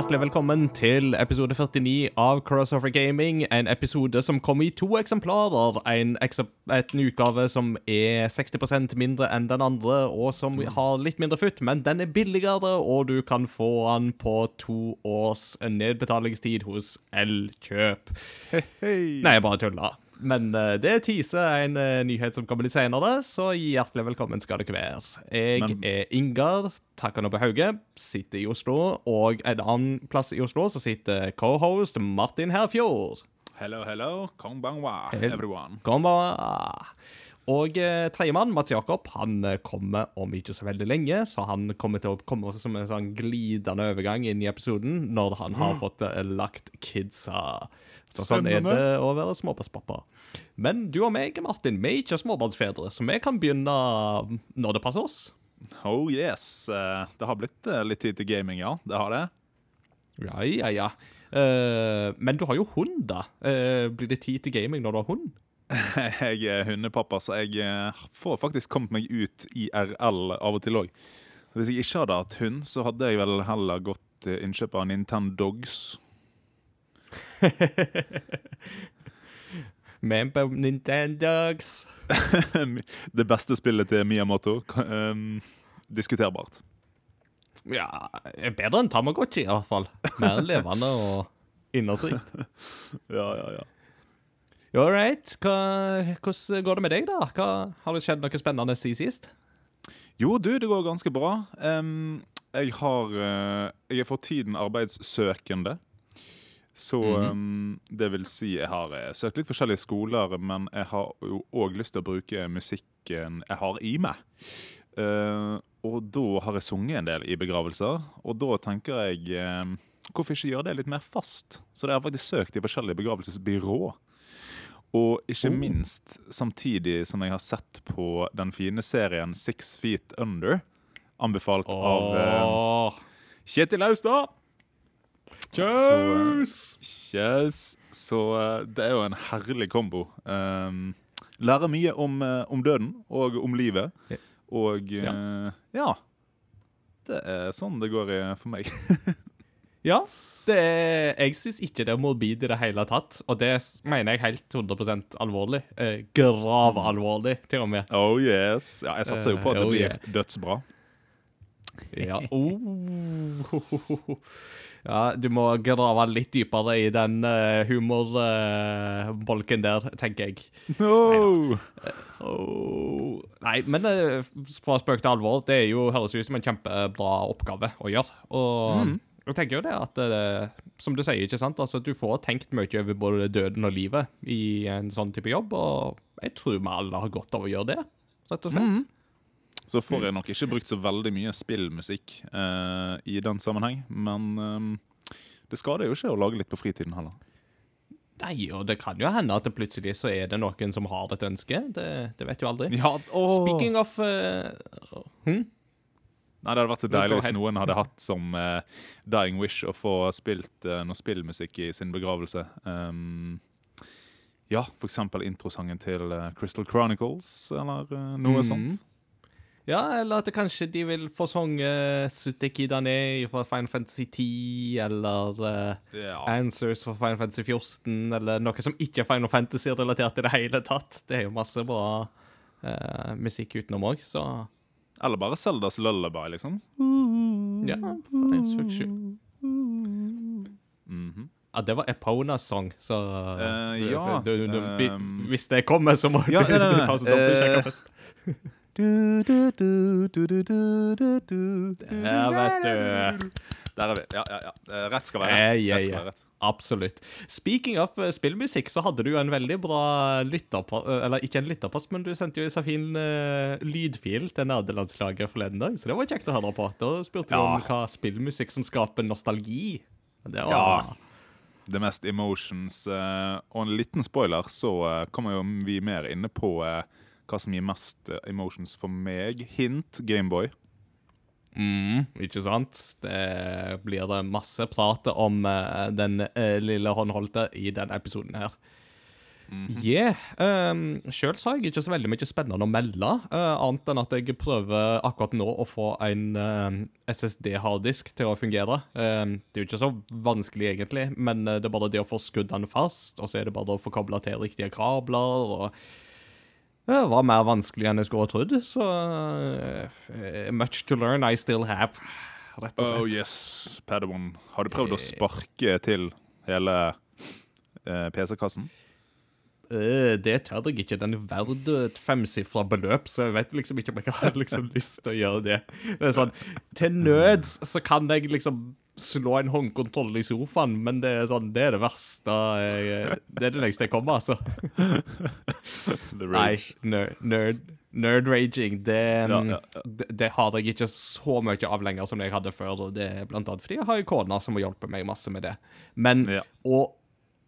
Hjertelig velkommen til episode 49 av Crossover Gaming. En episode som kommer i to eksemplarer. En, en utgave som er 60% mindre enn den andre, og som har litt mindre futt, men den er billigere, og du kan få den på to års nedbetalingstid hos Elkjøp. Nei, jeg bare tulla. Men uh, det teaser en uh, nyhet som kommer litt senere, så hjertelig velkommen skal dere være. Jeg Men... er Ingar Takanobu Hauge, sitter i Oslo, og en annen plass i Oslo så sitter co-host Martin Herfjord. Hello, hello. Konbanwa, everyone. Konbanwa. Og eh, tredjemann, Mats Jakob, han eh, kommer om ikke så veldig lenge, så han kommer til å komme som en sånn glidende overgang inn i episoden når han har fått eh, lagt kidsa. Så sånn er det å være småbarnspappa. Men du og meg, Martin, vi er ikke småbarnsfedre, så vi kan begynne når det passer oss. Oh yes. Eh, det har blitt litt tid til gaming, ja. Det har det. Ja, ja, ja. Men du har jo hund, da. Blir det tid til gaming når du har hund? Jeg er hundepappa, så jeg eh, får faktisk kommet meg ut IRL av og til òg. Hvis jeg ikke hadde hatt hund, så hadde jeg vel heller gått til innkjøp av Nintendogs. Men på Nintendogs Det beste spillet til Miyamoto. Um, diskuterbart. Ja, bedre enn Tamagotchi, i hvert fall. Mer levende og innholdsrikt. ja, ja, ja. All right. hvordan går det med deg, da? Hva, har det skjedd noe spennende siden sist? Jo, du, det går ganske bra. Um, jeg har uh, Jeg er for tiden arbeidssøkende. Så um, det vil si, jeg har uh, søkt litt forskjellige skoler, men jeg har jo òg lyst til å bruke musikken jeg har i meg. Uh, og da har jeg sunget en del i begravelser, og da tenker jeg uh, Hvorfor ikke gjøre det litt mer fast? Så det har faktisk søkt i forskjellige begravelsesbyrå. Og ikke oh. minst samtidig som jeg har sett på den fine serien Six Feet Under, anbefalt av eh, Kjetil Austad. Kjøs! Yes. Så uh, det er jo en herlig kombo. Um, lærer mye om, uh, om, døden og om livet. Og ja. ja. Det er sånn det går i for meg. ja. Er, jeg syns ikke det er morbid i det hele tatt, og det mener jeg helt 100% alvorlig. Eh, Gravalvorlig, til og med. Oh yes. Ja, jeg satser jo på at det uh, oh, blir yeah. dødsbra. Ja. Oh. ja, du må grave litt dypere i den uh, humorbolken uh, der, tenker jeg. No. Oh. Nei, men uh, fra spøk til alvor, det jo, høres ut som en kjempebra oppgave å gjøre. Og mm. Jeg tenker jo det at, det, som du sier, ikke sant, altså du får tenkt mye over både døden og livet i en sånn type jobb, og jeg tror vi alle har godt av å gjøre det, rett og slett. Mm. Så får jeg nok ikke brukt så veldig mye spillmusikk uh, i den sammenheng, men um, det skader jo ikke å lage litt på fritiden heller. Nei, og det kan jo hende at det plutselig så er det noen som har et ønske. Det, det vet jo aldri. Ja, Speaking of uh, hm? Nei, Det hadde vært så deilig hvis noen hadde hatt som uh, dying wish å få spilt uh, noe spillmusikk i sin begravelse. Um, ja, for eksempel introsangen til uh, Crystal Chronicles, eller noe mm. sånt. Ja, eller at kanskje de vil få sange Suteki Dane fra Final Fantasy 10, eller ja. Answers fra Final Fantasy 14, eller noe som ikke er Final Fantasy-relatert i det hele tatt. Det er jo masse bra musikk utenom òg, så eller bare Seldas lullaby, liksom. Ja, for en saks skyld. Mm -hmm. Ja, det var Eponas sang, så uh, Ja. Du, du, du, vi, hvis det kommer, så må ja, du, ta så opp og sjekke først. Der, vet du. Der er vi. Ja, ja, ja. Rett skal være rett. Rett skal være rett. Absolutt. Speaking of uh, spillmusikk, så hadde du jo en veldig bra lytterpost uh, Eller ikke en lytterpost, men du sendte jo en så fin uh, lydfil til nerdelandslaget forleden dag, så det var kjekt å høre på. Da spurte du om hva spillmusikk som skaper nostalgi. Det var ja. Det mest emotions. og en liten spoiler, så kommer jo vi mer inne på hva som gir mest emotions for meg. Hint Gameboy. Mm, ikke sant? Det blir det masse prat om uh, den uh, lille håndholdte i denne episoden her. Yeah. Um, Sjøl har jeg ikke så veldig mye spennende å melde, uh, annet enn at jeg prøver akkurat nå å få en uh, SSD-harddisk til å fungere. Um, det er jo ikke så vanskelig, egentlig, men det er bare det å få skuddene den fast, og så er det bare å få kobla til riktige kabler. og var mer vanskelig enn jeg skulle ha trodd, så uh, Much to learn I still have, rett og slett. Oh yes, Padawan. Har du prøvd å sparke til hele uh, PC-kassen? Eh, det tør jeg ikke. Den er verdt et femsifra beløp, så jeg vet liksom ikke om jeg har liksom lyst til å gjøre det. Det sånn, Til nøds så kan jeg liksom slå en håndkontroll i sofaen, men det er sånn, det er det verste jeg, Det er det neste jeg kommer, altså. The Nei, nerd, nerd, nerd-raging, det, Ja, ja, ja. det, det har jeg ikke så mye av lenger som jeg hadde før. og Det er blant annet fordi jeg har en kone som har hjulpet meg masse med det. Men å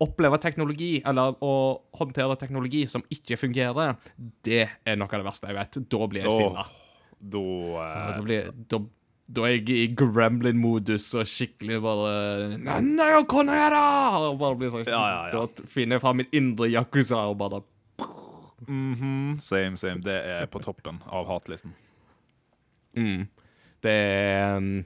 oppleve teknologi, eller å håndtere teknologi som ikke fungerer, det er noe av det verste jeg vet. Da blir jeg sinna. Åh, da eh, Da, da, da er jeg i gremlin-modus og skikkelig bare Nei, hva kan jeg gjøre? Bare blir sånn, Ja, ja, ja. Da finner jeg fram min indre yakuza og bare mhm, Same, same. Det er på toppen av hatlisten. mm. Det er um,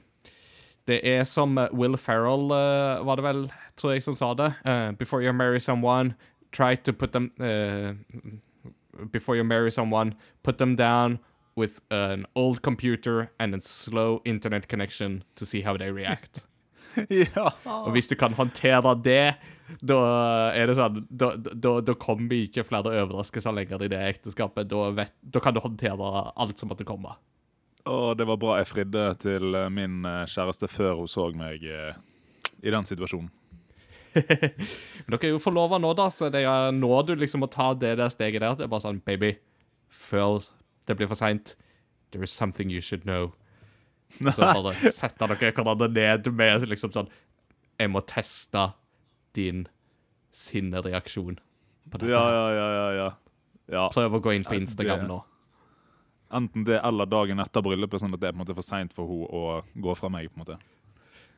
Det er som Will Ferrell, uh, var det vel, tror jeg, som sa det. Uh, before you marry someone, try to put them uh, Before you marry someone, put them down with an old computer and a slow internet connection to see how they react. ja. Og hvis du kan håndtere det, da er det sånn Da, da, da kommer ikke flere overraskelser lenger i det ekteskapet. Da, vet, da kan du håndtere alt som måtte komme. Å, det var bra jeg fridde til eh, min kjæreste før hun så meg i den situasjonen. Men dere er jo forlova nå, da, så det er nå du liksom må ta det der steget der. Det er bare sånn, baby, før det blir for seint, there is something you should know. Så bare setter dere hverandre ned med liksom sånn Jeg må teste din sinnereaksjon på dette. Ja, ja, ja, ja, ja. ja. Prøv å gå inn på Instagram det- nå. Enten det eller dagen etter bryllupet, sånn at det er på en måte for seint for henne å gå fra meg. på en måte.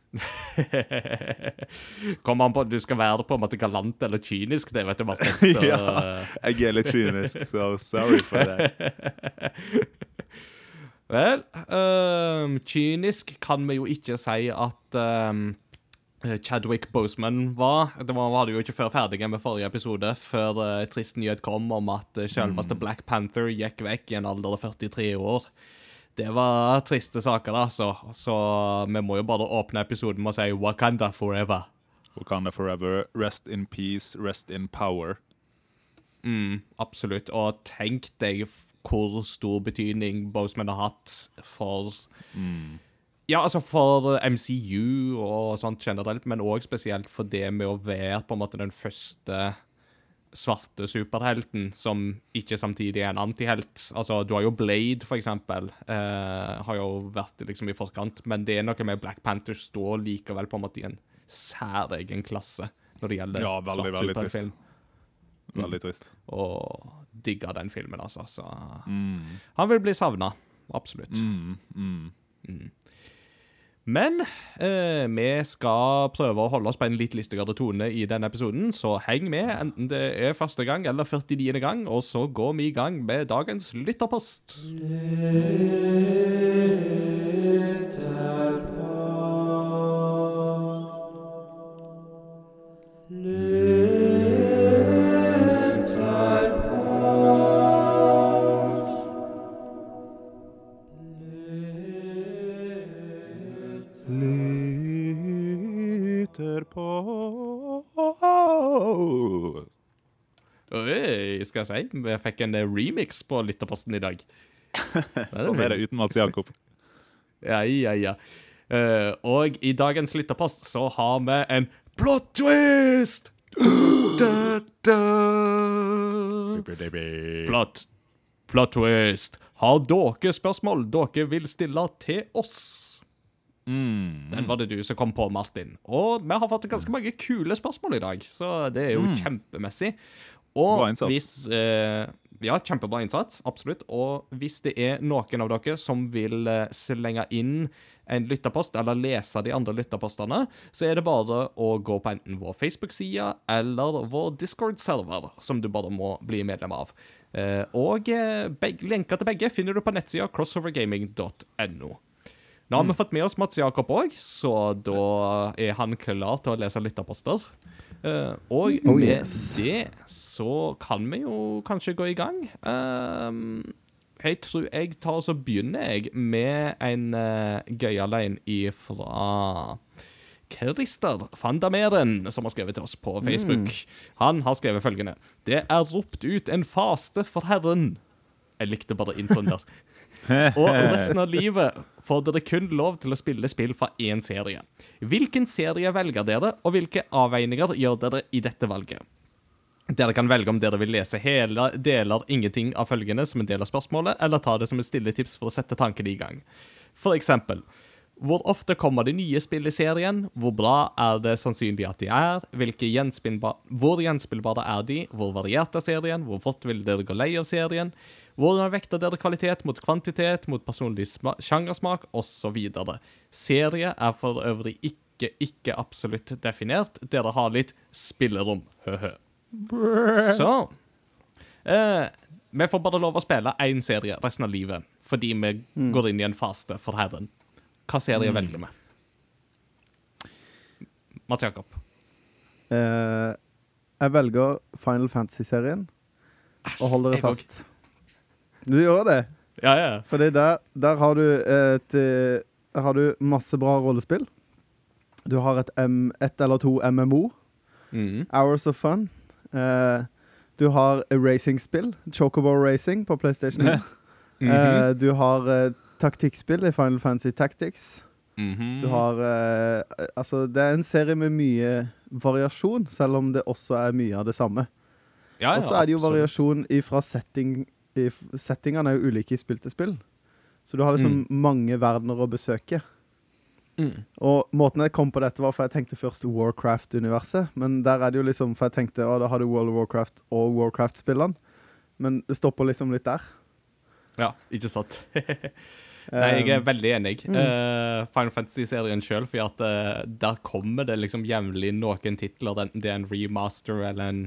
Kommer an på om du skal være på en måte galant eller kynisk, det vet du, Martin. Så, Ja. Jeg er litt kynisk, så sorry for det. Vel, um, kynisk kan vi jo ikke si at um, Chadwick Boseman var. Det var, var det jo ikke før ferdige med forrige episode, før uh, trist nyhet kom om at uh, selveste Black Panther gikk vekk i en alder av 43 år. Det var triste saker, altså. Så vi må jo bare åpne episoden med å si Wakanda forever. Wakanda forever. Rest in peace, rest in power. Mm, absolutt. Og tenk deg hvor stor betydning Boseman har hatt for Ja, altså for MCU og sånt generelt, men òg spesielt for det med å være på en måte den første svarte superhelten som ikke samtidig er en antihelt. Altså, du har jo Blade, for eksempel. Eh, har jo vært liksom i forkant, men det er noe med Black Panther står likevel på en måte i en særegen klasse når det gjelder Ja, veldig, svart veldig trist. Veldig trist. og digga den filmen, altså. Så Mm. han vil bli savna. Absolutt. Mm, mm. Men eh, vi skal prøve å holde oss på en litt listigere tone i denne episoden, så heng med, enten det er første gang eller 49. gang, og så går vi i gang med dagens lytterpost. Lytter skal jeg si. Vi fikk en eh, remix på lytterposten i dag. Sånn er det uten Mats Jakob. Ja, ja, ja. Uh, og i dagens lytterpost så har vi en plot twist! Da, da. Plot, plot twist. Har dere spørsmål dere vil stille til oss? Mm. Den var det du som kom på, Martin. Og vi har fått ganske mange kule spørsmål i dag, så det er jo kjempemessig. Og hvis eh, Ja, kjempebra innsats, absolutt. Og hvis det er noen av dere som vil eh, slenge inn en lytterpost, eller lese de andre lytterpostene, så er det bare å gå på enten vår Facebook-side eller vår Discord-server, som du bare må bli medlem av. Eh, og eh, begge, lenker til begge finner du på nettsida crossovergaming.no. Nå har vi fått med oss Mats Jakob òg, så da er han klar til å lese lytterposter. Eh, og Oh, med yes. det så kan vi jo kanskje gå i gang. Uh, jeg tror jeg tar og så begynner jeg med en uh, gøyal en ifra Christer van der Meren, som har skrevet til oss på Facebook. Han har skrevet følgende Det er ropt ut en faste for Herren. Jeg likte bare introen der. Og resten av livet får dere kun lov til å spille spill fra én serie. Hvilken serie velger dere, og hvilke avveininger gjør dere i dette valget? Dere kan velge om dere vil lese hele deler ingenting av følgende som en del av spørsmålet, eller ta det som et stille tips for å sette tankene i gang. For eksempel hvor ofte kommer de nye spill i serien? Hvor bra er det sannsynlig at de er? Gjenspillba hvor gjenspillbare er de? Hvor variert er serien? Hvor fort vil dere gå lei av serien? Hvordan vekter dere kvalitet mot kvantitet, mot personlig sma sjangersmak, osv.? Serie er for øvrig ikke, ikke absolutt definert. Dere har litt spillerom. Så eh, Vi får bare lov å spille én serie resten av livet, fordi vi går inn i en faste for Herren. Hva serie velger vi? Mats Jakob. Eh, jeg velger Final Fantasy-serien og holder òg. fast. Du gjør det? Ja, ja. Fordi der, der har du et eh, Der har du masse bra rollespill. Du har et, M, et eller to MMO. Mm. Hours of Fun. Uh, du har racingspill. Chocobo Racing på PlayStation Mm -hmm. uh, du har uh, taktikkspill i Final Fantasy Tactics. Mhm. Du har Altså, det er en serie med mye variasjon, selv om det også er mye av det samme. ja, ja, Og så er det jo absolutt. variasjon ifra setting i, Settingene er jo ulike i spill til spill. Så du har liksom mange verdener å besøke. Mm. Og måten jeg kom på dette, var for jeg tenkte først Warcraft-universet. Men der er det jo liksom For jeg tenkte å, da har du World of Warcraft og Warcraft-spillene. Men det stopper liksom litt der. Ja, ikke sant. Nei, jeg er Um, veldig enig. mm. Uh, Final Fantasy-serien sjøl, for at uh, der kommer det liksom jevnlig noen titler, enten det er en remaster eller en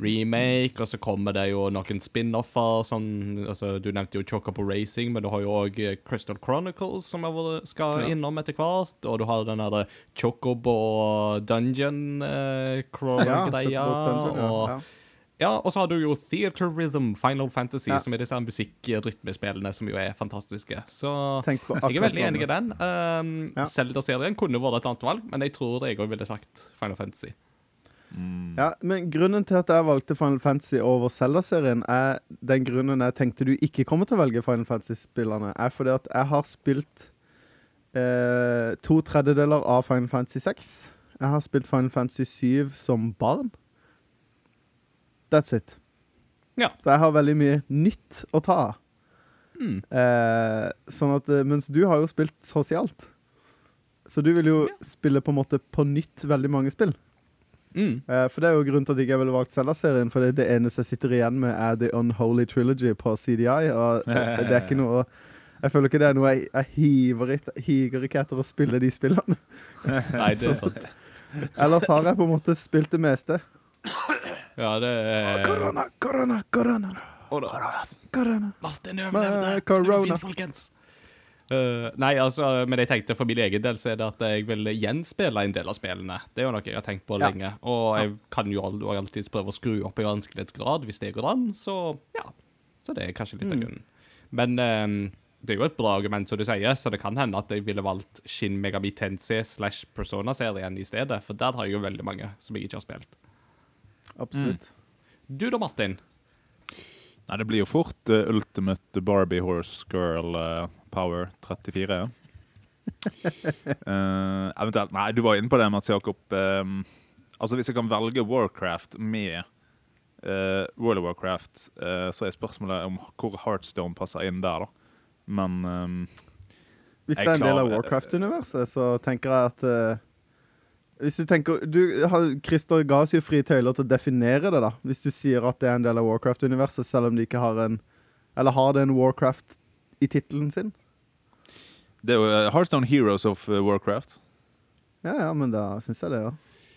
remake, og så kommer det jo noen spin-offer, sånn altså, Du nevnte jo Chocobo Racing, men du har jo òg Crystal Chronicles, som jeg skal Ja. innom etter hvert, og du har den derre Chocobo Dungeon uh, crawl-greia, Chocobo Dungeon, ja, og ja. ja, og så har du jo Theater Rhythm Final Fantasy, Ja. som er disse musikkrytmespillene som jo er fantastiske. Så jeg er veldig enig i den. Um, Ja. Zelda-serien kunne vært et annet valg, men jeg tror jeg òg ville sagt Final Fantasy. Ja, men grunnen til at jeg valgte Final Fantasy over Zelda-serien, er den grunnen jeg tenkte du ikke kommer til å velge Final Fantasy-spillerne, er fordi at jeg har spilt eh, to tredjedeler av Final Fantasy 6. Jeg har spilt Final Fantasy 7 som barn. That's it. Ja. Så jeg har veldig mye nytt å ta av. Mm. Eh, sånn at, eh, mens du har jo spilt så å si alt. Så du vil jo spille på en måte på nytt veldig mange spill. Mm. Eh, for det er jo grunnen til at jeg ikke ville valgt Zelda-serien, for det, det eneste jeg sitter igjen med, er The Unholy Trilogy på CDI, og det, det er ikke noe Jeg føler ikke det er noe jeg, jeg hiver, higer ikke etter å spille de spillene. Nei, det er sant. Ellers har jeg på en måte spilt det meste. Ja, det er Korona, korona, korona, Korona. korona. Martin Med overlevde. Corona. fint, folkens. Eh, nei, altså, men jeg tenkte for min egen del så er det at jeg vil gjenspille en del av spillene. Det er jo noe jeg har tenkt på Ja. lenge. Og jeg kan jo alltid alltids prøve å skru opp i vanskelighetsgrad hvis det går an. Så ja. Så det er kanskje litt av Mm. grunnen. Men eh, det er jo et bra argument, som du sier, så det kan hende at jeg ville valgt Shin Megami Tensei slash Persona-serien i stedet, for der har jeg jo veldig mange som jeg ikke har spilt. Absolutt. Du da, Martin? Nei, det blir jo fort uh, Ultimate Barbie Horse Girl uh, Power 34. uh, eventuelt Nei, du var inne på det, Mats Jakob. Um, altså, hvis jeg kan velge Warcraft med eh, World of Warcraft, eh, så er spørsmålet om hvor Heartstone passer inn der, da. Men um, Hvis det er en del av Warcraft-universet, så tenker jeg at eh, Hvis du tenker du, Christer ga oss jo frie tøyler til å definere det, da. Hvis du sier at det er en del av Warcraft-universet, selv om de ikke har en Eller har det en Warcraft i tittelen sin? Det er jo eh, Hearthstone Heroes of eh, Warcraft. Ja, ja, men da syns jeg det, ja.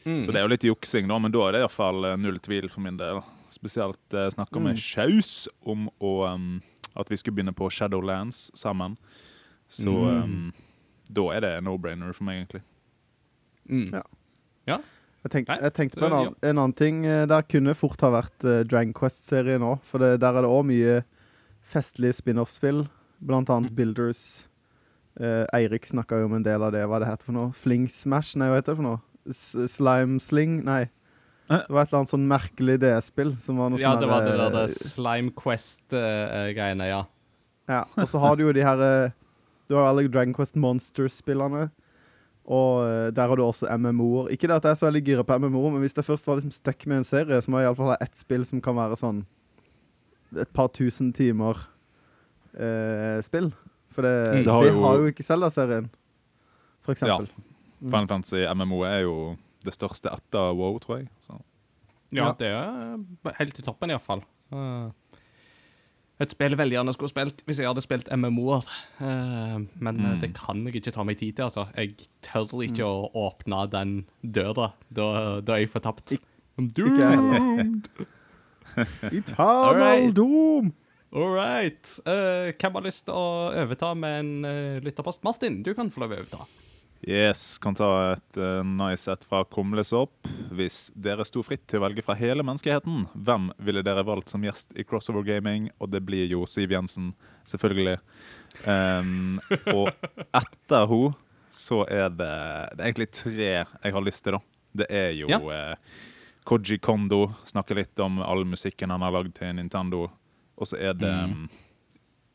Mm. Så det er jo litt juksing, da, men da er det iallfall null tvil for min del. Spesielt uh, snakka med Mm. Sjaus om å, um, at vi skulle begynne på Shadowlands sammen. Så Mm. um, da er det no-brainer for meg, egentlig. Mm. Ja. Jeg, tenk, jeg tenkte på en annen, en annen ting. eh, Der kunne fort ha vært uh, Dragon Quest-serien òg. For det, der er det òg mye festlige spin-off-spill. Blant annet Mm. Builders. Uh, Eirik snakka jo om en del av det. Hva det heter for noe? Fling Smash? Nei, hva heter det for noe? S slime Sling? Nei. Eh. Det var et eller annet sånn merkelig DS-spill. som var noe Ja, sånn det var det der, eh, det Slime Quest-greiene, ja. Ja, og så har du jo de her eh, Du har alle Dragon Quest Monsters-spillene. Og eh, der har du også MMO-er. Ikke det at jeg er så veldig gira på MMO, men hvis jeg først var liksom stuck med en serie, så må jeg iallfall ha ett spill som kan være sånn et par tusen timer eh, spill. For det, Mm. det, Det har har, jo- jo... ikke Zelda-serien, for eksempel. Ja. Final Fantasy MMO er jo det største etter WoW, tror jeg. Så. Ja, Ja. det er helt i toppen, iallfall. Uh, et spill jeg veldig gjerne skulle spilt hvis jeg hadde spilt MMO-er. Uh, men eh, Mm. det kan jeg ikke ta meg tid til, altså. Jeg tør ikke å åpne den døra. Da, da er jeg fortapt. I'm doomed! Eternal Alright. Doom! All right. Uh, hvem har lyst til å overta med en uh, lytterpost? Martin, du kan få lov å overta. Yes, kan ta et uh, nice et fra Kumlesopp. Hvis dere sto fritt til å velge fra hele menneskeheten, hvem ville dere valgt som gjest i Crossover Gaming? Og det blir jo Siv Jensen, selvfølgelig. Um, og etter henne så er det Det er egentlig tre jeg har lyst til, da. Det er jo Ja. uh, Koji Kondo. Snakker litt om all musikken han har lagd til Nintendo. Og så er det Mm. um,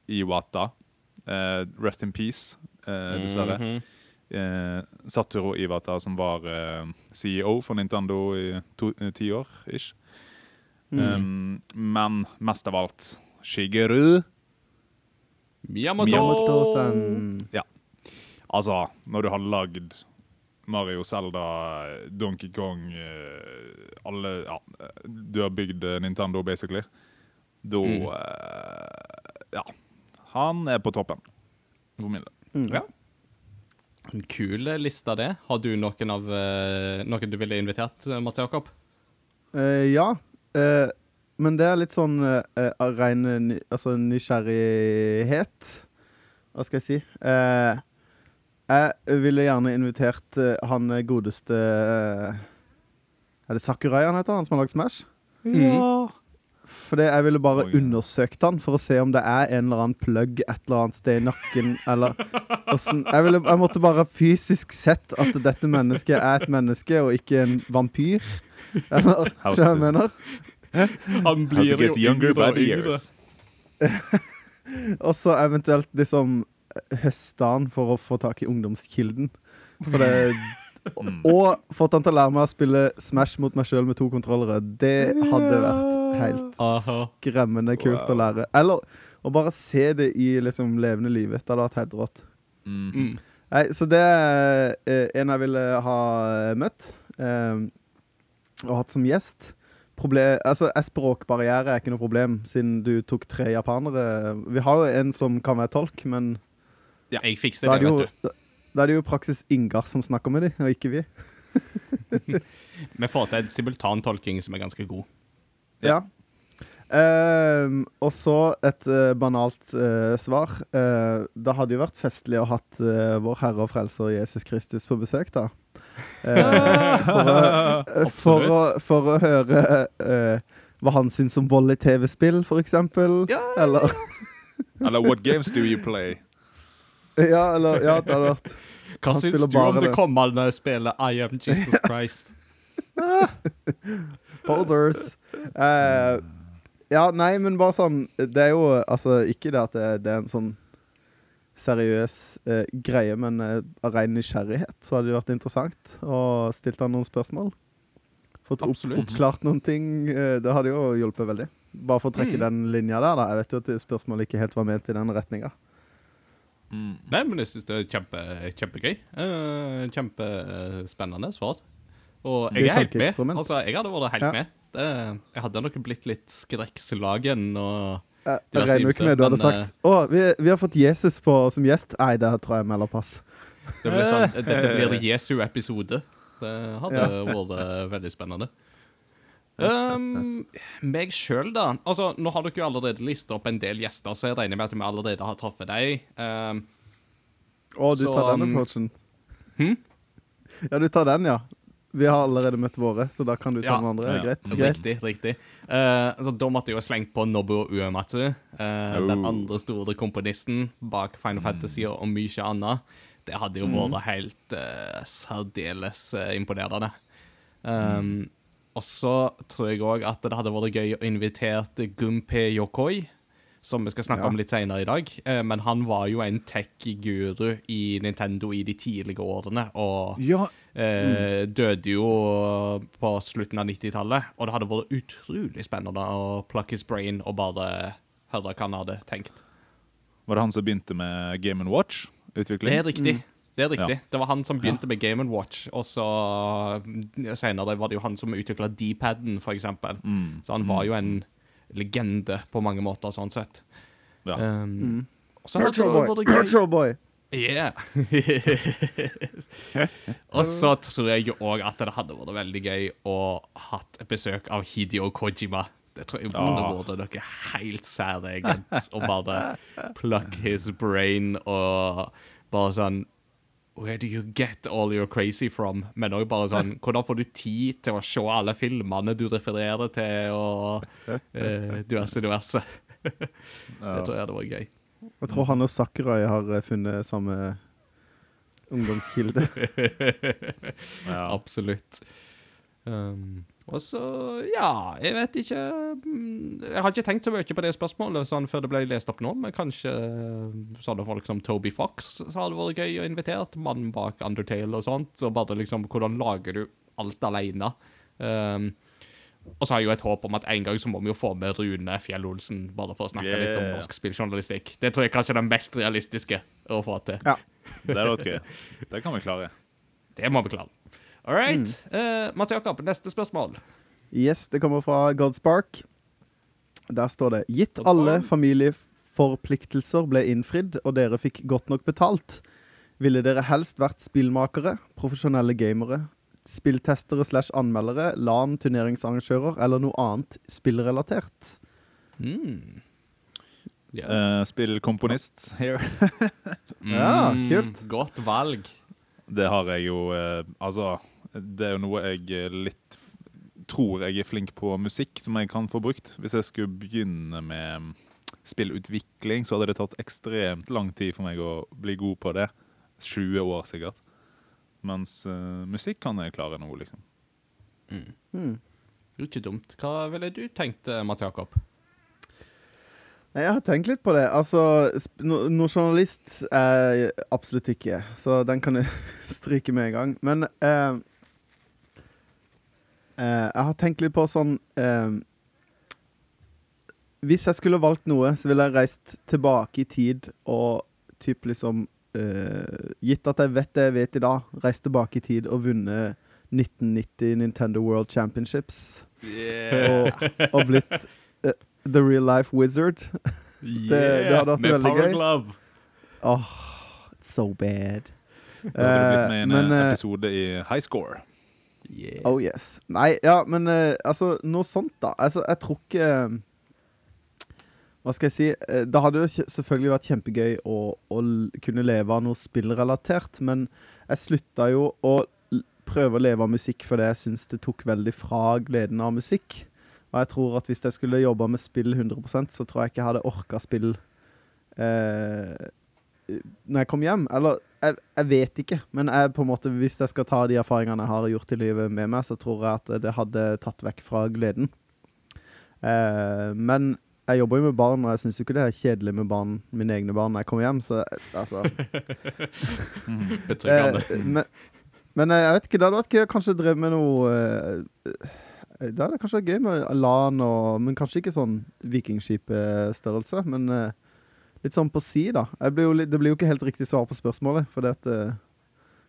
Iwata. Uh, rest in peace, dessverre Mhm. Eh, Satoru Iwata, som var eh, CEO for Nintendo i eh, ti år, ish. Mm. Um, men mest av alt Shigeru. Miyamoto! Miyamoto ja. Altså, når du har lagd Mario, Zelda, Donkey Kong eh, Alle Ja, du har bygd eh, Nintendo, basically. Da Mm. Ja. Han er på toppen, for min del. Mm. Ja. En kul liste, det. Har du noen av eh, Noen du ville invitert, Mats Jakob? Uh, ja, Uh, men det er litt sånn av ren altså nysgjerrighet. Hva skal jeg si? Uh, jeg ville gjerne invitert han godeste Er det Sakurai han heter, han som har lagd Smash? Ja. Fordi jeg ville bare oh, ja. undersøkt han for å se om det er en eller annen plugg et eller annet sted i nakken, eller jeg, ville- jeg måtte bare fysisk sett at dette mennesket er et menneske og ikke en vampyr. Eller, hva jeg mener? Han blir jo younger yngre by the years. Og så eventuelt liksom høste han for å få tak i ungdomskilden. For det, Mm. og fått han til å lære meg å spille Smash mot meg sjøl med to kontrollere. Det hadde vært helt Aha. skremmende kult Wow. å lære. Eller å bare se det i liksom levende livet. Det hadde vært helt rått. Mm. Mm. Nei, så det er eh, en jeg ville ha møtt. eh, og hatt som gjest. Problem, altså, Språkbarriere er ikke noe problem, siden du tok tre japanere. Vi har jo en som kan være tolk, men Jeg fikser er det, det vet du. Da, er det jo i praksis Ingar som snakker med dem, og ikke vi. Vi får til en simultantolking som er ganske god. Ja. Ehm, og så et uh, banalt uh, svar. Eh, det hadde jo vært festlig å hatt vår Herre og Frelser Jesus Kristus på besøk, da. For, å, for, å, for å høre hva han syns om vold i TV-spill, for eksempel. Eller Eller What games do you play? Ja, eller Ja, det hadde vært Hva Han syns spiller du om bare det det. kommende spillet I Am Jesus Christ? Posers. Eh, ja, nei, men bare sånn Det er jo altså ikke det at det, det er en sånn seriøs eh, greie, men eh, av ren nysgjerrighet så hadde det vært interessant å stilt han noen spørsmål. Fått opp, Absolutt. oppklart noen ting. Eh, det hadde jo hjulpet veldig. Bare for å trekke Mm. den linja der, da. Jeg vet jo at det spørsmålet ikke helt var ment i den retninga. Mm. Nei, men jeg syns det er kjempe, kjempegøy. Uh, kjempespennende svar. Og jeg er helt med. Altså, jeg hadde vært helt Ja. med. Det, jeg hadde nok blitt litt skrekkslagen og jeg, jeg regner jo ikke med du hadde sagt Å, vi, vi har fått Jesus på, som gjest. Nei, det tror jeg melder pass. Det blir sånn, dette blir Jesu-episode. Det hadde vært eh, veldig spennende. Um, meg sjøl, da. Altså, Nå har dere jo allerede lista opp en del gjester, så jeg regner med at vi allerede har truffet deg. Um, Å, du Så, tar den um, approachen? hm? Ja, du tar den, ja. Vi har allerede møtt våre, så da kan du ta Ja. den andre. Ja. Greit. Riktig. riktig. Uh, så Da måtte jeg jo slengt på Nobuo Uematsu. eh, Den Oh. andre store komponisten bak Final Fantasy og, og mye annet. Det hadde jo vært helt uh, særdeles eh, imponerende. Um, Og så tror jeg òg at det hadde vært gøy å invitere Gunpei Yokoi, som vi skal snakke Ja. om litt senere i dag. Eh, men han var jo en tech-guru i Nintendo i de tidlige årene, og Ja, eh, døde jo på slutten av 90-tallet. Og det hadde vært utrolig spennende å pluck his brain og bare høre hva han hadde tenkt. Var det han som begynte med Game Watch-utvikling? Det er riktig. Det er riktig. Ja. Det var han som begynte med Game Watch, og så mm, senere var det jo han som utvikla D-paden, eksempel. Mm. Så han var jo en legende på mange måter, sånn sett. Ja. Um, og så hadde Virtual Boy. Virtual Boy. Yeah. og så tror jeg jo òg at det hadde vært veldig gøy å hatt et besøk av Hidio Kojima. Det tror jeg hadde Ah. vært noe helt særegent. Å bare pluck his brain og bare sånn Where do you get all your crazy from? Men òg bare sånn Hvordan får du tid til å se alle filmene du refererer til, og uh, diverse, diverse? Det tror jeg hadde vært gøy. Jeg tror han og Sakurai har eh, funnet samme ungdomskilde. Ja. Absolutt. Um, og så, ja, jeg vet ikke mm, Jeg har ikke tenkt så mye på det spørsmålet sånn før det ble lest opp nå, men kanskje eh, sånne folk som Toby Fox så hadde det vært gøy å invitere. Mannen bak Undertale og sånt. Så bare liksom, hvordan lager du alt alene? Um, og så har jeg jo et håp om at en gang så må vi jo få med Rune Fjell-Olsen, bare for å snakke litt om norsk spilljournalistikk. Det tror jeg kanskje er det mest realistiske å få til. Ja. Det er gøy. Det kan vi klare. Det må vi klare. All right. Eh, Mats Jakob, neste spørsmål. Yes, det kommer fra Godspark. Der står det Gitt Godspark. alle familieforpliktelser ble innfridd, og dere fikk godt nok betalt, ville dere helst vært spillmakere, profesjonelle gamere, spilltestere slash anmeldere, LAN, turneringsarrangører eller noe annet spillrelatert? Mm. Yeah. Uh, Spillkomponist here. Ja, Mm, kult. Godt valg. Det har jeg jo uh, Altså, det er jo noe jeg litt tror jeg er flink på musikk, som jeg kan få brukt. Hvis jeg skulle begynne med spillutvikling, så hadde det tatt ekstremt lang tid for meg å bli god på det. 20 år sikkert. Mens uh, musikk kan jeg klare nå, liksom. Hmm. Ikke dumt. Hva ville du tenkt, eh, Mats Jakob? Nei, Jeg har tenkt litt på det. Altså, no, noen journalist er jeg absolutt ikke, så den kan jeg stryke med en gang. Men eh, eh, jeg har tenkt litt på sånn uh, Hvis jeg skulle valgt noe, så ville jeg reist tilbake i tid og typ liksom uh, Gitt at jeg vet det jeg vet i dag, reist tilbake i tid og vunnet 1990 Nintendo World Championships. Og, og blitt the real life wizard. det hadde vært Med veldig Power gøy. Glove. Åh, it's so bad. Da hadde du blitt med i en episode i High Score. Yeah. Oh yes. Nei, ja, men uh, altså, noe sånt, da. Altså, jeg tror ikke uh, Hva skal jeg si? Uh, Det hadde jo selvfølgelig vært kjempegøy å, å kunne leve av noe spillrelatert, men jeg slutta jo å prøve å leve av musikk fordi jeg syns det tok veldig fra gleden av musikk. Og jeg tror at hvis jeg skulle jobba med spill 100% så tror jeg ikke jeg hadde orka spill eh, når jeg kom hjem. Eller jeg, jeg vet ikke, men jeg, på en måte, hvis jeg skal ta de erfaringene jeg har gjort i livet med meg, så tror jeg at det hadde tatt vekk fra gleden. Eh, men jeg jobber jo med barn, og jeg syns ikke det er kjedelig med barn, mine egne barn når jeg kommer hjem, så altså Betryggende. Eh, men, men eh, jeg vet ikke, det hadde vært gøy å kanskje drive med noe eh, Det hadde kanskje vært gøy med LAN og Men kanskje ikke sånn vikingskipstørrelse, men eh, litt sånn på si, da. Jeg blir jo, det blir jo ikke helt riktig svar på spørsmålet, for det, at, eh,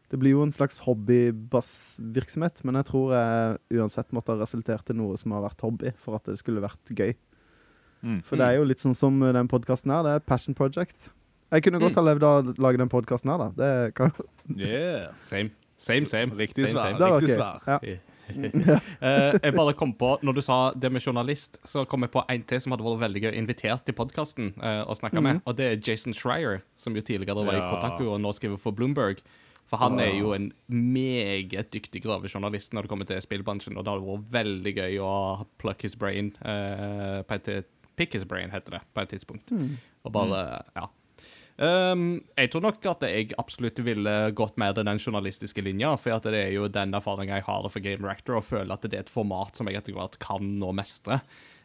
det blir jo en slags hobbybassvirksomhet, men jeg tror jeg uansett måtte ha resultert i noe som har vært hobby, for at det skulle vært gøy. Mm. For det er jo litt sånn som den podkasten her. Det er passion project. Jeg kunne godt Mm. ha levd av å lage den podkasten her, da. Det kan Yeah. Same. Same, same. Riktig svar. Riktig svar. Ja. Eh, jeg bare kom på, når du sa det med journalist, så kom jeg på en til som hadde vært veldig gøy invitert til podkasten å snakke med, og det er Jason Schreier, som jo tidligere var i Kotaku og nå skriver for Bloomberg. For han er jo en meget dyktig gravejournalist når det kommer til spillbransjen, og det hadde vært veldig gøy å pluck his brain uh, på et Pick his brain, heter det, på et tidspunkt. Og bare, ja. Um, jeg tror nok at jeg absolutt ville gått mer til den journalistiske linja, for at det er jo den erfaringen jeg har for Game Rector, og føler at det er et format som jeg etter hvert kan nå mestre.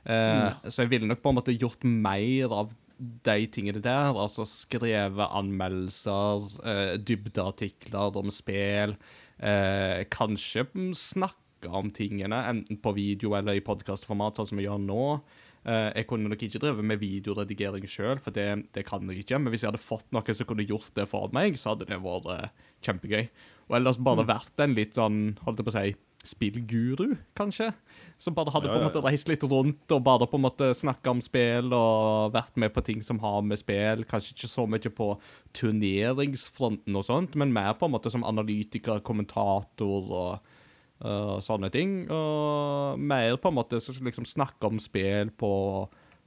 Uh, Så jeg ville nok på en måte gjort mer av de tingene der, altså skrevet anmeldelser, uh, dybdeartikler om spill, Uh, kanskje snakke om tingene, enten på video eller i podkastformat, sånn som vi gjør nå. Eh, jeg kunne nok ikke drevet med videoredigering sjøl, for det, det kan jeg ikke. Men hvis jeg hadde fått noen som kunne gjort det for meg, så hadde det vært eh, kjempegøy. Og ellers bare vært en litt sånn, holdt jeg på å si, spillguru, kanskje. Som bare hadde Ja, på en ja, måte reist litt rundt og bare på en måte snakka om spill og vært med på ting som har med spill. Kanskje ikke så mye på turneringsfronten og sånt, men mer på en måte som analytiker, kommentator og og sånne ting. Og mer på en måte liksom snakke om spill på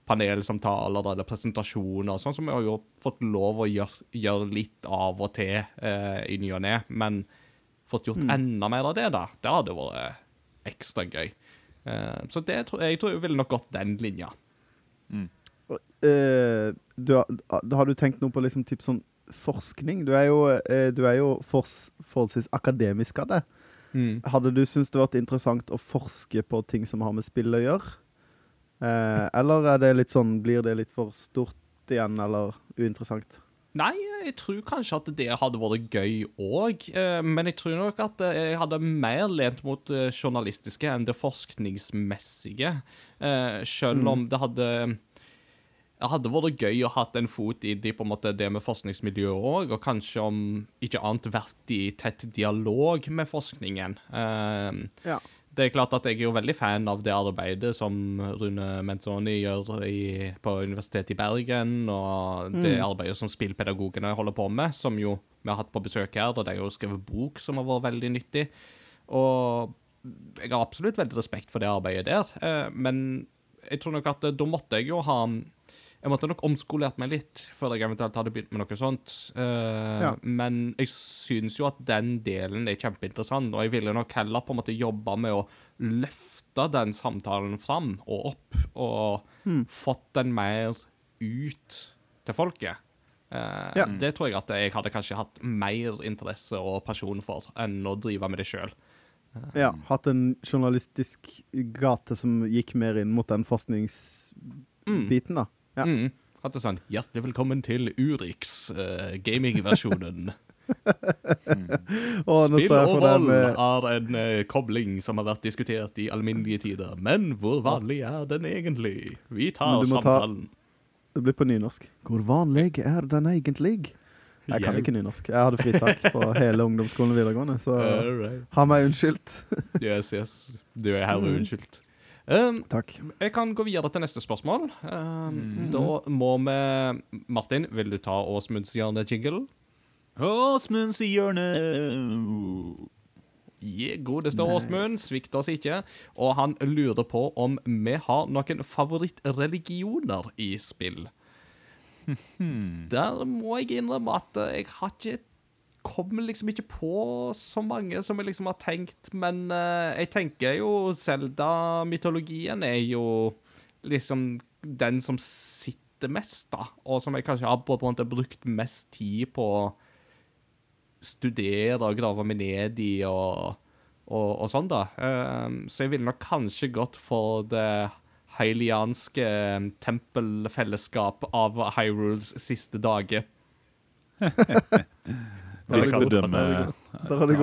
panelsamtaler eller presentasjoner, sånn som vi har jo fått lov å gjøre, gjøre litt av og til eh, i ny og ne. Men fått gjort enda mer av det, da. Det hadde vært ekstra gøy. Eh, så det, tror- jeg tror jeg ville nok gått den linja. Eh, du, har- har du tenkt noe på liksom typ sånn forskning? Du er jo, uh, du er jo for, forholdsvis akademisk av det. Hadde du syntes det vært interessant å forske på ting som har med spill å gjøre? Eh, eller er det litt sånn, blir det litt for stort igjen, eller uinteressant? Nei, jeg tror kanskje at det hadde vært gøy òg. Men jeg tror nok at eh, jeg hadde mer lent mot det journalistiske enn det forskningsmessige. Eh, Selv om det hadde det hadde vært gøy å ha en fot i de, måte, det med forskningsmiljøet òg, og kanskje om ikke annet vært i tett dialog med forskningen. Uh, Ja. det er klart at jeg er jo veldig fan av det arbeidet som Rune Menzoni gjør i, på Universitetet i Bergen, og det arbeidet som spillpedagogene holder på med, som jo vi har hatt på besøk her, og de har jo skrevet bok som har vært veldig nyttig. Og jeg har absolutt veldig respekt for det arbeidet der, uh, men jeg tror nok at eh, da måtte jeg jo ha jeg måtte nok omskolert meg litt før jeg eventuelt hadde begynt med noe sånt. Uh, Ja. Men jeg syns jo at den delen er kjempeinteressant, og jeg ville nok heller på en måte jobba med å løfte den samtalen fram og opp, og fått den mer ut til folket. Uh, Ja. Det tror jeg at jeg hadde kanskje hatt mer interesse og pasjon for enn å drive med det sjøl. Ja, hatt en journalistisk gate som gikk mer inn mot den forskningsbiten, da. Ja. Mm. Hatt det sånn Hjertelig velkommen til Urix, uh, gamingversjonen. mm. Spilloveren er en uh, kobling som har vært diskutert i alminnelige tider. Men hvor vanlig er den egentlig? Vi tar samtalen. ta- Det blir på nynorsk. Hvor vanlig er den egentlig? Jeg kan ikke nynorsk. Jeg hadde fritak på hele ungdomsskolen og videregående, så right. ha meg unnskyldt. Yes, yes. Du er herved Mm. unnskyldt. Um, Takk. jeg kan gå videre til neste spørsmål. Um, Mm. Da må vi Martin, vil du ta Åsmunds hjørne-jingle? Åsmunds hjørne. Yeah, godeste Nice. Åsmund, svikt oss ikke. Og han lurer på om vi har noen favorittreligioner i spill. Der må jeg innrømme at jeg har ikke Kommer liksom ikke på så mange som jeg liksom har tenkt, men eh, jeg tenker jo Zelda-mytologien er jo liksom den som sitter mest, da. Og som jeg kanskje har på en måte brukt mest tid på å studere og grave meg ned i og, og, og sånn, da. Ehm, så jeg ville nok kanskje gått for det heilianske tempelfellesskap av Hyrules siste dager. Bispedømme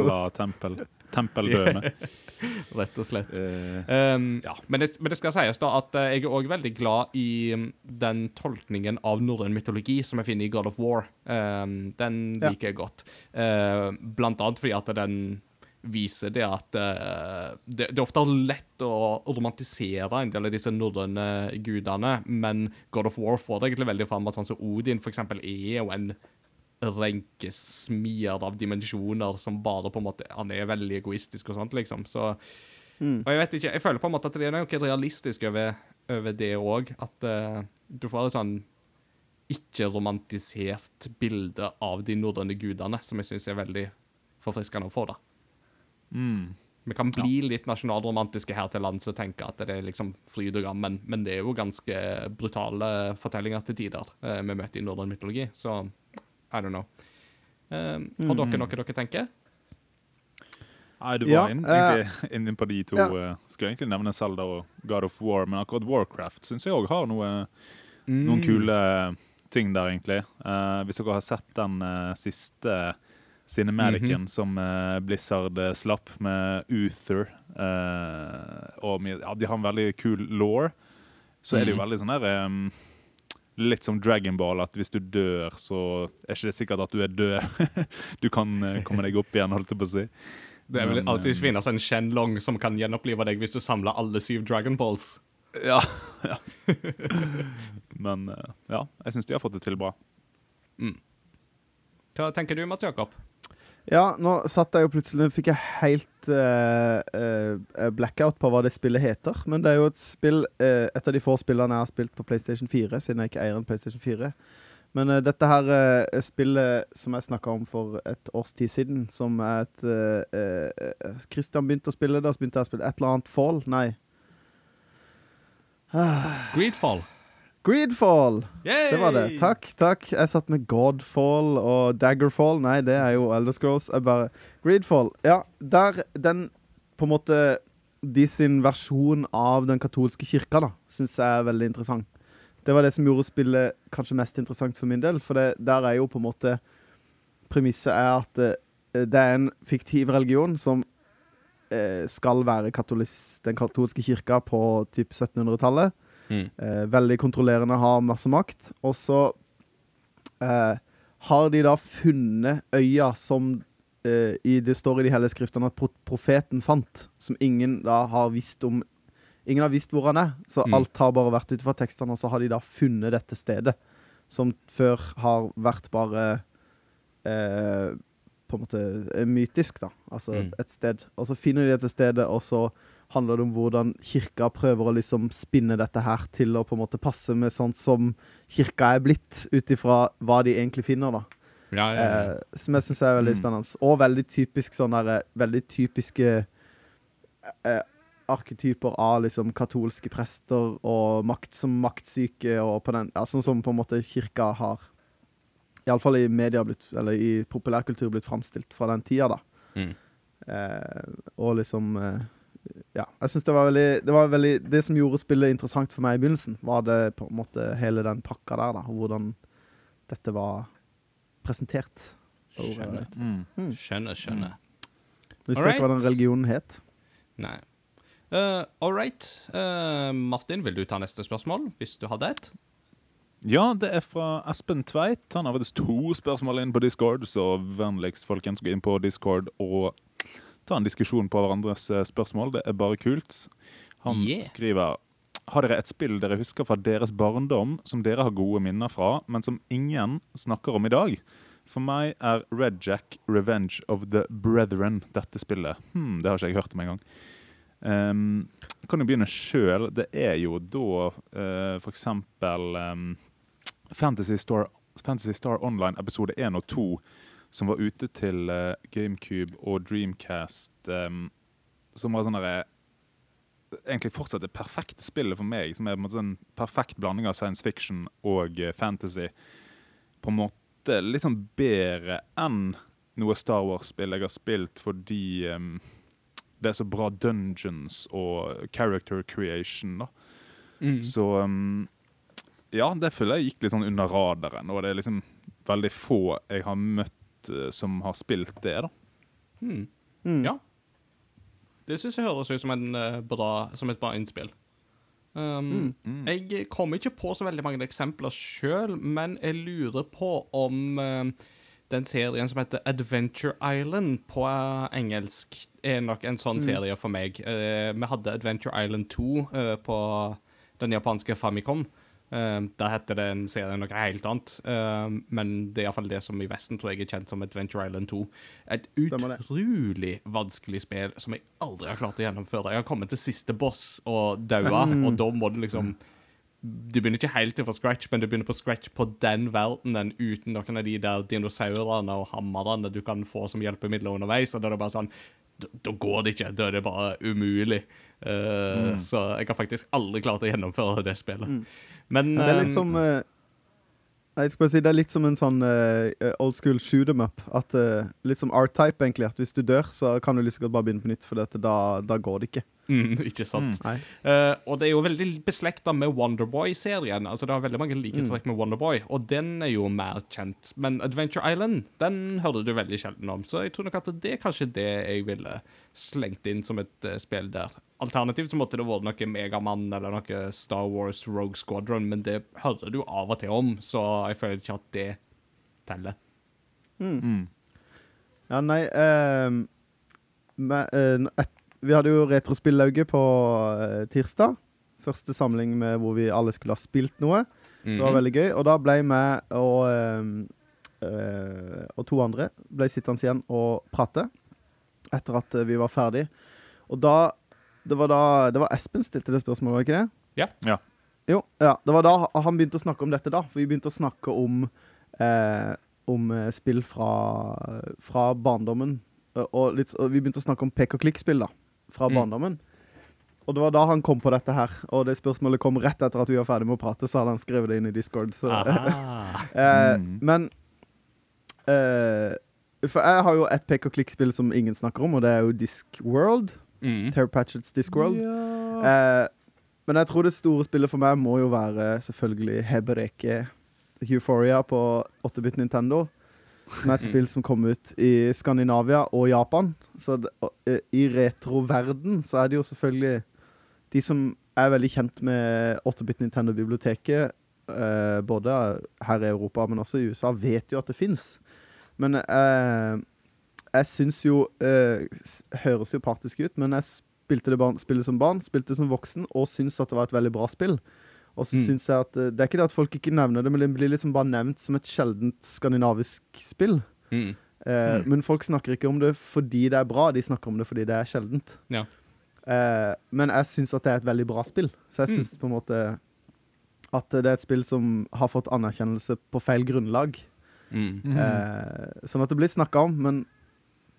la tempel. tempeldømme. Rett og slett. Um, ja, men det, men det skal sies da at eh, jeg er òg veldig glad i mm, den tolkningen av norrøn mytologi som jeg finner i God of War. Um, den Ja. liker jeg godt. Uh, blant annet fordi at den viser det at uh, det, det er ofte lett å romantisere en del av disse norrøne gudene, men God of War får det egentlig veldig fram at sånn som Odin for eksempel er jo en renkesmier av dimensjoner som bare på en måte Han er veldig egoistisk og sånt, liksom. Så Og jeg vet ikke, jeg føler på en måte at det er noe realistisk over, over det òg. At uh, du får et sånn ikke-romantisert bilde av de norrøne gudene, som jeg syns er veldig forfriskende å få, da. Mm. Vi kan bli litt nasjonalromantiske her til lands og tenke at det er liksom fryd og gammen, men det er jo ganske brutale fortellinger til tider eh, vi møter i norrøn mytologi, så I don't know. Um, har dere noe dere tenker? Nei, du var Ja, inn, eh, inne på de to. ja. eh, skulle egentlig nevne Zelda og God of War, men akkurat Warcraft syns jeg òg har noe, noen kule ting der, egentlig. Uh, hvis dere har sett den uh, siste cinematicen som uh, Blizzard slapp, med Uther eh, og ja, De har en veldig kul law. Så er det jo Mhm. veldig sånn der em, Litt som Dragon Ball, at hvis du dør, så er ikke det sikkert at du er død. du kan eh, komme deg opp igjen, holdt jeg på å si. Det er vel Men, alltid eh, finnes en Shenlong som kan gjenopplive deg hvis du samler alle syv Dragon Balls. Ja. ja. Men eh, ja, jeg syns de har fått det til bra. Hva tenker du, Mats Jakob? Ja, nå satt jeg jo plutselig Fikk jeg helt uh, uh, blackout på hva det spillet heter. Men det er jo et spill uh, Et av de få spillene jeg har spilt på PlayStation 4, siden jeg ikke eier en PlayStation 4. Men dette her spillet som jeg snakka om for et års tid siden, som er et Christian begynte å spille det, så begynte jeg å spille et eller annet Fall. Nei. Greedfall. Greedfall! Yay! Det var det. Takk, takk. Jeg satt med Godfall og Daggerfall. Nei, det er jo Elder Scrolls. Jeg bare Greedfall. Ja, der Den på en måte De sin versjon av den katolske kirka, da, syns jeg er veldig interessant. Det var det som gjorde spillet kanskje mest interessant for min del. For det, der er jo på en måte Premisset er at det, det er en fiktiv religion som eh, skal være katolis, den katolske kirka på typ 1700-tallet. Mm. Eh, veldig kontrollerende, har masse makt. Og så eh, har de da funnet øya som eh, i, Det står i de hellige skriftene at profeten fant, som ingen da har visst om Ingen har visst hvor han er, så Mm. alt har bare vært ut fra tekstene, og så har de da funnet dette stedet, som før har vært bare eh, på en måte eh, mytisk, da. Altså Mm. et sted. Og så finner de dette stedet, og så handler det om hvordan kirka prøver å liksom spinne dette her til å på en måte passe med sånt som kirka er blitt, ut ifra hva de egentlig finner, da. Ja, ja, ja. Eh, som jeg syns er veldig Mm. spennende. Og veldig typisk sånn derre Veldig typiske eh, arketyper av liksom katolske prester og makt som maktsyke og på den Ja, sånn som på en måte kirka har Iallfall i media blitt Eller i populærkultur blitt framstilt fra den tida, da. Mm. Eh, og liksom eh, Ja. Jeg synes det var veldig Det var veldig Det som gjorde spillet interessant for meg i begynnelsen, var det på en måte hele den pakka der, da. Og hvordan dette var presentert. Skjønner. Mm. Skjønner, skjønner. Husker husker ikke hva den religionen het? Nei. Uh, All right. Uh, Martin, vil du ta neste spørsmål, hvis du hadde et? Ja, det er fra Espen Tveit. Han har faktisk to spørsmål inn på Discord, så vennligst folkens gå inn på Discord og ta en diskusjon på hverandres eh, spørsmål. Det er bare kult. Han Yeah. skriver Har dere et spill dere husker fra deres barndom som dere har gode minner fra, men som ingen snakker om i dag? For meg er Red Jack Revenge of the Brethren dette spillet. Hmm, det har ikke jeg hørt om engang. Um, kan jo begynne sjøl. Det er jo da uh, for eksempel Fantasy, Star, Fantasy Star Online episode 1 og 2, som var ute til uh, GameCube og Dreamcast, um, som var sånn derre Egentlig fortsatt det perfekte spillet for meg, som er på en en perfekt blanding av science fiction og eh, fantasy. På en måte litt sånn bedre enn noe Star Wars-spill jeg har spilt, fordi um, det er så bra dungeons og character creation. da. Så um, ja, det føler jeg gikk litt sånn under radaren. Og det er liksom veldig få jeg har møtt eh, som har spilt det. da. Hmm. Mm. Ja. Det syns jeg høres ut som, en, eh, bra, som et bra innspill. Um, Mm. Jeg kommer ikke på så veldig mange eksempler sjøl, men jeg lurer på om uh, den serien som heter Adventure Island på uh, engelsk, er nok en sånn serie for meg. Uh, vi hadde Adventure Island 2 eh, på den japanske Famicom. Uh, der heter det en serie noe helt annet, uh, men det er iallfall det som i Vesten tror jeg er kjent som Adventure Island 2. Et utrolig vanskelig spill som jeg aldri har klart å gjennomføre. Jeg har kommet til siste boss og daua, og da må du liksom Du begynner ikke helt fra scratch, men du begynner på scratch på den verdenen uten noen av de der dinosaurene og hammerne du kan få som hjelpemidler underveis. Og da er det bare sånn Da, da går det ikke. Da er det bare umulig. Eh, Så jeg har faktisk aldri klart å gjennomføre det spillet. Men Det er litt eh, som uh, jeg skal bare si, det er litt som en sånn uh, old school shoot em up. At, litt som R-type, egentlig. At hvis du dør, så kan du lyst til å bare begynne på nytt, for dette, da, da går det ikke. Mm, Ikke sant? Mm, uh, og det er jo veldig beslekta med Wonderboy-serien. Altså Det har veldig mange likhetstrekk med Wonderboy, og den er jo mer kjent. Men Adventure Island den hører du veldig sjelden om, så jeg tror nok at det er kanskje det jeg ville slengt inn som et uh, spill der. Alternativt så måtte det vært noe Megamann eller noe Star Wars Rogue Squadron, men det hører du av og til om, så jeg føler ikke at det teller. Mm. Ja, nei uh, med, uh, et, Vi hadde jo Retrospillauget på eh, tirsdag. Første samling med hvor vi alle skulle ha spilt noe. Det var Mhm. veldig gøy. Og da ble jeg og, ehm, eh, og to andre ble sittende igjen og prate etter at vi var ferdig. Og da Det var da Det var Espen stilte det spørsmålet, var det ikke det? Ja. Ja. Jo, ja. Det var da han begynte å snakke om dette, da. For vi begynte å snakke om eh, Om spill fra, fra barndommen. Og, og, litt, og vi begynte å snakke om pek og klikk-spill, da. Fra Mm. barndommen. Og det var da han kom på dette her. Og det spørsmålet kom rett etter at vi var ferdig med å prate, så hadde han skrevet det inn i Discord. Så, eh, Mm. Men eh, For jeg har jo et pek og klikk-spill som ingen snakker om, og det er jo Discworld. Mm. Terry Patchett's Discworld. Eh, men jeg tror det store spillet for meg må jo være selvfølgelig Hebereke Euphoria på 8-bit Nintendo. Er et spill som kom ut i Skandinavia og Japan. Så det, eh, i retroverden så er det jo selvfølgelig de som er veldig kjent med 8-bit Nintendo-biblioteket, eh, både her i Europa, men også i USA, vet jo at det fins. Men eh, jeg syns jo eh, Høres jo partisk ut, men jeg spilte det barn, spillet som barn, spilte det som voksen, og syns at det var et veldig bra spill. Og så Mm. syns jeg at eh, Det er ikke det at folk ikke nevner det, men det blir liksom bare nevnt som et sjeldent skandinavisk spill. Mm. Eh, Mm. Men folk snakker ikke om det fordi det er bra, de snakker om det fordi det er sjeldent. Ja. Eh, men jeg syns at det er et veldig bra spill. Så jeg Mm. syns på en måte at det er et spill som har fått anerkjennelse på feil grunnlag. Mm. Mm. Eh, sånn at det blir snakka om, men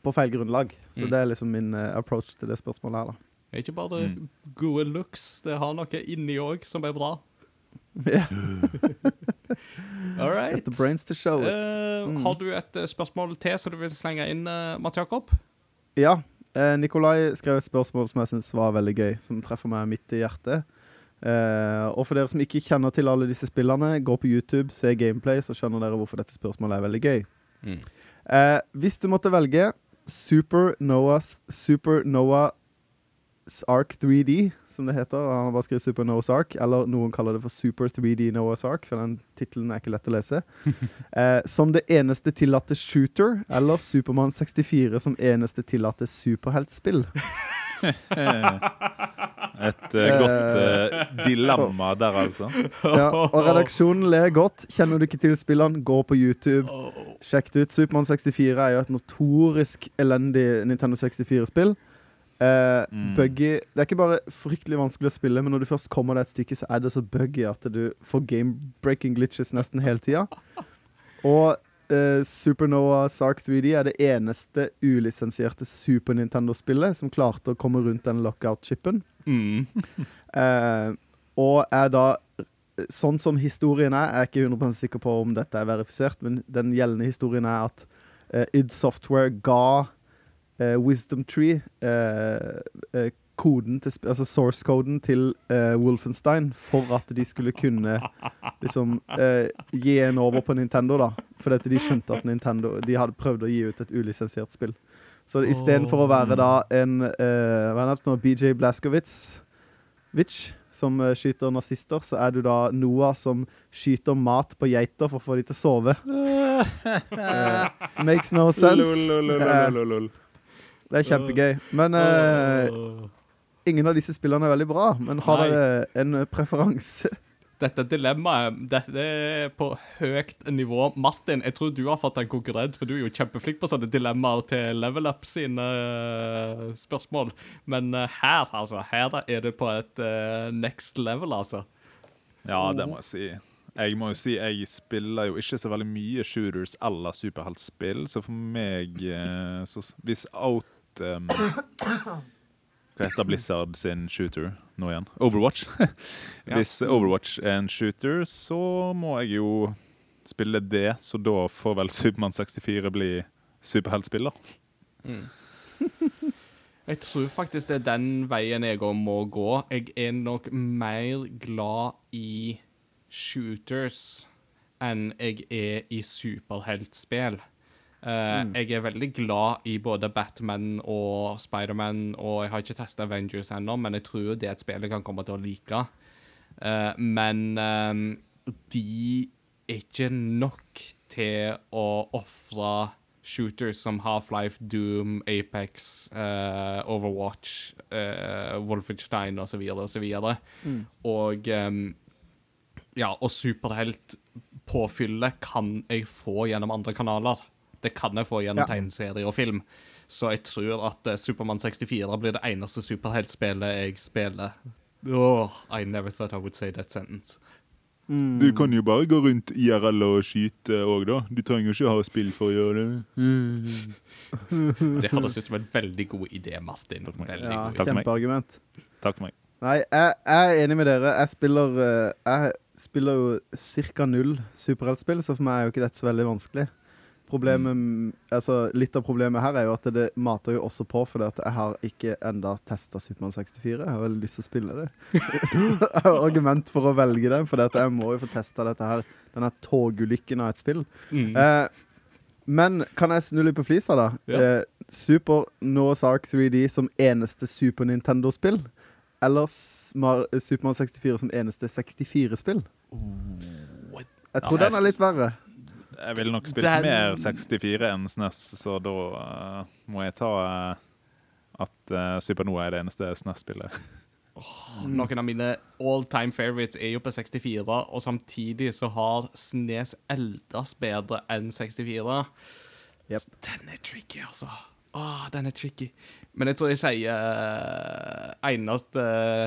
på feil grunnlag. Så Mm. det er liksom min eh, approach til det spørsmålet her, da. Det er ikke bare Mm. gode looks, det har noe inni òg som er bra. Ja, All right. Get the brains to show it. Mm. Uh, Har du et eh, spørsmål til som du vil slenge inn, uh, Mats Jakob? Ja. Uh, Nikolai skrev et spørsmål som jeg syns var veldig gøy, som treffer meg midt i hjertet. Uh, og for dere som ikke kjenner til alle disse spillene, gå på YouTube, se gameplay, så skjønner dere hvorfor dette spørsmålet er veldig gøy. Mm. Eh, hvis du måtte velge Super Noah's Super Noah's Ark 3D, som det heter, han har bare skrevet Super Noah's Ark, eller noen kaller det for Super 3D Noah's Ark, for den tittelen er ikke lett å lese, eh, som det eneste tillatte shooter, eller Supermann 64 som eneste tillatte superheltspill. Et uh, godt uh, dilemma der, altså. Ja, og redaksjonen ler godt. Kjenner du ikke til spillene, gå på YouTube. Oh. Sjekk det ut. Supermann 64 er jo et notorisk elendig Nintendo 64-spill. Eh, Mm. Buggy Det er ikke bare fryktelig vanskelig å spille, men når du først kommer deg et stykke, så er det så buggy at du får game-breaking glitches nesten hele tida. Og eh, Supernova Sark 3D er det eneste ulisensierte Super Nintendo-spillet som klarte å komme rundt den lockout-chipen. Mm. Eh, og er da Sånn som historien er, jeg er ikke 100 sikker på om dette er verifisert, men den gjeldende historien er at id Software ga eh, Wisdom Tree eh, eh, koden til, altså source-koden til eh, Wolfenstein for at de skulle kunne liksom eh, gi en over på Nintendo, da. Fordi at de skjønte at Nintendo De hadde prøvd å gi ut et ulisensiert spill. Så istedenfor å være da en Hva er det nå? BJ Blaskowitz Witch, som skyter nazister, så er du da Noah som skyter mat på geiter for å få dem til å sove. uh, makes no sense. Lol, lol, lol. Det er kjempegøy. Men uh, ingen av disse spillene er veldig bra. Men har Nei. dere en eh, preferanse? Dette dilemmaet dette er på høyt nivå. Martin, jeg tror du har fått en konkurrent, for du er jo kjempeflink på sånne dilemmaer til Level Up sine uh, spørsmål. Men uh, her, altså, her er det på et next level, altså. Ja, det må jeg si. Jeg må jo si, jeg spiller jo ikke så veldig mye shooters eller superheltspill, så for meg så, Hvis Out um, Hva heter Blizzard sin shooter nå igjen? Overwatch. Hvis Overwatch er en shooter, så må jeg jo spille det, så da får vel Supermann 64 bli superheltspiller. Jeg tror faktisk det er den veien jeg òg må gå. Jeg er nok mer glad i shooters enn jeg er i superheltspill. Eh, Jeg er veldig glad i både Batman og Spiderman, og jeg har ikke testa Avengers ennå, men jeg tror det er et spill jeg kan komme til å like. Eh, men eh, de er ikke nok til å ofre shooters som Half-Life, Doom, Apex, eh, Overwatch, uh, Wolfenstein osv. videre Og ehm, ja, og superheltpåfyllet kan jeg få gjennom andre kanaler. Det kan jeg få gjennom Ja. tegneserier og film. Så jeg tror at uh, Supermann 64 blir det eneste superheltspillet jeg spiller. Åh, I never thought I would say that sentence. Du kan jo bare gå rundt IRL og skyte òg, da. Du trenger jo ikke ha spill for å gjøre det. Det høres ut som en veldig god idé, Martin. Takk for meg. Ja, god Takk for meg. Kjempeargument. Takk for meg. Nei, jeg, jeg er enig med dere. Jeg spiller, eh, jeg spiller jo ca. null superheltspill, så for meg er jo ikke dette så veldig vanskelig. Problemet, m- altså Litt av problemet her er jo at det mater jo også på, fordi at jeg har ikke enda testa Supermann 64. Jeg har veldig lyst til å spille det. jeg har argument for å velge den, for jeg må jo få testa dette her. Denne togulykken av et spill. Mm. Eh, men kan jeg snu litt på flisa, da? Ja. Eh, Super Noah's Ark 3D som eneste Super Nintendo-spill? Eller Supermann 64 som eneste 64-spill? Jeg tror Ja, den er litt verre. Jeg ville nok spilt Den- mer 64 enn SNES, så da uh, må jeg ta uh, at uh, Supernova er det eneste SNES-spillet. Noen av mine all time favorites er jo på 64, og samtidig så har Snes eldes bedre enn 64. Yep. Den er tricky, altså. Åh, den er tricky. Men jeg tror jeg sier uh, eneste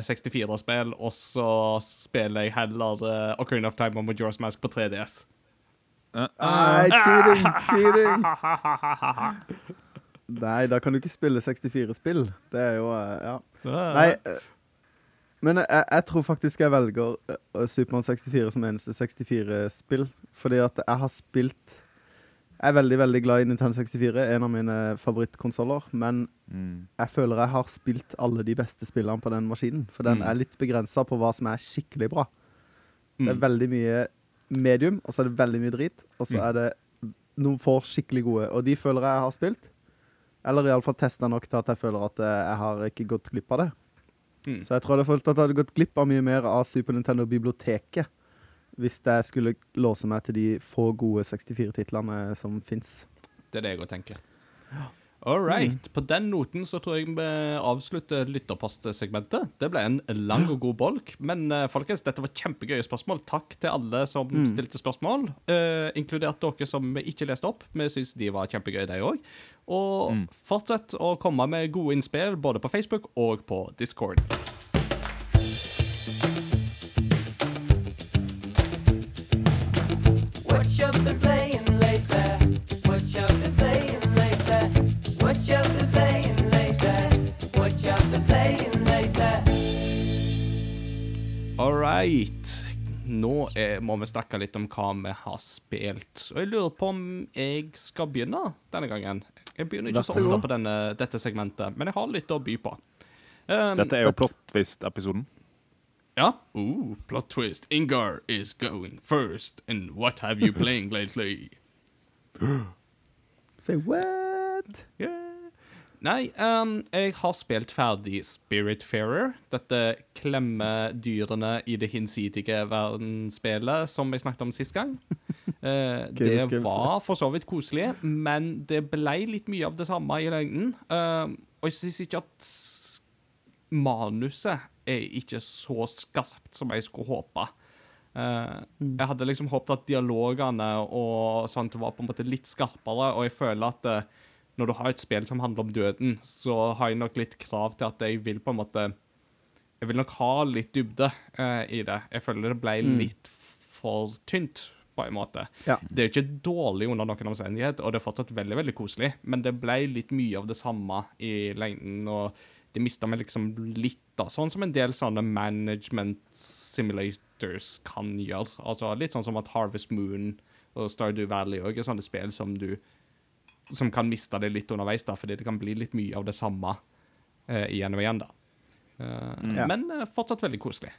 64-spill, og så spiller jeg heller uh, Ocarina of Time og Majora's Mask på 3DS. Nei, cheating! Cheating! Nei, da kan du ikke spille 64-spill. Det er jo eh, Ja. Nei, eh, men jeg, jeg tror faktisk jeg velger eh, Supermann 64 som eneste 64-spill. Fordi at jeg har spilt Jeg er veldig veldig glad i Nintendo 64, en av mine favorittkonsoller. Men Mm. jeg føler jeg har spilt alle de beste spillene på den maskinen. For den Mm. er litt begrensa på hva som er skikkelig bra. Det er Mm. veldig mye medium, og så er det veldig mye drit. Og så Mm. er det noen få skikkelig gode. Og de føler jeg har spilt. Eller iallfall testa nok til at jeg føler at eh, jeg har ikke gått glipp av det. Mm. Så jeg tror jeg hadde følt at jeg hadde gått glipp av mye mer av Super Nintendo-biblioteket. Hvis jeg skulle låse meg til de få gode 64-titlene som fins. Det er det jeg òg tenker. All right. På den noten så tror jeg vi avslutter lytterpostsegmentet. Det ble en lang og god bolk. Men eh, folkens, dette var kjempegøye spørsmål. Takk til alle som Mm. stilte spørsmål, uh, inkludert dere som vi ikke leste opp. Vi syns de var kjempegøye, de òg. Og Mm. fortsett å komme med gode innspill både på Facebook og på Discord. What you been All right. Nå er, må vi snakke litt om hva vi har spilt. Og jeg lurer på om jeg skal begynne denne gangen. Jeg begynner ikke så så ofte på denne, dette segmentet, men jeg har litt å by på. Um, Dette er jo plot twist-episoden. Ja. Ooh, plot twist. Ingar is going first, and what have you playing lately? Say what? Yeah. Nei, um, jeg har spilt ferdig Spiritfarer. Dette klemmedyrene i det hinsidige verdensspillet som jeg snakket om sist gang. Uh, det var for så vidt koselig, men det ble litt mye av det samme i lengden. Uh, og jeg syns ikke at manuset er ikke så skarpt som jeg skulle håpe. Uh, Jeg hadde liksom håpet at dialogene og sånt var på en måte litt skarpere, og jeg føler at eh, når du har et spill som handler om døden, så har jeg nok litt krav til at jeg vil på en måte Jeg vil nok ha litt dybde eh, i det. Jeg føler det ble litt for tynt, på en måte. Ja. Det er ikke dårlig under noen omstendighet, og det er fortsatt veldig veldig koselig, men det ble litt mye av det samme i lengden, og det mista meg liksom litt, da. Sånn som en del sånne management simulators kan gjøre. Altså Litt sånn som at Harvest Moon og Stardew Valley òg er sånne spill som du som kan miste det litt underveis, da, fordi det kan bli litt mye av det samme eh, igjen og igjen. da. Eh, Ja. Men eh, fortsatt veldig koselig.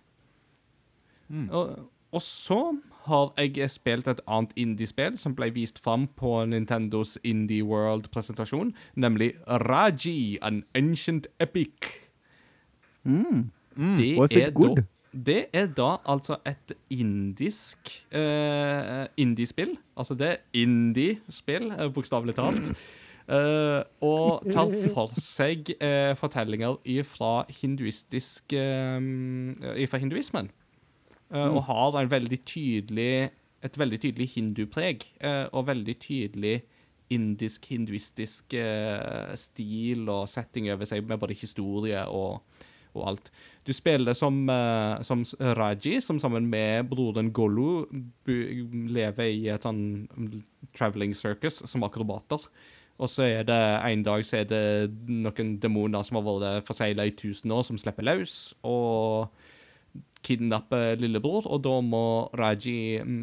Og, og så har jeg spilt et annet indiespill som ble vist fram på Nintendos Indie World-presentasjon, nemlig Raji, an ancient epic. Det, Mm. Det er da, det er da altså et indisk eh, indiespill. Altså det er indie-spill, eh, bokstavelig talt. Eh, og tar for seg eh, fortellinger fra hinduistisk eh, Fra hinduismen. Mm. Og har en veldig tydelig et veldig tydelig hindupreg, eh, og veldig tydelig indisk-hinduistisk eh, stil og setting over seg, med både historie og, og alt. Du spiller som, uh, som Raji, som sammen med broren Golu bu- lever i et sånn traveling circus som akrobater. Og så er det en dag så er det noen demoner som har vært forsegla i tusen år, som slipper løs og kidnapper lillebror, og da må Raji mm,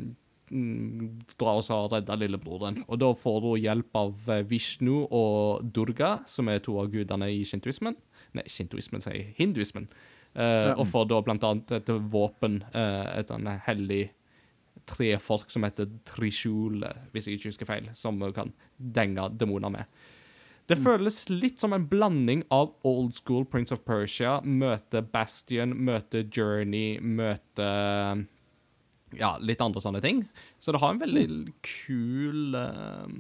mm, dra oss og redde lillebroren. Og da får hun hjelp av Vishnu og Durga, som er to av gudene i shintoismen. Nei, shintoismen sier hinduismen. Eh, Og får da blant annet et våpen, uh, et sånn hellig trefolk som heter Trishul, hvis jeg ikke husker feil, som kan denge demoner med. Det føles litt som en blanding av old school Prince of Persia, møte Bastion, møte Journey, møte Ja, litt andre sånne ting. Så det har en veldig kul eh,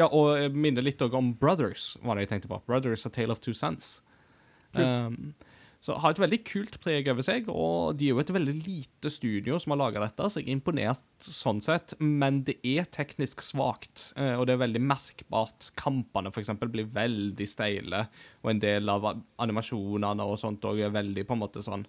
Ja, og jeg minner litt om Brothers, var det jeg tenkte på. Brothers, A Tale of Two Sons. Um, så har et veldig kult preg over seg, og de er jo et veldig lite studio som har laga dette, så jeg er imponert sånn sett, men det er teknisk svakt, eh, og det er veldig merkbart. Kampene, for eksempel, blir veldig steile, og en del av animasjonene og sånt òg er veldig på en måte sånn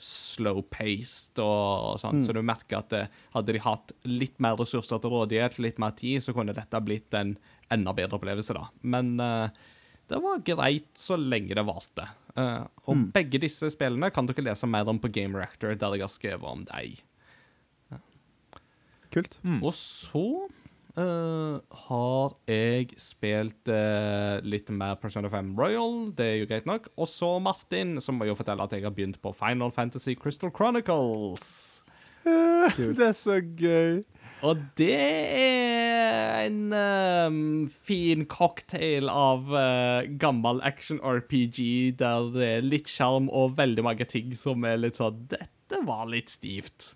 slow-paced og sånn, så du merker at det, hadde de hatt litt mer ressurser til rådighet, litt mer tid, så kunne dette blitt en enda bedre opplevelse, da. Men eh, det var greit så lenge det varte. Uh, og begge disse spillene kan dere lese mer om på Game Reactor, der jeg har skrevet om dem. Kult. Og så uh, har jeg spilt uh, litt mer Persona 5 Royal, det er jo greit nok. Og så, Martin, så må jeg jo fortelle at jeg har begynt på Final Fantasy Crystal Chronicles. Det er så gøy. Og det er en um, fin cocktail av uh, gammel action-RPG der det er litt sjarm og veldig mange ting som er litt sånn Dette var litt stivt.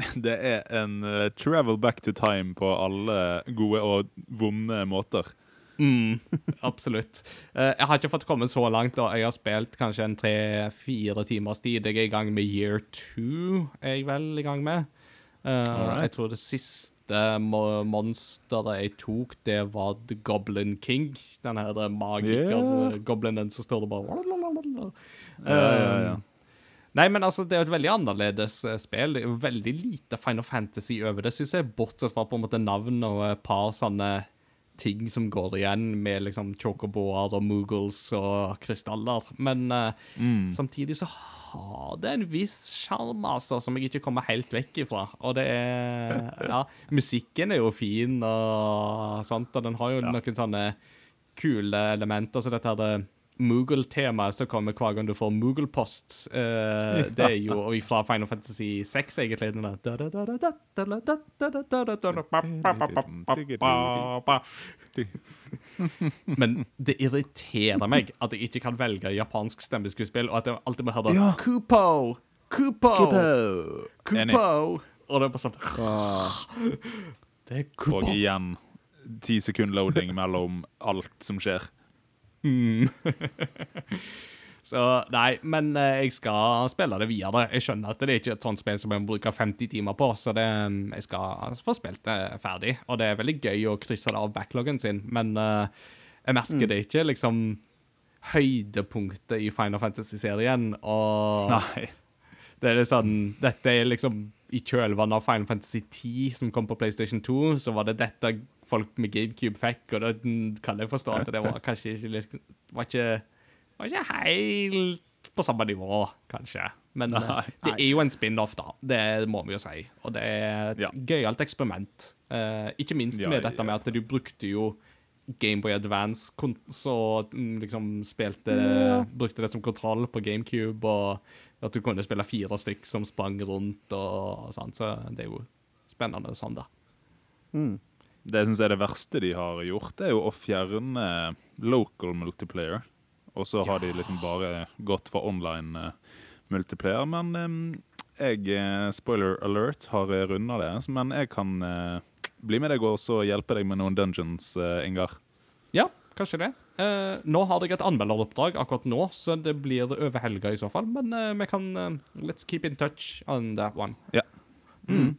Det er en uh, travel back to time på alle gode og vonde måter. Mm, absolutt. Uh, jeg har ikke fått komme så langt. da. Jeg har spilt kanskje en tre-fire timers tid. Jeg er i gang med year two, er jeg vel i gang med. Alright. jeg tror det siste monsteret jeg tok, det var The Goblin King. Den her Yeah. magiker-goblinen som står der bare Ja, ja, ja. Eh, Nei, men altså, det er jo et veldig annerledes eh, spill. Veldig lite Final Fantasy over det, syns jeg, bortsett fra på en måte navn og et par sånne ting som går igjen, med liksom chocoboer og moogles og krystaller. Men eh, samtidig så har det en viss sjarm, altså, som jeg ikke kommer helt vekk ifra. Og det er Ja, musikken er jo fin og sånt, og den har jo noen sånne kule elementer, så dette her det Moogle-temaet som kommer hver gang du får Moogle-post. Uh, det er jo fra Final Fantasy 6, egentlig. Den der. Men det irriterer meg at jeg ikke kan velge japansk stemmeskuespill, og at jeg alltid må høre Ja. Kupo! Kupo! Kupo! Og det er bare sånn Det er Kupo. Og igjen ti sekund loading mellom alt som skjer. Mm. Så nei, men eh, jeg skal spille det videre. Jeg skjønner at det er ikke et sånt spill som jeg må bruke 50 timer på, så det, mm, jeg skal få spilt det ferdig. Og det er veldig gøy å krysse det av backloggen sin, men eh, jeg merker det ikke liksom høydepunktet i Final Fantasy-serien. Og Nei. det er sånn Dette er liksom i kjølvannet av Final Fantasy 10, som kom på PlayStation 2, så var det dette folk med GameCube fikk, og da kan jeg forstå at det var kanskje ikke litt Var ikke, var ikke helt på samme nivå, kanskje. Men eh, Nei. det er jo en spin-off, da. Det må vi jo si. Og det er et Ja. gøyalt eksperiment. Uh, ikke minst Ja, med dette med at du brukte jo Gameboy Advance, så mm, liksom spilte Brukte det som kontroll på GameCube, og at du kunne spille fire stykk som sprang rundt og sånn, så det er jo spennende sånn, da. Mm. Det jeg syns er det verste de har gjort, det er jo å fjerne local multiplayer. Og så har de liksom bare gått for online eh, multiplayer. Men eh, jeg, eh, spoiler alert, har runda det. Men jeg kan eh, bli med deg og hjelpe deg med noen dungeons, eh, Ingar. Ja, kanskje det. Eh, nå har jeg et anmelderoppdrag akkurat nå, så det blir over helga i så fall. Men eh, vi kan eh, Let's keep in touch on that one. Ja. Mm.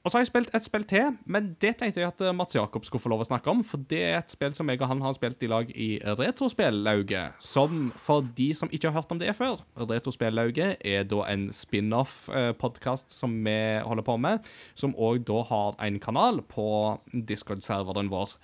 Og så har jeg spilt et spill til, men det tenkte jeg at eh, Mats Jakob skulle få lov å snakke om. For det er et spill som jeg og han har spilt i lag i Retrospellauget. Som for de som ikke har hørt om det før Retrospellauget er da en spin-off-podkast som vi holder på med, som òg da har en kanal på Discord-serveren vår.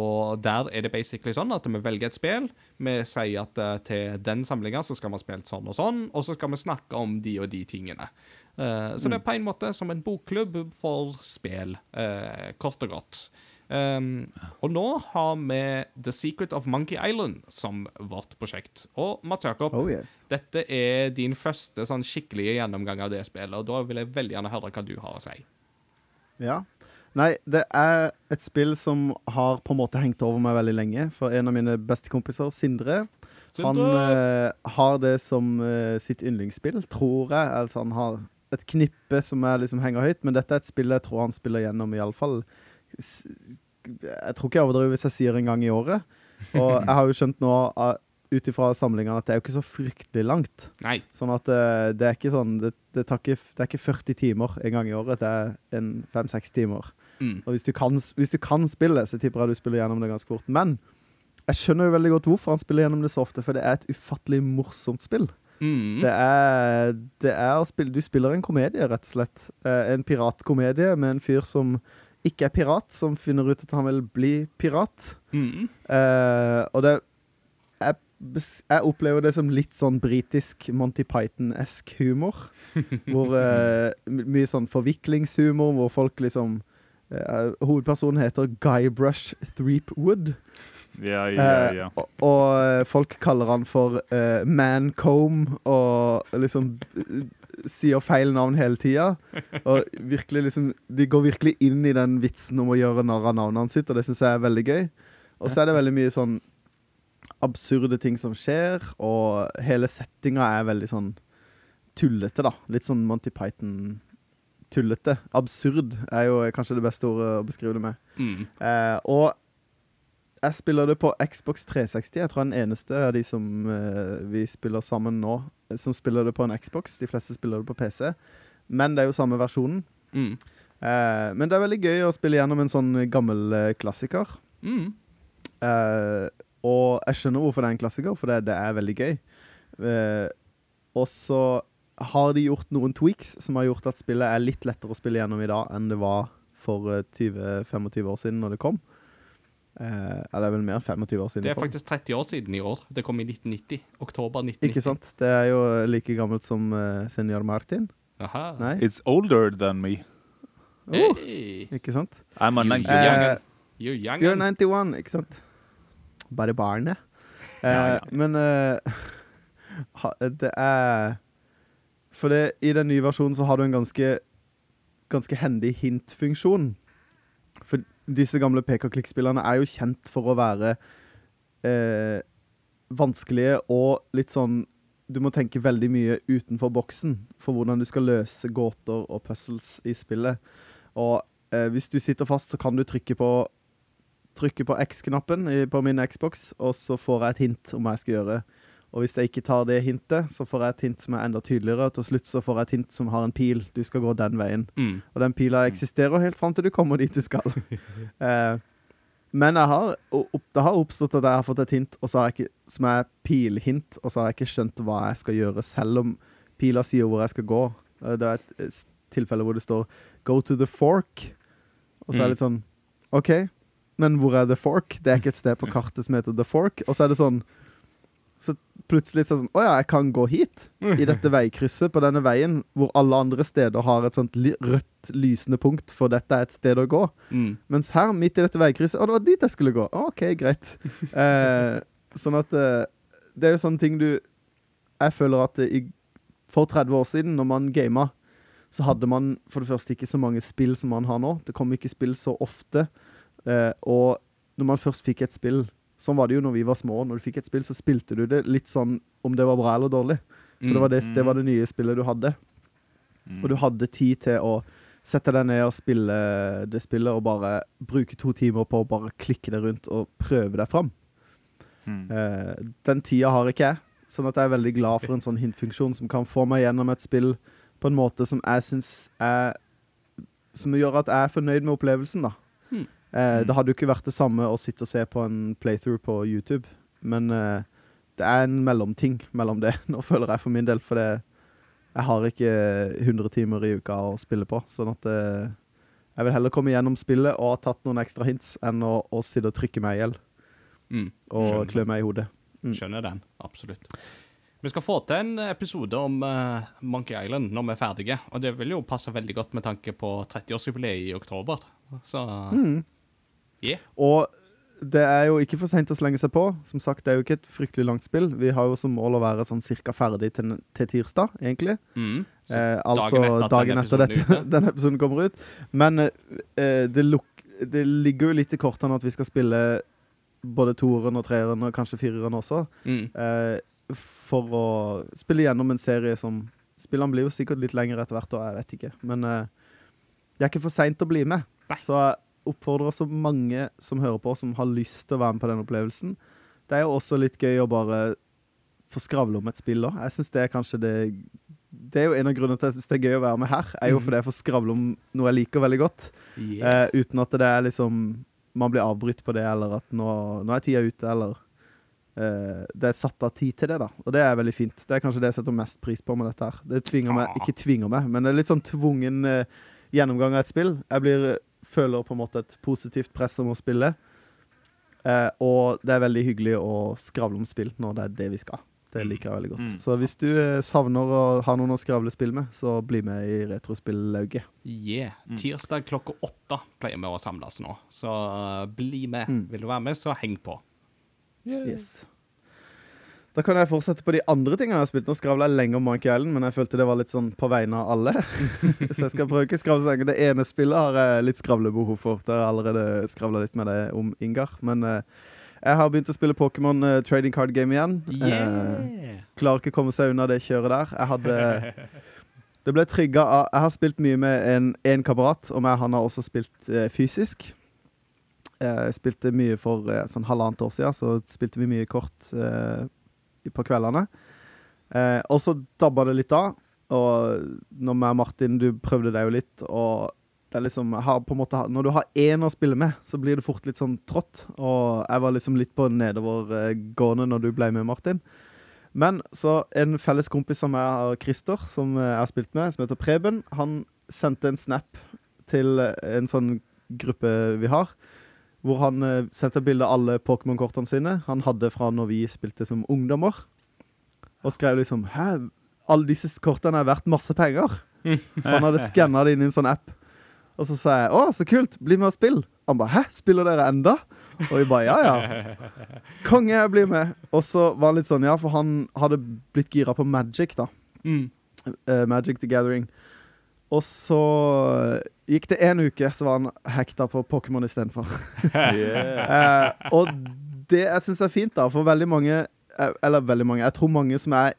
Og der er det basically sånn at vi velger et spill. Vi sier at uh, til den samlinga så skal vi ha spilt sånn og sånn, og så skal vi snakke om de og de tingene. Uh, så det er på en måte som en bokklubb for spill, uh, kort og godt. Um, og nå har vi The Secret of Monkey Island som vårt prosjekt. Og Mats Jakob, Oh yes. dette er din første sånn skikkelige gjennomgang av det spillet, og da vil jeg veldig gjerne høre hva du har å si. Ja. Nei, det er et spill som har på en måte hengt over meg veldig lenge. For en av mine beste kompiser, Sindre, han uh, har det som uh, sitt yndlingsspill, tror jeg. Altså han har et knippe som er liksom henger høyt, men dette er et spill jeg tror han spiller gjennom iallfall Jeg tror ikke jeg overdriver hvis jeg sier en gang i året. Og jeg har jo skjønt nå ut ifra samlingene at det er jo ikke så fryktelig langt. Nei. Sånn at eh, det er ikke sånn det, det, ikke, det er ikke 40 timer en gang i året, det er en fem-seks timer. Mm. Og hvis du, kan, hvis du kan spille, så tipper jeg du spiller gjennom det ganske fort. Men jeg skjønner jo veldig godt hvorfor han spiller gjennom det så ofte, for det er et ufattelig morsomt spill. Mm. Det er, det er spille Du spiller en komedie, rett og slett. Eh, en piratkomedie med en fyr som ikke er pirat, som finner ut at han vil bli pirat. Mm. Uh, og det jeg, jeg opplever det som litt sånn britisk Monty Python-esk humor. hvor uh, Mye sånn forviklingshumor, hvor folk liksom eh, Hovedpersonen heter Guybrush Threepwood. Ja, ja, ja. ja. og, og eh, folk kaller han for uh, Mancombe og liksom eh, sier feil navn hele tida. Og virkelig liksom De går virkelig inn i den vitsen om å gjøre narr av navnet hans sitt, og det syns jeg er veldig gøy. Og så er det veldig mye sånn absurde ting som skjer, og hele settinga er veldig sånn tullete, da. Litt sånn Monty Python-tullete. Absurd er jo kanskje det beste ordet å beskrive det med. Mm. Eh, og jeg spiller det på Xbox 360. Jeg tror jeg er den eneste av de som eh, vi spiller sammen nå, eh, som spiller det på en Xbox. De fleste spiller det på PC. Men det er jo samme versjonen. Mm. Eh, men det er veldig gøy å spille gjennom en sånn gammel eh, klassiker. Mm. Eh, og jeg skjønner hvorfor det er en klassiker, for det, det er veldig gøy. Eh, og så har de gjort noen tweaks som har gjort at spillet er litt lettere å spille gjennom i dag enn det var for eh, 20-25 år siden når det kom. Eh, eller er vel mer enn 25 år siden Det er faktisk 30 år siden i år. Det kom i 1990. Oktober 1990. Ikke sant? Det er jo like gammelt som uh, Senior Martin. Aha. Nei? It's older than me. Oh, Hey. ikke sant? I'm a You 90. young Eh, un. Young You're un. 91, ikke sant? Bare barnet. Eh, Ja, ja. Men uh, ha, det er For det, i den nye versjonen så har du en ganske Ganske hendig hint-funksjon. For disse gamle pek-og-klikk-spillerne er jo kjent for å være eh, vanskelige og litt sånn Du må tenke veldig mye utenfor boksen for hvordan du skal løse gåter og puzzles i spillet. Og eh, hvis du sitter fast, så kan du trykke på Trykke på X-knappen på min Xbox, og så får jeg et hint om hva jeg skal gjøre. Og hvis jeg ikke tar det hintet, så får jeg et hint som er enda tydeligere. Og til slutt så får jeg et hint som har en pil. Du skal gå den veien. Mm. Og den pila eksisterer helt fram til du kommer dit du skal. eh, men jeg har, opp, det har oppstått at jeg har fått et hint og så har jeg ikke, som er pilhint, og så har jeg ikke skjønt hva jeg skal gjøre, selv om pila sier hvor jeg skal gå. Eh, Det er et tilfelle hvor det står 'go to the fork'. Og så er Mm. det litt sånn OK, men hvor er the fork? Det er ikke et sted på kartet som heter the fork. Og så er det sånn Så plutselig sånn Å ja, jeg kan gå hit. I dette veikrysset på denne veien, hvor alle andre steder har et sånt rødt lysende punkt, for dette er et sted å gå. Mm. Mens her, midt i dette veikrysset Å, det var dit jeg skulle gå. OK, greit. Eh, sånn at eh, Det er jo sånne ting du Jeg føler at i, for 30 år siden, når man gama, så hadde man for det første ikke så mange spill som man har nå. Det kom ikke spill så ofte. Eh, og når man først fikk et spill Sånn var det jo når vi var små. Når du fikk et spill, så spilte du det litt sånn om det var bra eller dårlig. For det var det, det var det nye spillet du hadde. Og du hadde tid til å sette deg ned og spille det spillet, og bare bruke to timer på å bare klikke det rundt og prøve deg fram. Mm. Eh, den tida har ikke jeg, sånn at jeg er veldig glad for en sånn hintfunksjon som kan få meg gjennom et spill på en måte som jeg syns er Som gjør at jeg er fornøyd med opplevelsen, da. Hmm. Eh, Mm. det hadde jo ikke vært det samme å sitte og se på en playthrough på YouTube, men eh, det er en mellomting mellom det, nå føler jeg for min del, for det jeg har ikke 100 timer i uka å spille på, sånn at eh, jeg vil heller komme gjennom spillet og ha tatt noen ekstra hints enn å, å sitte og trykke meg i hjel Mm. og klø meg i hodet. Mm. Skjønner den, absolutt. Vi skal få til en episode om uh, Monkey Island når vi er ferdige, og det vil jo passe veldig godt med tanke på 30-årsjubileet i oktober. Så Mm. Yeah. Og det er jo ikke for seint å slenge seg på. Som sagt, det er jo ikke et fryktelig langt spill. Vi har jo som mål å være sånn cirka ferdig til, til tirsdag, egentlig. Mm. Eh, altså dagen etter dagen etter denne episoden dette, denne episoden kommer ut. Men eh, det, luk, det ligger jo litt i kortene at vi skal spille både toeren og treeren og kanskje fireren også. mm. Eh, for å spille gjennom en serie som Spillene blir jo sikkert litt lengre etter hvert, og jeg vet ikke. Men eh, det er ikke for seint å bli med. Nei. Så oppfordrer så mange som hører på, som har lyst til å være med på den opplevelsen. Det er jo også litt gøy å bare få skravle om et spill òg. Jeg synes det er kanskje det Det er jo en av grunnene til at jeg synes det er gøy å være med her, er jo Mhm. fordi jeg får skravle om noe jeg liker veldig godt. Yeah. Uh, uten at det er liksom Man blir avbrutt på det, eller at nå, nå er tida ute, eller uh, Det er satt av tid til det, da. Og det er veldig fint. Det er kanskje det jeg setter mest pris på med dette her. Det tvinger meg, ikke tvinger meg, men det er litt sånn tvungen uh, gjennomgang av et spill. Jeg blir, føler på en måte et positivt press om å spille. Eh, og det er veldig hyggelig å skravle om spill når det er det vi skal. Det liker jeg veldig godt. Mm. Så hvis du eh, savner å ha noen å skravle spill med, så bli med i Retrospillauget. Yeah. Mm. Tirsdag klokka åtte pleier vi å samles nå, så uh, bli med. Mm. Vil du være med, så heng på. Yes. Da kan jeg fortsette på de andre tingene jeg har spilt. Nå skravla jeg lenge om Monkey Island, men jeg følte det var litt sånn på vegne av alle. så jeg skal prøve ikke skravle så lenge. Det ene spillet har jeg litt skravlebehov for. Det har jeg allerede skravla litt med det om Ingar. Men uh, jeg har begynt å spille Pokémon uh, trading card game igjen. Yeah. Uh, klarer ikke å komme seg unna det kjøret der. Jeg hadde Det ble trigga av Jeg har spilt mye med en, en kamerat, og meg, han har også spilt eh, fysisk. Eh, Jeg spilte mye for eh, sånn halvannet år siden, så spilte vi mye kort eh, på kveldene. Eh, og så dabba det litt av. Og når meg og Martin, du prøvde deg jo litt, og det er liksom har på en måte, Når du har én å spille med, så blir det fort litt sånn trått. Og jeg var liksom litt på nedovergående når du ble med, Martin. Men så en felles kompis som jeg har, Christer, som eh, jeg har spilt med, som heter Preben, han sendte en snap til eh, en sånn gruppe vi har, hvor han uh, sendte bilde av alle Pokémon-kortene sine han hadde fra når vi spilte som ungdommer, og skrev liksom Hæ, alle disse kortene er verdt masse penger? For han hadde skanna det inn i en sånn app. Og så sa jeg å, så kult, bli med og spill. Han bare hæ, spiller dere enda? Og vi bare ja, ja. Konge, jeg blir med. Og så var han litt sånn, ja, for han hadde blitt gira på Magic, da. Mm. Uh, Magic the Gathering. Og så Gikk det én uke, så var han hekta på Pokémon istedenfor. Yeah. Eh, og det jeg syns er fint, da, for veldig mange eh, Eller veldig mange, jeg tror mange som er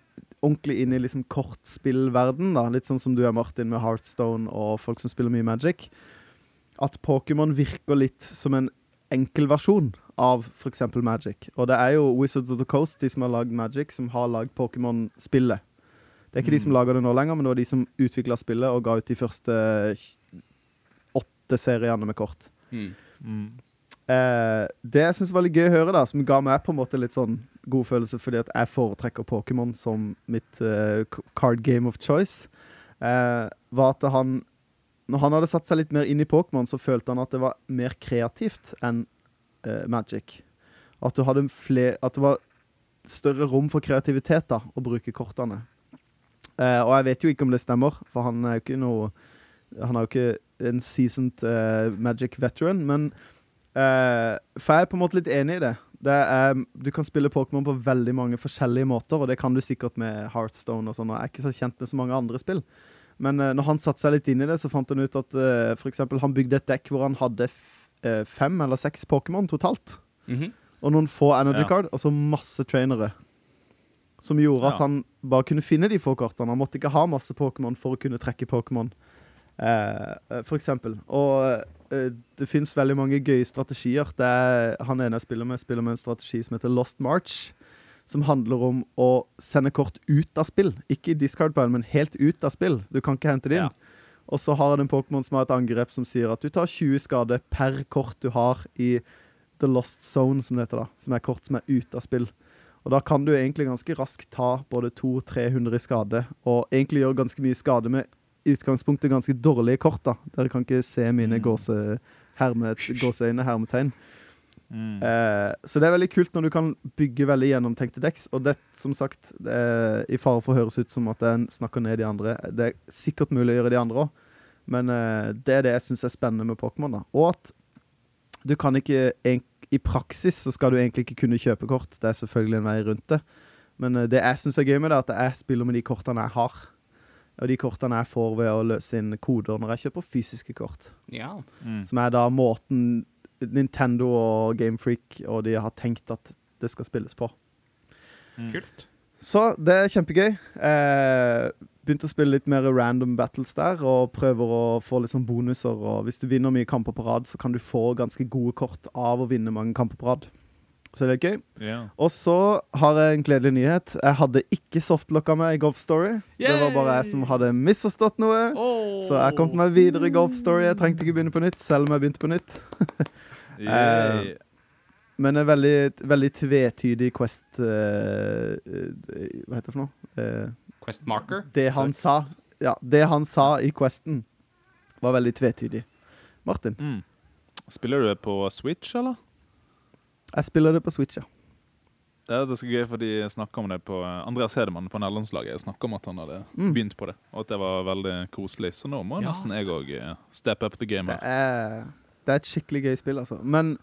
ordentlig inne i liksom kortspillverden, da, litt sånn som du er, Martin, med Heartstone og folk som spiller mye Magic, at Pokémon virker litt som en enkel versjon av f.eks. Magic. Og det er jo Wizards of the Coast, de som har lagd Magic, som har lagd Pokémon-spillet. Det er ikke de som Mm. lager det nå lenger, men det var de som utvikla spillet og ga ut de første åtte seriene med kort. Mm. Mm. Eh, det jeg syns var litt gøy å høre, da, som ga meg på en måte litt sånn god følelse, fordi at jeg foretrekker Pokémon som mitt eh, card game of choice, eh, var at han Når han hadde satt seg litt mer inn i Pokémon, så følte han at det var mer kreativt enn eh, Magic. At, du hadde fler, at det var større rom for kreativitet da, å bruke kortene. Eh, og jeg vet jo ikke om det stemmer, for han er jo ikke noe Han har jo ikke en seasoned uh, Magic veteran, men uh, For jeg er på en måte litt enig i det. det er, du kan spille Pokémon på veldig mange forskjellige måter, og det kan du sikkert med Heartstone og sånn. og Jeg er ikke så kjent med så mange andre spill. Men uh, når han satte seg litt inn i det, så fant han ut at uh, for eksempel, han bygde et dekk hvor han hadde eh, fem eller seks Pokémon totalt. Mhm. Og noen få Energy Ja. Card, og så masse trainere. Som gjorde at Ja. han bare kunne finne de få kortene. Han måtte ikke ha masse Pokémon for å kunne trekke Pokémon, eh, eh, for eksempel. Og eh, det fins veldig mange gøye strategier. Det er, han ene jeg spiller med, spiller med en strategi som heter Lost March. Som handler om å sende kort ut av spill. Ikke i discard pile, men helt ut av spill. Du kan ikke hente det inn. Ja. Og så har han en Pokémon som har et angrep som sier at du tar 20 skade per kort du har i The Lost Zone, som det heter da. Som er kort som er ute av spill. Og da kan du egentlig ganske raskt ta både 200-300 i skade, og egentlig gjøre ganske mye skade med utgangspunktet ganske dårlige kort. da. Dere kan ikke se mine Mm. gåse, herme, gåseøyne, hermetegn. Mm. Eh, så det er veldig kult når du kan bygge veldig gjennomtenkte deks. Og det, som sagt, det er i fare for å høres ut som at en snakker ned de andre. Det er sikkert mulig å gjøre de andre òg, men eh, det er det jeg syns er spennende med Pokémon. da. Og at du kan ikke I praksis så skal du egentlig ikke kunne kjøpe kort. Det er selvfølgelig en vei rundt det. Men eh, det jeg syns er gøy med det, er at jeg spiller med de kortene jeg har. Og de kortene jeg får ved å løse inn koder når jeg kjøper fysiske kort. Ja. Mm. Som er da måten Nintendo og Gamefreak og de har tenkt at det skal spilles på. Mm. Kult. Så det er kjempegøy. Eh, begynte å spille litt mer random battles der, og prøver å få litt sånn bonuser. Og hvis du vinner mye kamper på rad, så kan du få ganske gode kort av å vinne mange kamper på rad. Så det er gøy. Yeah. Og så har jeg en gledelig nyhet. Jeg hadde ikke softlocka meg i Golf Story. Det var bare jeg som hadde misforstått noe. Oh. Så jeg kom meg videre i Golf Story. Jeg trengte ikke begynne på nytt, selv om jeg begynte på nytt. eh, Men en veldig, veldig tvetydig Quest eh, eh, Hva heter det for noe? Eh, Quest marker. det han sa Ja, det han sa i Questen, var veldig tvetydig. Martin, Mm. Spiller du det på Switch, eller? Jeg spiller det på Switch, ja. Det er så gøy, fordi jeg snakket om det på Andreas Hedemann på nederlandslaget snakka om at han hadde Mm. begynt på det, og at det var veldig koselig. Så nå må Ja, nesten jeg òg steppe up the game Det her. er, det er et skikkelig gøy spill, altså. Men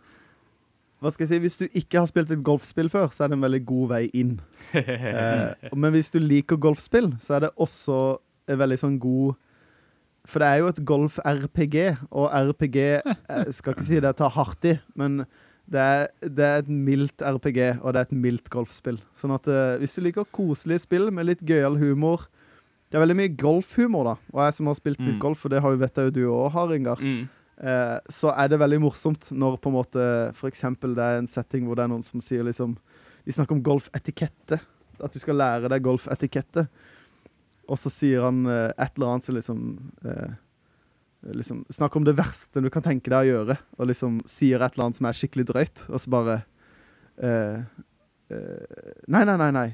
hva skal jeg si, hvis du ikke har spilt et golfspill før, så er det en veldig god vei inn. Eh, men hvis du liker golfspill, så er det også en veldig sånn god For det er jo et golf-RPG, og RPG Jeg skal ikke si det tar hardt i, men det er, det er et mildt RPG, og det er et mildt golfspill. Sånn at uh, hvis du liker koselige spill med litt gøyal humor Det er veldig mye golfhumor, da. Og jeg som har spilt litt Mm. golf, og det har jo vet jeg jo du òg har, Ingar Mm. uh, så er det veldig morsomt når på en måte eksempel det er en setting hvor det er noen som sier liksom De snakker om golfetikette. At du skal lære deg golfetikette. Og så sier han uh, et eller annet som liksom Liksom Snakker om det verste du kan tenke deg å gjøre, og liksom sier et eller annet som er skikkelig drøyt, og så bare eh, eh, Nei, nei, nei, nei.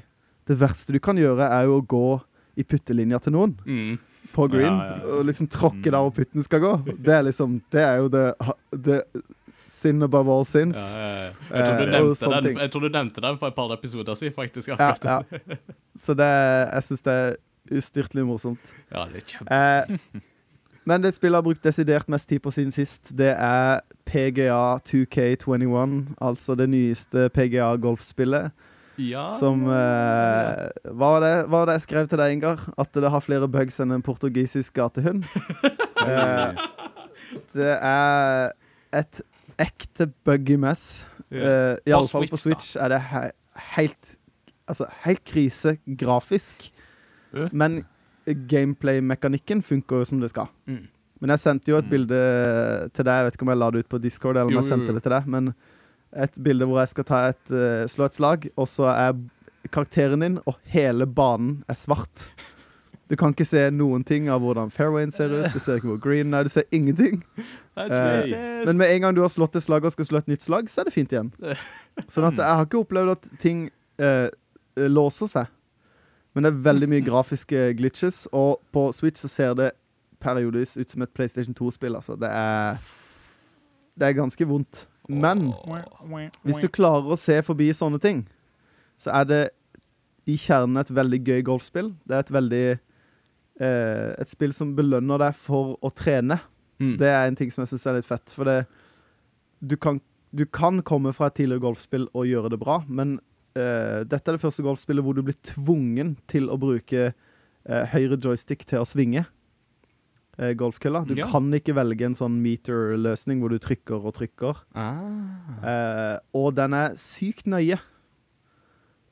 Det verste du kan gjøre, er jo å gå i puttelinja til noen Mm. på green Ja, ja, ja. og liksom tråkke Mm. der hvor putten skal gå. Det er liksom Det er jo det, det Sin above all sins. Jeg, tror du Eh, nevnte sånne den, jeg tror du nevnte den for et par episoder siden, faktisk. Så det Jeg syns det er ustyrtelig morsomt. ja, det er kjempe... Eh, men det spillet har brukt desidert mest tid på siden sist, det er PGA 2K21. Altså det nyeste PGA-golfspillet. Ja. Som eh, hva, var det, hva var det jeg skrev til deg, Ingar? At det har flere bugs enn en portugisisk gatehund? Eh, Det er et ekte buggy mess. Yeah. Eh, Iallfall på Switch, da. er det he helt Altså, helt krise grafisk. Men gameplay-mekanikken funker som det skal. Mm. Men jeg sendte jo et Mm. bilde til deg. Jeg vet ikke om jeg la det ut på Discord, eller om Jo, jeg sendte jo. det til deg. Men et bilde hvor jeg skal ta et, uh, slå et slag, og så er karakteren din, og hele banen er svart. Du kan ikke se noen ting av hvordan fairwayen ser ut. Du ser ikke hvor green er. Du ser ingenting. Eh, Men med en gang du har slått et slag og skal slå et nytt slag, så er det fint igjen. Sånn at jeg har ikke opplevd at ting eh, eh, låser seg. Men det er veldig mye grafiske glitches, og på Switch så ser det periodevis ut som et PlayStation 2-spill. Altså. Det er Det er ganske vondt. Men hvis du klarer å se forbi sånne ting, så er det i kjernen et veldig gøy golfspill. Det er et veldig eh, Et spill som belønner deg for å trene. Mm. Det er en ting som jeg syns er litt fett. For det du kan, du kan komme fra et tidligere golfspill og gjøre det bra, men eh, dette er det første golfspillet hvor du blir tvungen til å bruke eh, høyre joystick til å svinge eh, golfkølla. Du Ja. kan ikke velge en sånn meter-løsning hvor du trykker og trykker. Ah. Eh, og den er sykt nøye.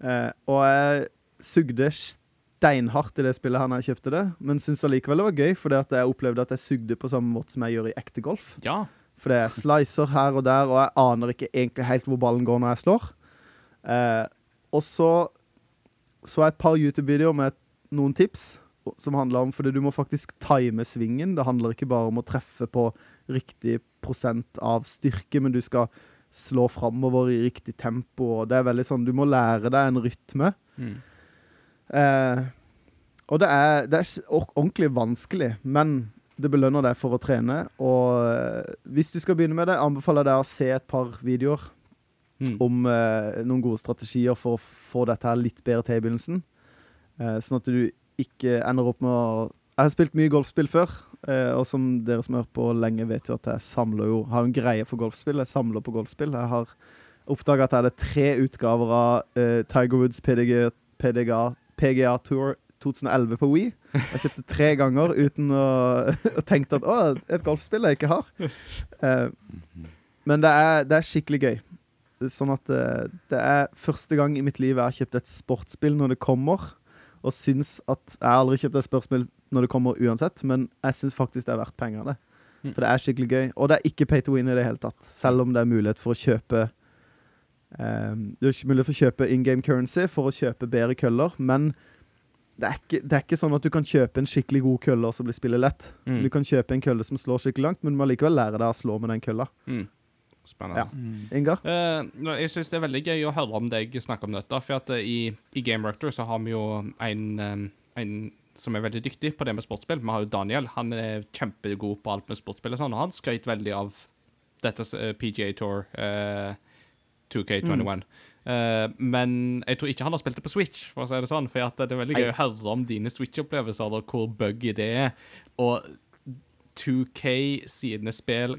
Eh, og jeg sugde steinhardt i det spillet her når jeg kjøpte det, men syns allikevel det var gøy, fordi at jeg opplevde at jeg sugde på samme måte som jeg gjør i ekte golf. Ja. For det er slicer her og der, og jeg aner ikke egentlig helt hvor ballen går når jeg slår. Eh, og så så jeg et par YouTube-videoer med noen tips som handler om Fordi du må faktisk time svingen. Det handler ikke bare om å treffe på riktig prosent av styrke, men du skal slå framover i riktig tempo. Og det er veldig sånn Du må lære deg en rytme. Mm. Eh, og det er, det er ordentlig vanskelig, men det belønner deg for å trene. Og eh, hvis du skal begynne med det, anbefaler jeg deg å se et par videoer Mm. om eh, noen gode strategier for å få dette her litt bedre til i begynnelsen. Eh, sånn at du ikke ender opp med å Jeg har spilt mye golfspill før, eh, og som dere som har hørt på lenge, vet jo at jeg samler jo Har en greie for golfspill. Jeg samler på golfspill. Jeg har oppdaga at jeg hadde tre utgaver av eh, Tiger Woods PDG, PDGA, PGA Tour 2011 på Wii. Jeg kjøpte tre ganger uten å å tenke at å, et golfspill jeg ikke har. Eh, men det er, det er skikkelig gøy. Sånn at eh, det er første gang i mitt liv jeg har kjøpt et sportsspill når det kommer, og syns at Jeg har aldri kjøpt et spørsmål når det kommer uansett, men jeg syns faktisk det er verdt pengene. Mm. For det er skikkelig gøy. Og det er ikke pay to win i det hele tatt, selv om det er mulighet for å kjøpe um, Det er ikke mulighet for å kjøpe in game currency for å kjøpe bedre køller, men det er, ikke, det er ikke sånn at du kan kjøpe en skikkelig god kølle og så blir spillet lett. Mm. Du kan kjøpe en kølle som slår skikkelig langt, men du må likevel lære deg å slå med den kølla. Mm. Spennende. Ja. Ingar? Uh, jeg syns det er veldig gøy å høre om deg snakke om dette. For at eh, i, i Game Rector så har vi jo en, eh, en som er veldig dyktig på det med sportsspill. Vi har jo Daniel. Han er kjempegod på alt med sportsspill og sånn, og han skrøt veldig av dette PGA Tour uh, 2K21. Eh, men jeg tror ikke han har spilt det på Switch, for å si det sånn. For at det er veldig gøy å høre om dine Switch-opplevelser, og hvor buggy det er. Og 2K sine spill,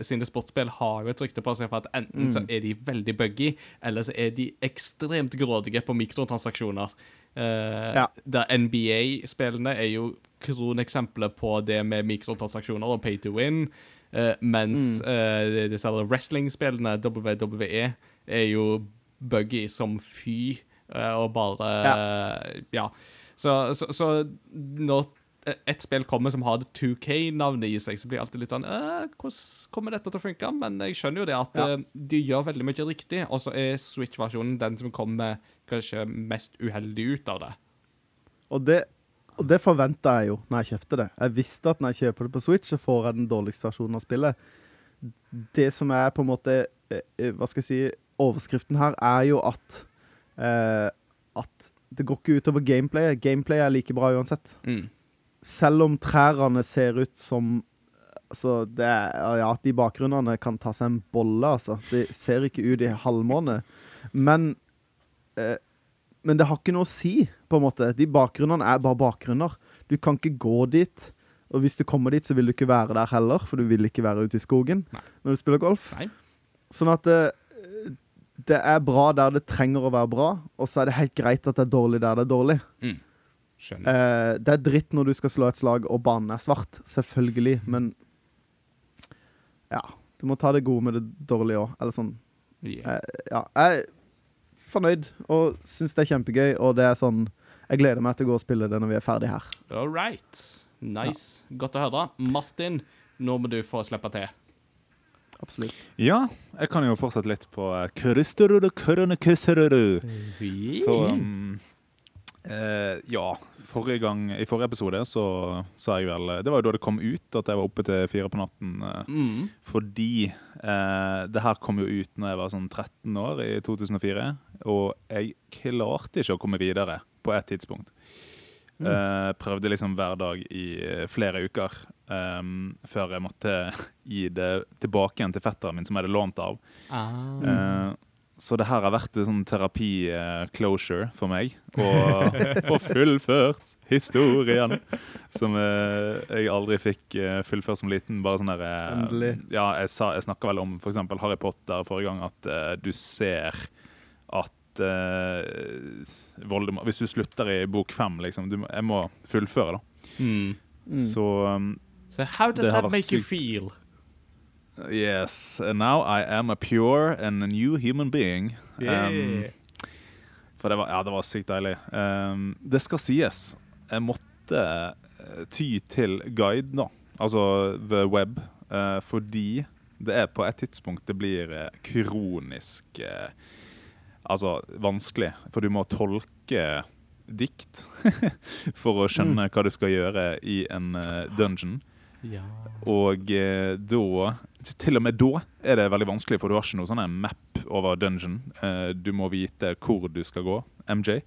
sine sportsspill har jo et rykte på seg for at enten så er de veldig buggy, eller så er de ekstremt grådige på mikrotransaksjoner. Uh, Ja. Der NBA-spillene er jo kroneksempler på det med mikrotransaksjoner og pay to win. Uh, mens eh, disse wrestling-spillene, WWE, er jo buggy som fy, uh, og bare Ja. Så, så, så når et spill kommer som har det 2K-navnet i seg, så blir jeg alltid litt sånn eh, Hvordan kommer dette til å funke? Men jeg skjønner jo det at Ja. eh, de gjør veldig mye riktig, og så er Switch-versjonen den som kommer kanskje mest uheldig ut av det. Og det, og det forventa jeg jo når jeg kjøpte det. Jeg visste at når jeg kjøper det på Switch, så får jeg den dårligste versjonen av spillet. Det som er på en måte eh, eh, Hva skal jeg si Overskriften her er jo at eh, At det går ikke utover gameplayet. Gameplay er like bra uansett. Mm. Selv om trærne ser ut som Altså, det er, ja, de bakgrunnene kan ta seg en bolle, altså. De ser ikke ut i halvmåne. Men eh, Men det har ikke noe å si, på en måte. De bakgrunnene er bare bakgrunner. Du kan ikke gå dit. Og hvis du kommer dit, så vil du ikke være der heller, for du vil ikke være ute i skogen Nei. når du spiller golf. Nei. Sånn at det, det er bra der det trenger å være bra, og så er det helt greit at det er dårlig der det er dårlig. Skjønner. Eh, det er dritt når du skal slå et slag og banen er svart, selvfølgelig, men Ja. Du må ta det gode med det dårlige òg. Eller sånn Yeah. Uh, Ja. Jeg er fornøyd og syns det er kjempegøy, og det er sånn Jeg gleder meg til å gå og spille det når vi er ferdig her. All right. Nice. Godt å høre. Martin, nå må du få slippe til. Absolutt. Ja, jeg kan jo fortsette litt på eh, Kristerud og Kørenekøserud. Så um, eh, ja. Forrige gang, I forrige episode så sa jeg vel Det var jo da det kom ut at jeg var oppe til fire på natten. eh, Mm. Fordi eh, det her kom jo ut når jeg var sånn 13 år i 2004. Og jeg klarte ikke å komme videre på et tidspunkt. Eh, prøvde liksom hver dag i eh, flere uker em, før jeg måtte gi det tilbake igjen til fetteren min, som jeg hadde lånt av. Ah. Eh, så det her har vært en sånn terapi-closure for meg. Og få fullført historien, som eh, jeg aldri fikk eh, fullført som liten. Bare sånn eh, Endelig. Ja, jeg, sa, jeg snakka vel om f.eks. Harry Potter forrige gang, at eh, du ser at eh, Voldemort Hvis du slutter i bok fem, liksom du, Jeg må fullføre, da. Mm. Mm. Så um, So how does that make you feel? Yes, and now I am a pure and a new human being. Um, for det var, ja, det var sykt deilig. Um, det skal sies, jeg måtte eh, ty til guide, da. Altså the web. Uh, fordi det er på et tidspunkt det blir eh, kronisk uh, Altså vanskelig. For du må tolke dikt for å skjønne hva du skal gjøre i en uh, dungeon. Ja. Og eh, da Til og med da er det veldig vanskelig, for du har ikke noe sånn en map over dungeon. Eh, du må vite hvor du skal gå. MJ?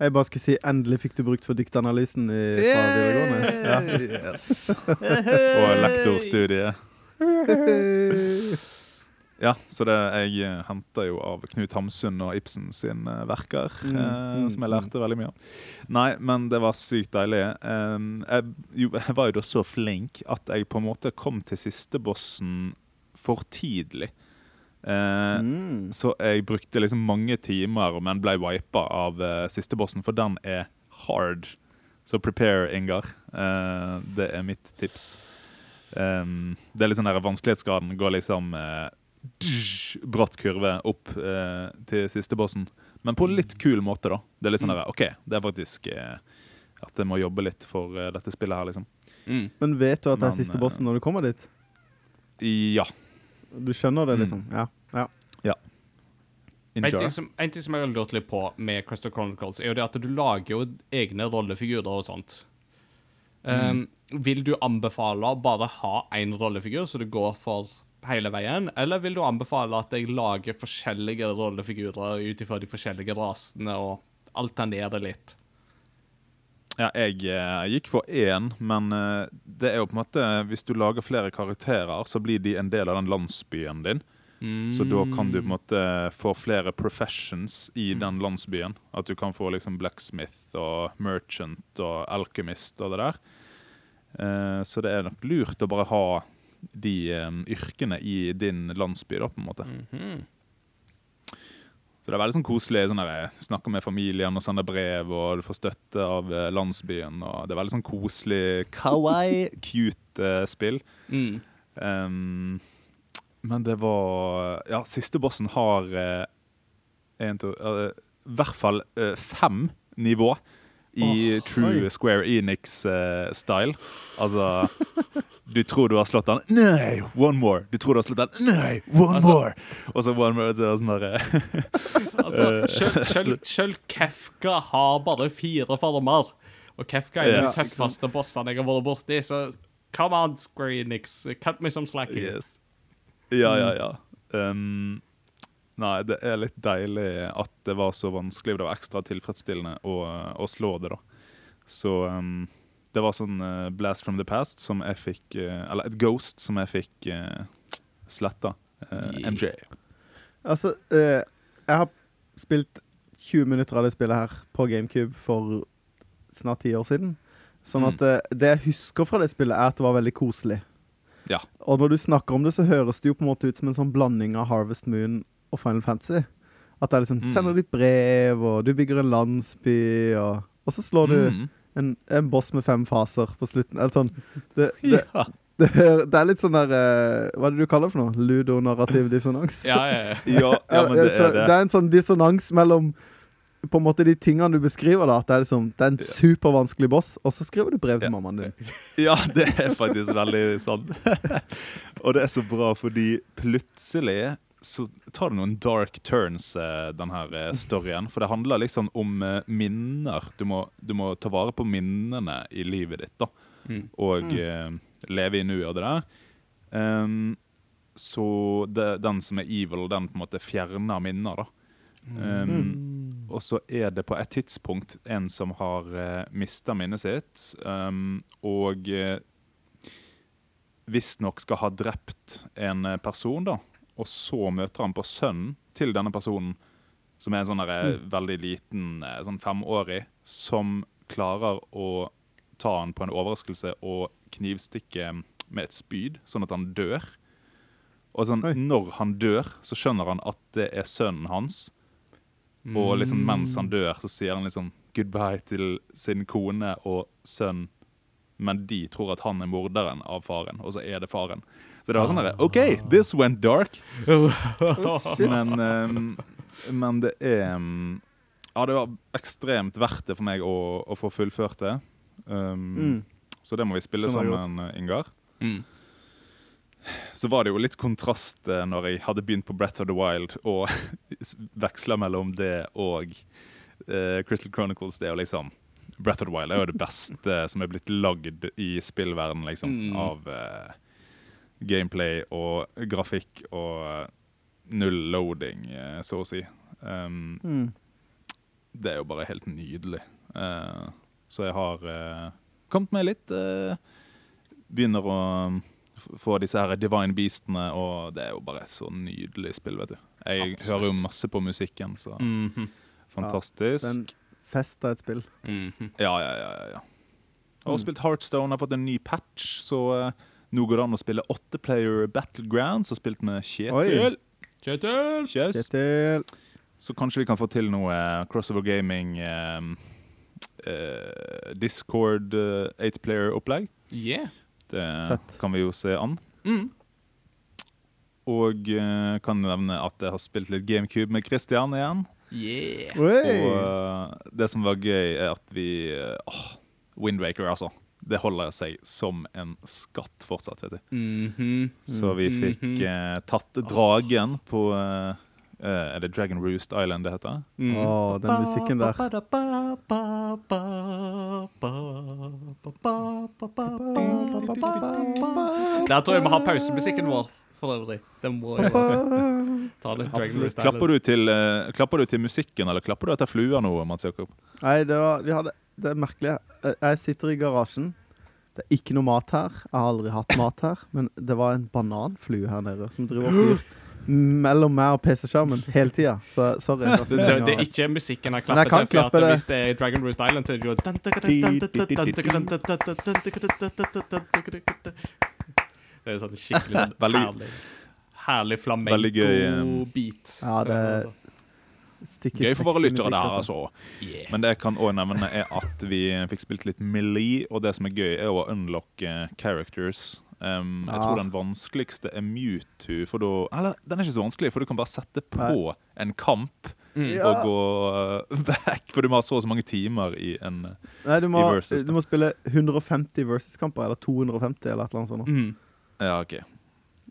Jeg bare skulle si endelig fikk du brukt for diktanalysen i, fra videregående. Ja. Yes. Og lektorstudiet. Ja, så det, jeg eh, henter jo av Knut Hamsun og Ibsen sin eh, verker, Mm, eh, mm, som jeg lærte veldig mye av. Nei, men det var sykt deilig. Eh, jeg, jo, jeg var jo da så flink at jeg på en måte kom til siste bossen for tidlig. Eh, Mm. Så jeg brukte liksom mange timer, men ble wipa av eh, siste bossen, for den er hard. Så prepare, Ingar. Eh, det er mitt tips. Um, det er litt sånn der vanskelighetsgraden går liksom dzzz, bratt kurve opp eh, til siste bossen. Men på en litt kul måte, da. Det er litt sånn der, OK, det er faktisk eh, at jeg må jobbe litt for eh, dette spillet her, liksom. Mm. Men vet du at det er Men, siste eh, bossen når du kommer dit? Ja. Du skjønner det, Mm. liksom? Ja. En ting, som, en ting som jeg har lurt litt på med Crystal Chronicles, er jo det at du lager jo egne rollefigurer og sånt. Um, vil du anbefale å bare ha én rollefigur, så du går for hele veien, eller vil du anbefale at jeg lager forskjellige rollefigurer ut ifra de forskjellige rasene, og alternere litt? Ja, jeg jeg, gikk for én, men eh, det er jo på en måte Hvis du lager flere karakterer, så blir de en del av den landsbyen din. Så da kan du på en måte få flere professions i den landsbyen. At du kan få liksom blacksmith og merchant og alchemist og det der. Eh, så det er nok lurt å bare ha de um, yrkene i din landsby, da, på en måte. Mhm. Så det er veldig sånn koselig. Sånn der, Snakke med familien og sende brev, og du får støtte av eh, landsbyen. Og det er veldig sånn koselig, kawaii, cute uh, spill. Mm. Um, men det var Ja, siste bossen har uh, en, to, uh, i hvert fall eh, fem nivå i oh, true oi. Square Enix-style. altså Du tror du har slått den. Nei, one more! Du tror du har slått den. Nei, one Altså- more! Og så one more. Er sånn der, eh, Altså, Eh, selv Kefka har bare fire former. Og Kefka er den Yes. tøffeste bossen jeg har vært borti, så come on, Square Enix. Cut me some slack. Yes. Ja, ja, ja. Um, nei, det er litt deilig at det var så vanskelig. Det var ekstra tilfredsstillende å, å slå det, da. Så um, det var sånn uh, Blast from the Past som jeg fikk uh, Eller et Ghost som jeg fikk uh, sletta. Uh, MJ. Altså, eh, jeg har spilt 20 minutter av det spillet her på GameCube for snart ti år siden. Sånn Mm. at eh, det jeg husker fra det spillet, er at det var veldig koselig. Ja. Og når du snakker om det, så høres det jo på en måte ut som en sånn blanding av Harvest Moon og Final Fantasy. At det er liksom Mm. Sender ditt brev, og du bygger en landsby, og, og så slår du Mm. en, en boss med fem faser på slutten. Eller sånn. Det, det, Ja. Det, det er litt sånn der eh, Hva er det du kaller det for noe? Ludonarrativ dissonans? Ja, ja, ja. Ja, ja, men det er det. det er en sånn dissonans mellom på en måte de tingene du beskriver. da At Det er liksom Det er en supervanskelig boss, og så skriver du brev til Ja. mammaen din. Ja, det er faktisk veldig sånn. og det er så bra, fordi plutselig så tar det noen dark turns, eh, den her eh, storyen. For det handler liksom om eh, minner. Du må, du må ta vare på minnene i livet ditt, da. Mm. Og eh, leve i nuet og det der. Um, så det, den som er evil, den på en måte fjerner minner, da. Ehm, Og så er det på et tidspunkt en som har uh, mista minnet sitt, um, og uh, visstnok skal ha drept en eh, person, da. Og så møter han på sønnen til denne personen, som er en sånn eh, veldig liten, eh, sånn femårig, som klarer å ta han på en overraskelse og knivstikke med et spyd, sånn at han dør. Og sånn, når han dør, så skjønner han at det er sønnen hans. Og liksom mens han dør, så sier han liksom goodbye til sin kone og sønn. Men de tror at han er morderen av faren, og så er det faren. Så det var sånn derre OK, this went dark. Men, um, men det er um, Ja, det var ekstremt verdt det for meg å, å få fullført det. Um, Mm. Så det må vi spille sammen, eh, Ingar. Mm. Så var det jo litt kontrast eh, når jeg hadde begynt på Breath of the Wild og veksla mellom det og uh, Crystal Chronicles. Det jo liksom Breath of the Wild er jo det beste som er blitt lagd i spillverdenen, liksom. Mm. Av eh, gameplay og grafikk og eh, null loading, eh, så å si. Um, Mm. det er jo bare helt nydelig. Uh, så jeg har uh, kommet meg litt. Uh, begynner å um, få disse her Divine Beastene, og det er jo bare så nydelig spill, vet du. Jeg Absolutt. hører jo masse på musikken, så Mhm. fantastisk. Den fest av et spill. Mm Ja, ja, ja. ja, ja. Jeg har Mm. spilt Heartstone, har fått en ny patch, så nå går det an å spille åtteplayer Battlegrounds. og spilt med Kjetil. Kjetil. Kjetil! Kjetil. Så kanskje vi kan få til noe eh, crossover gaming eh, eh, Discord eh, eightplayer-opplegg. Yeah. Det Fett. kan vi jo se an. Mm. Og eh, kan nevne at jeg har spilt litt GameCube med Christian igjen. Yeah. Oi. Og eh, det som var gøy, er at vi uh, Windwaker, altså. Det holder seg som en skatt fortsatt, vet du. Mhm. Så vi fikk Mhm. eh, tatt dragen på eh, eh, Er det Dragon Roost Island det heter? Mm. Oh, den musikken der. Der tror jeg vi har pausemusikken vår, for øvrig. Den må jo ta litt Dragon Roost Klapper du, til, uh, klapper du til musikken, eller klapper du etter flua nå, Mats Jakob? Nei, det var Vi hadde Det er merkelig. Jeg- sitter i garasjen. Det er ikke noe mat her. Jeg har aldri hatt mat her. Men det var en bananflue her nede som driver og flyr mellom meg og PC-skjermen hele tida. Så sorry. Det, det, det er ikke musikken jeg klapper til. Klappe det. hvis det er Dragon Roost Island, så er det jo er sånn skikkelig sånn herlig Herlig um, flamenco-beat. Ja, det- stikker Gøy for våre lyttere der, altså. Yeah. Men det jeg kan òg nevne, er at vi fikk spilt litt Melee, og det som er gøy, er å unlocke characters. Um, jeg tror den vanskeligste er Mewtwo, for da Eller, den er ikke så vanskelig, for du kan bare sette på en kamp Mm. Ja. og gå uh, back, for du må ha så og så mange timer i en uh, Nei, du må, I versus, du må spille 150 versus-kamper, eller 250, eller et eller annet sånt. Mm. Ja, OK.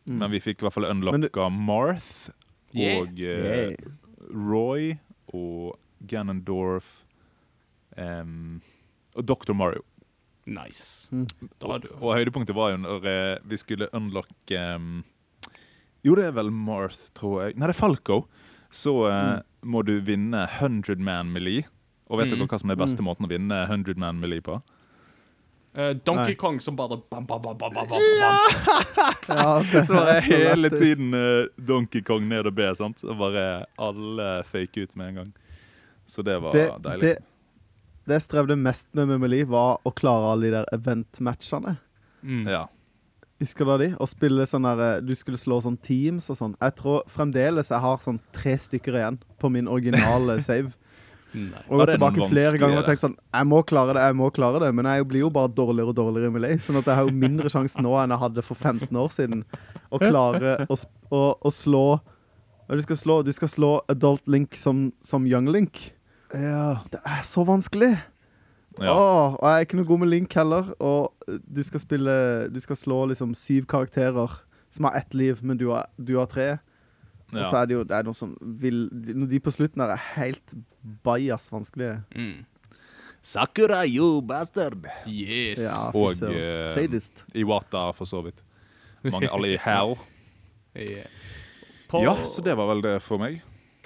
Mm. Men vi fikk i hvert fall unlocka Marth Yeah. og uh, Yeah. Roy og Ganondorf um, og Dr. Mario. Nice. Mm. Og, og høydepunktet var jo når eh, vi skulle unlocke um, Jo, det er vel Marth, tror jeg. Nei, det er Falco. Så eh, må du vinne 100 Man Melee. Og vet Mm. dere hva som er beste Mm. måten å vinne 100 Man Melee på? Eh, Donkey Nei. Kong som bare bam, bam, bam, bam, bam, bam. Ja, Så var det er hele tiden uh, Donkey Kong ned og B, sant? Og bare alle fake ut med en gang. Så det var det, deilig. det, det jeg strevde mest med med Melee, var å klare alle de der event-matchene. Mm. Ja. Husker du de? Å spille sånn der eh, Du skulle slå sånn teams og sånn. Jeg tror fremdeles jeg har sånn tre stykker igjen på min originale save. Nei. Og Var gått tilbake flere ganger og tenkt sånn Jeg må klare det, jeg må klare det. Men jeg blir jo bare dårligere og dårligere med lei. Sånn at jeg har jo mindre sjanse nå enn jeg hadde for 15 år siden. Å klare å, å, å slå Hva du skal slå? Du skal slå Adult Link som, som Young Link. Ja. Det er så vanskelig! ja. Åh, og jeg er ikke noe god med Link heller. Og du skal spille Du skal slå liksom syv karakterer som har ett liv, men du har, du har tre. Og så er det jo det er noe som vil de, de på slutten her er helt bajas vanskelige. Mm. Sakura, you bastard! Yes. Ja, Og, eh, Sadist. Iwata, for så vidt. Mange alle i hell. Yeah. På, Ja, så det var vel det for meg.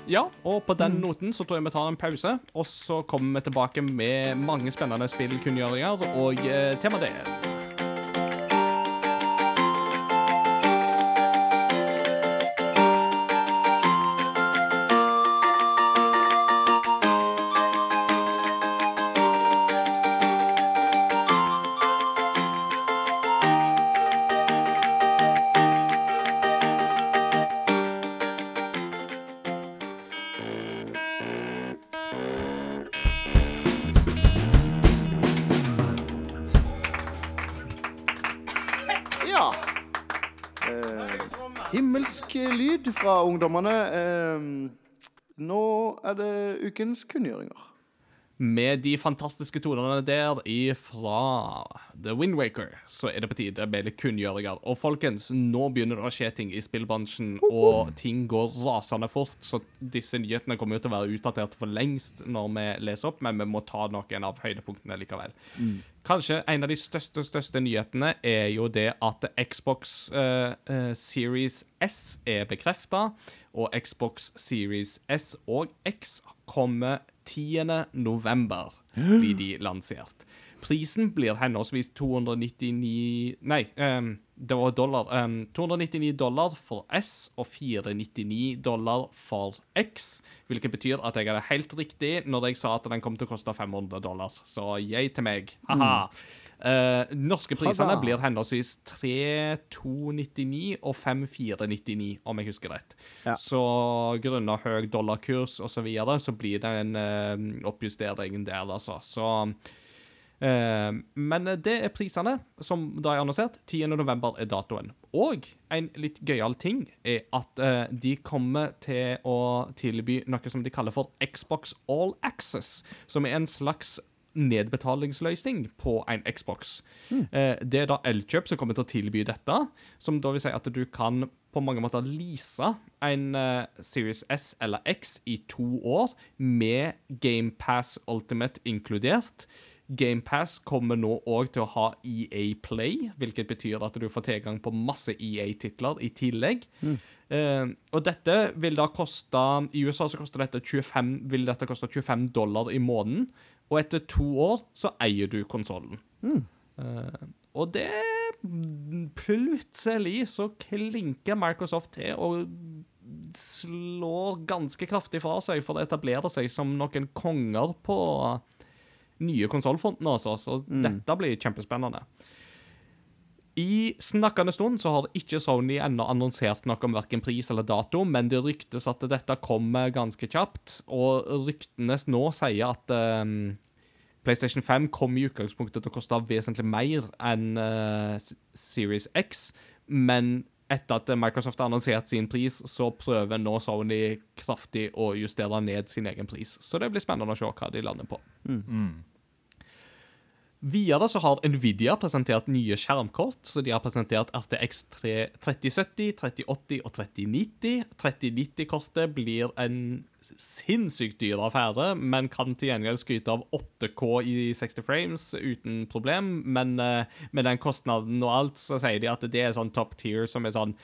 Ja, og på den noten så tror jeg vi tar en pause, og så kommer vi tilbake med mange spennende spillkunngjøringer og eh, temadel. Fra ungdommene. Eh, nå er det ukens kunngjøringer. Med de fantastiske tonene der fra The Wind Waker, så er det på tide med litt kunngjøringer. Og folkens, nå begynner det å skje ting i spillbransjen, og ting går rasende fort, så disse nyhetene kommer jo til å være utdatert for lengst når vi leser opp, men vi må ta noen av høydepunktene likevel. Kanskje en av de største, største nyhetene er jo det at Xbox uh, uh, Series S er bekrefta, og Xbox Series S og X kommer 10. november blir de lansert. Prisen blir henholdsvis 299 Nei, um, det var dollar. Um, 299 dollar for S og 499 dollar for X. Hvilket betyr at jeg hadde helt riktig når jeg sa at den kom til å koste 500 dollar. Så yay til meg. Haha. Eh, norske prisene blir henholdsvis 3299 og 5499, om jeg husker rett. Ja. Så grunnet høy dollarkurs og så videre, så blir det en uh, oppjustering der, altså. Så Men det er prisene, som da er annonsert. 10. november er datoen. Og en litt gøyal ting er at eh, de kommer til å tilby noe som de kaller for Xbox All Access, som er en slags nedbetalingsløsning på en Xbox. Eh, det er da Elkjøp som kommer til å tilby dette, som da vil si at du kan på mange måter lease en eh, Series S eller X i to år med GamePass Ultimate inkludert. GamePass kommer nå òg til å ha EA Play, hvilket betyr at du får tilgang på masse EA-titler i tillegg. Eh, og dette vil da koste I USA så koster dette 25, vil dette koste 25 dollar i måneden. Og etter to år så eier du konsollen. Eh, og det Plutselig så klinker Microsoft til og slår ganske kraftig fra seg for å etablere seg som noen konger på nye konsollfronten, altså. Så dette blir kjempespennende. I snakkende stund så har ikke Sony ennå annonsert noe om hverken pris eller dato, men det ryktes at dette kommer ganske kjapt, og ryktene nå sier at um, PlayStation 5 kommer i utgangspunktet til å koste vesentlig mer enn uh, Series X, men etter at Microsoft har annonsert sin pris, så prøver nå Sony kraftig å justere ned sin egen pris. Så det blir spennende å se hva de lander på. Videre så har Nvidia presentert nye skjermkort. så De har presentert RTX 3070, 3080 og 3090. 3090-kortet blir en sinnssykt dyr affære, men kan til gjengjeld skryte av 8K i 60 frames uten problem. Men eh, med den kostnaden og alt, så sier de at det er sånn top tier som er sånn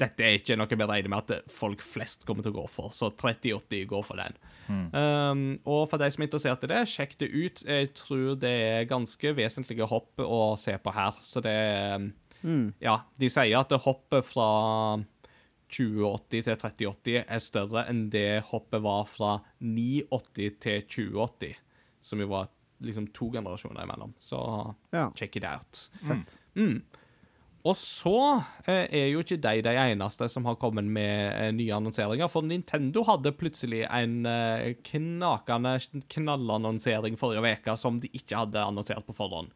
dette er ikke noe vi regner med at folk flest kommer til å gå for, så 3080 går for den. Um, og for de som er interessert i det, sjekk det ut. Jeg tror det er ganske vesentlige hopp å se på her. Så det mm. Ja, de sier at det hoppet fra 2080 til 3080 er større enn det hoppet var fra 980 til 2080, som jo var liksom to generasjoner imellom. Så Ja. check it out. Mm. Og så eh, er jo ikke de de eneste som har kommet med eh, nye annonseringer, for Nintendo hadde plutselig en eh, knakende knallannonsering forrige uke som de ikke hadde annonsert på forhånd.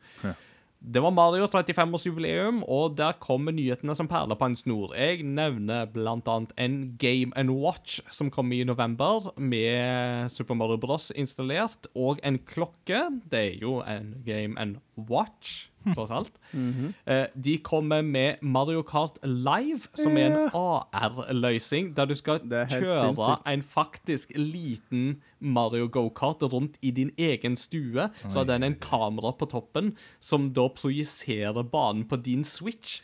Det var Mario 35-årsjubileum, og der kommer nyhetene som perler på en snor. Jeg nevner annet en Game and Watch som kom i november, med Super Mario Bros. installert, og en klokke. Det er jo en Game and Watch, tross alt. Eh, De kommer med Mario Kart Live, som er en AR-løsning, der du skal kjøre sinnssykt. en faktisk liten Mario go-kart rundt i din egen stue. Så har den en kamera på toppen som da projiserer banen på din Switch.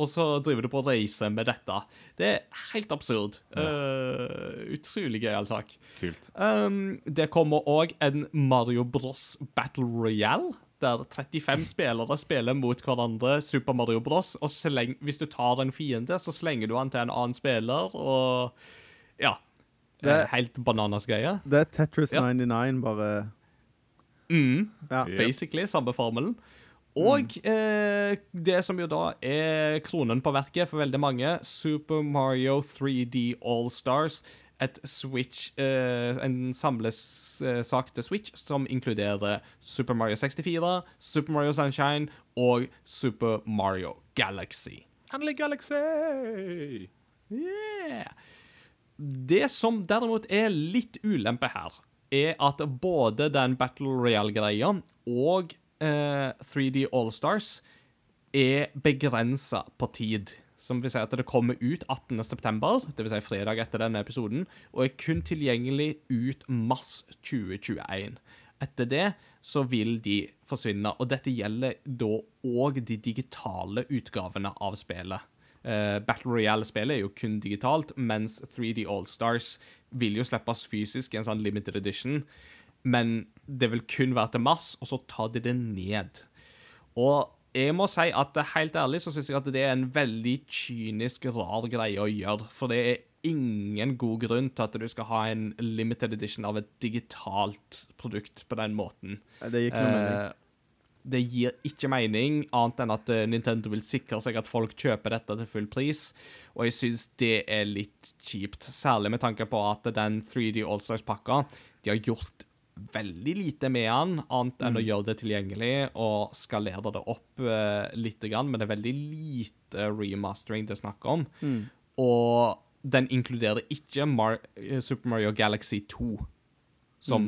Og så driver du på å reise med dette. Det er helt absurd. Eh, utrolig gøyal sak. Kult. Um, det kommer òg en Mario Bros Battle Royale. Der 35 spillere spiller mot hverandre Super Mario Bros. Og sleng, hvis du tar en fiende, så slenger du han til en annen spiller, og Ja. Det- er, Helt bananas greie. Det er Tetris Ja. 99, bare Mm, Ja. Basically samme formelen. Og eh, det som jo da er kronen på verket for veldig mange, Super Mario 3D All-Stars. Et Switch, eh, en samlesak til Switch som inkluderer Super Mario 64, Super Mario Sunshine og Super Mario Galaxy. Endelig Galaxy! Yeah. Det som derimot er litt ulempe her, er at både den Battle Royale-greia og eh, 3D Allstars er begrensa på tid. Som vil si at det kommer ut 18.9., dvs. Si fredag etter denne episoden, og er kun tilgjengelig ut mars 2021. Etter det så vil de forsvinne, og dette gjelder da òg de digitale utgavene av spillet. Uh, Battle Royale-spillet er jo kun digitalt, mens 3D Allstars vil jo slippes fysisk i en sånn limited edition, men det vil kun være til mars, og så tar de det ned. Og jeg må si at helt ærlig så syns jeg at det er en veldig kynisk, rar greie å gjøre. For det er ingen god grunn til at du skal ha en limited edition av et digitalt produkt på den måten. Det gir ikke noe mening. Eh, det gir ikke mening, annet enn at eh, Nintendo vil sikre seg at folk kjøper dette til full pris. Og jeg syns det er litt kjipt, særlig med tanke på at den 3D Allstars-pakka De har gjort veldig lite med han, annet enn å gjøre det tilgjengelig og skalere det opp uh, litt, grann, men det er veldig lite remastering det er snakk om. Og den inkluderer ikke Mar eh, Super Mario Galaxy 2, som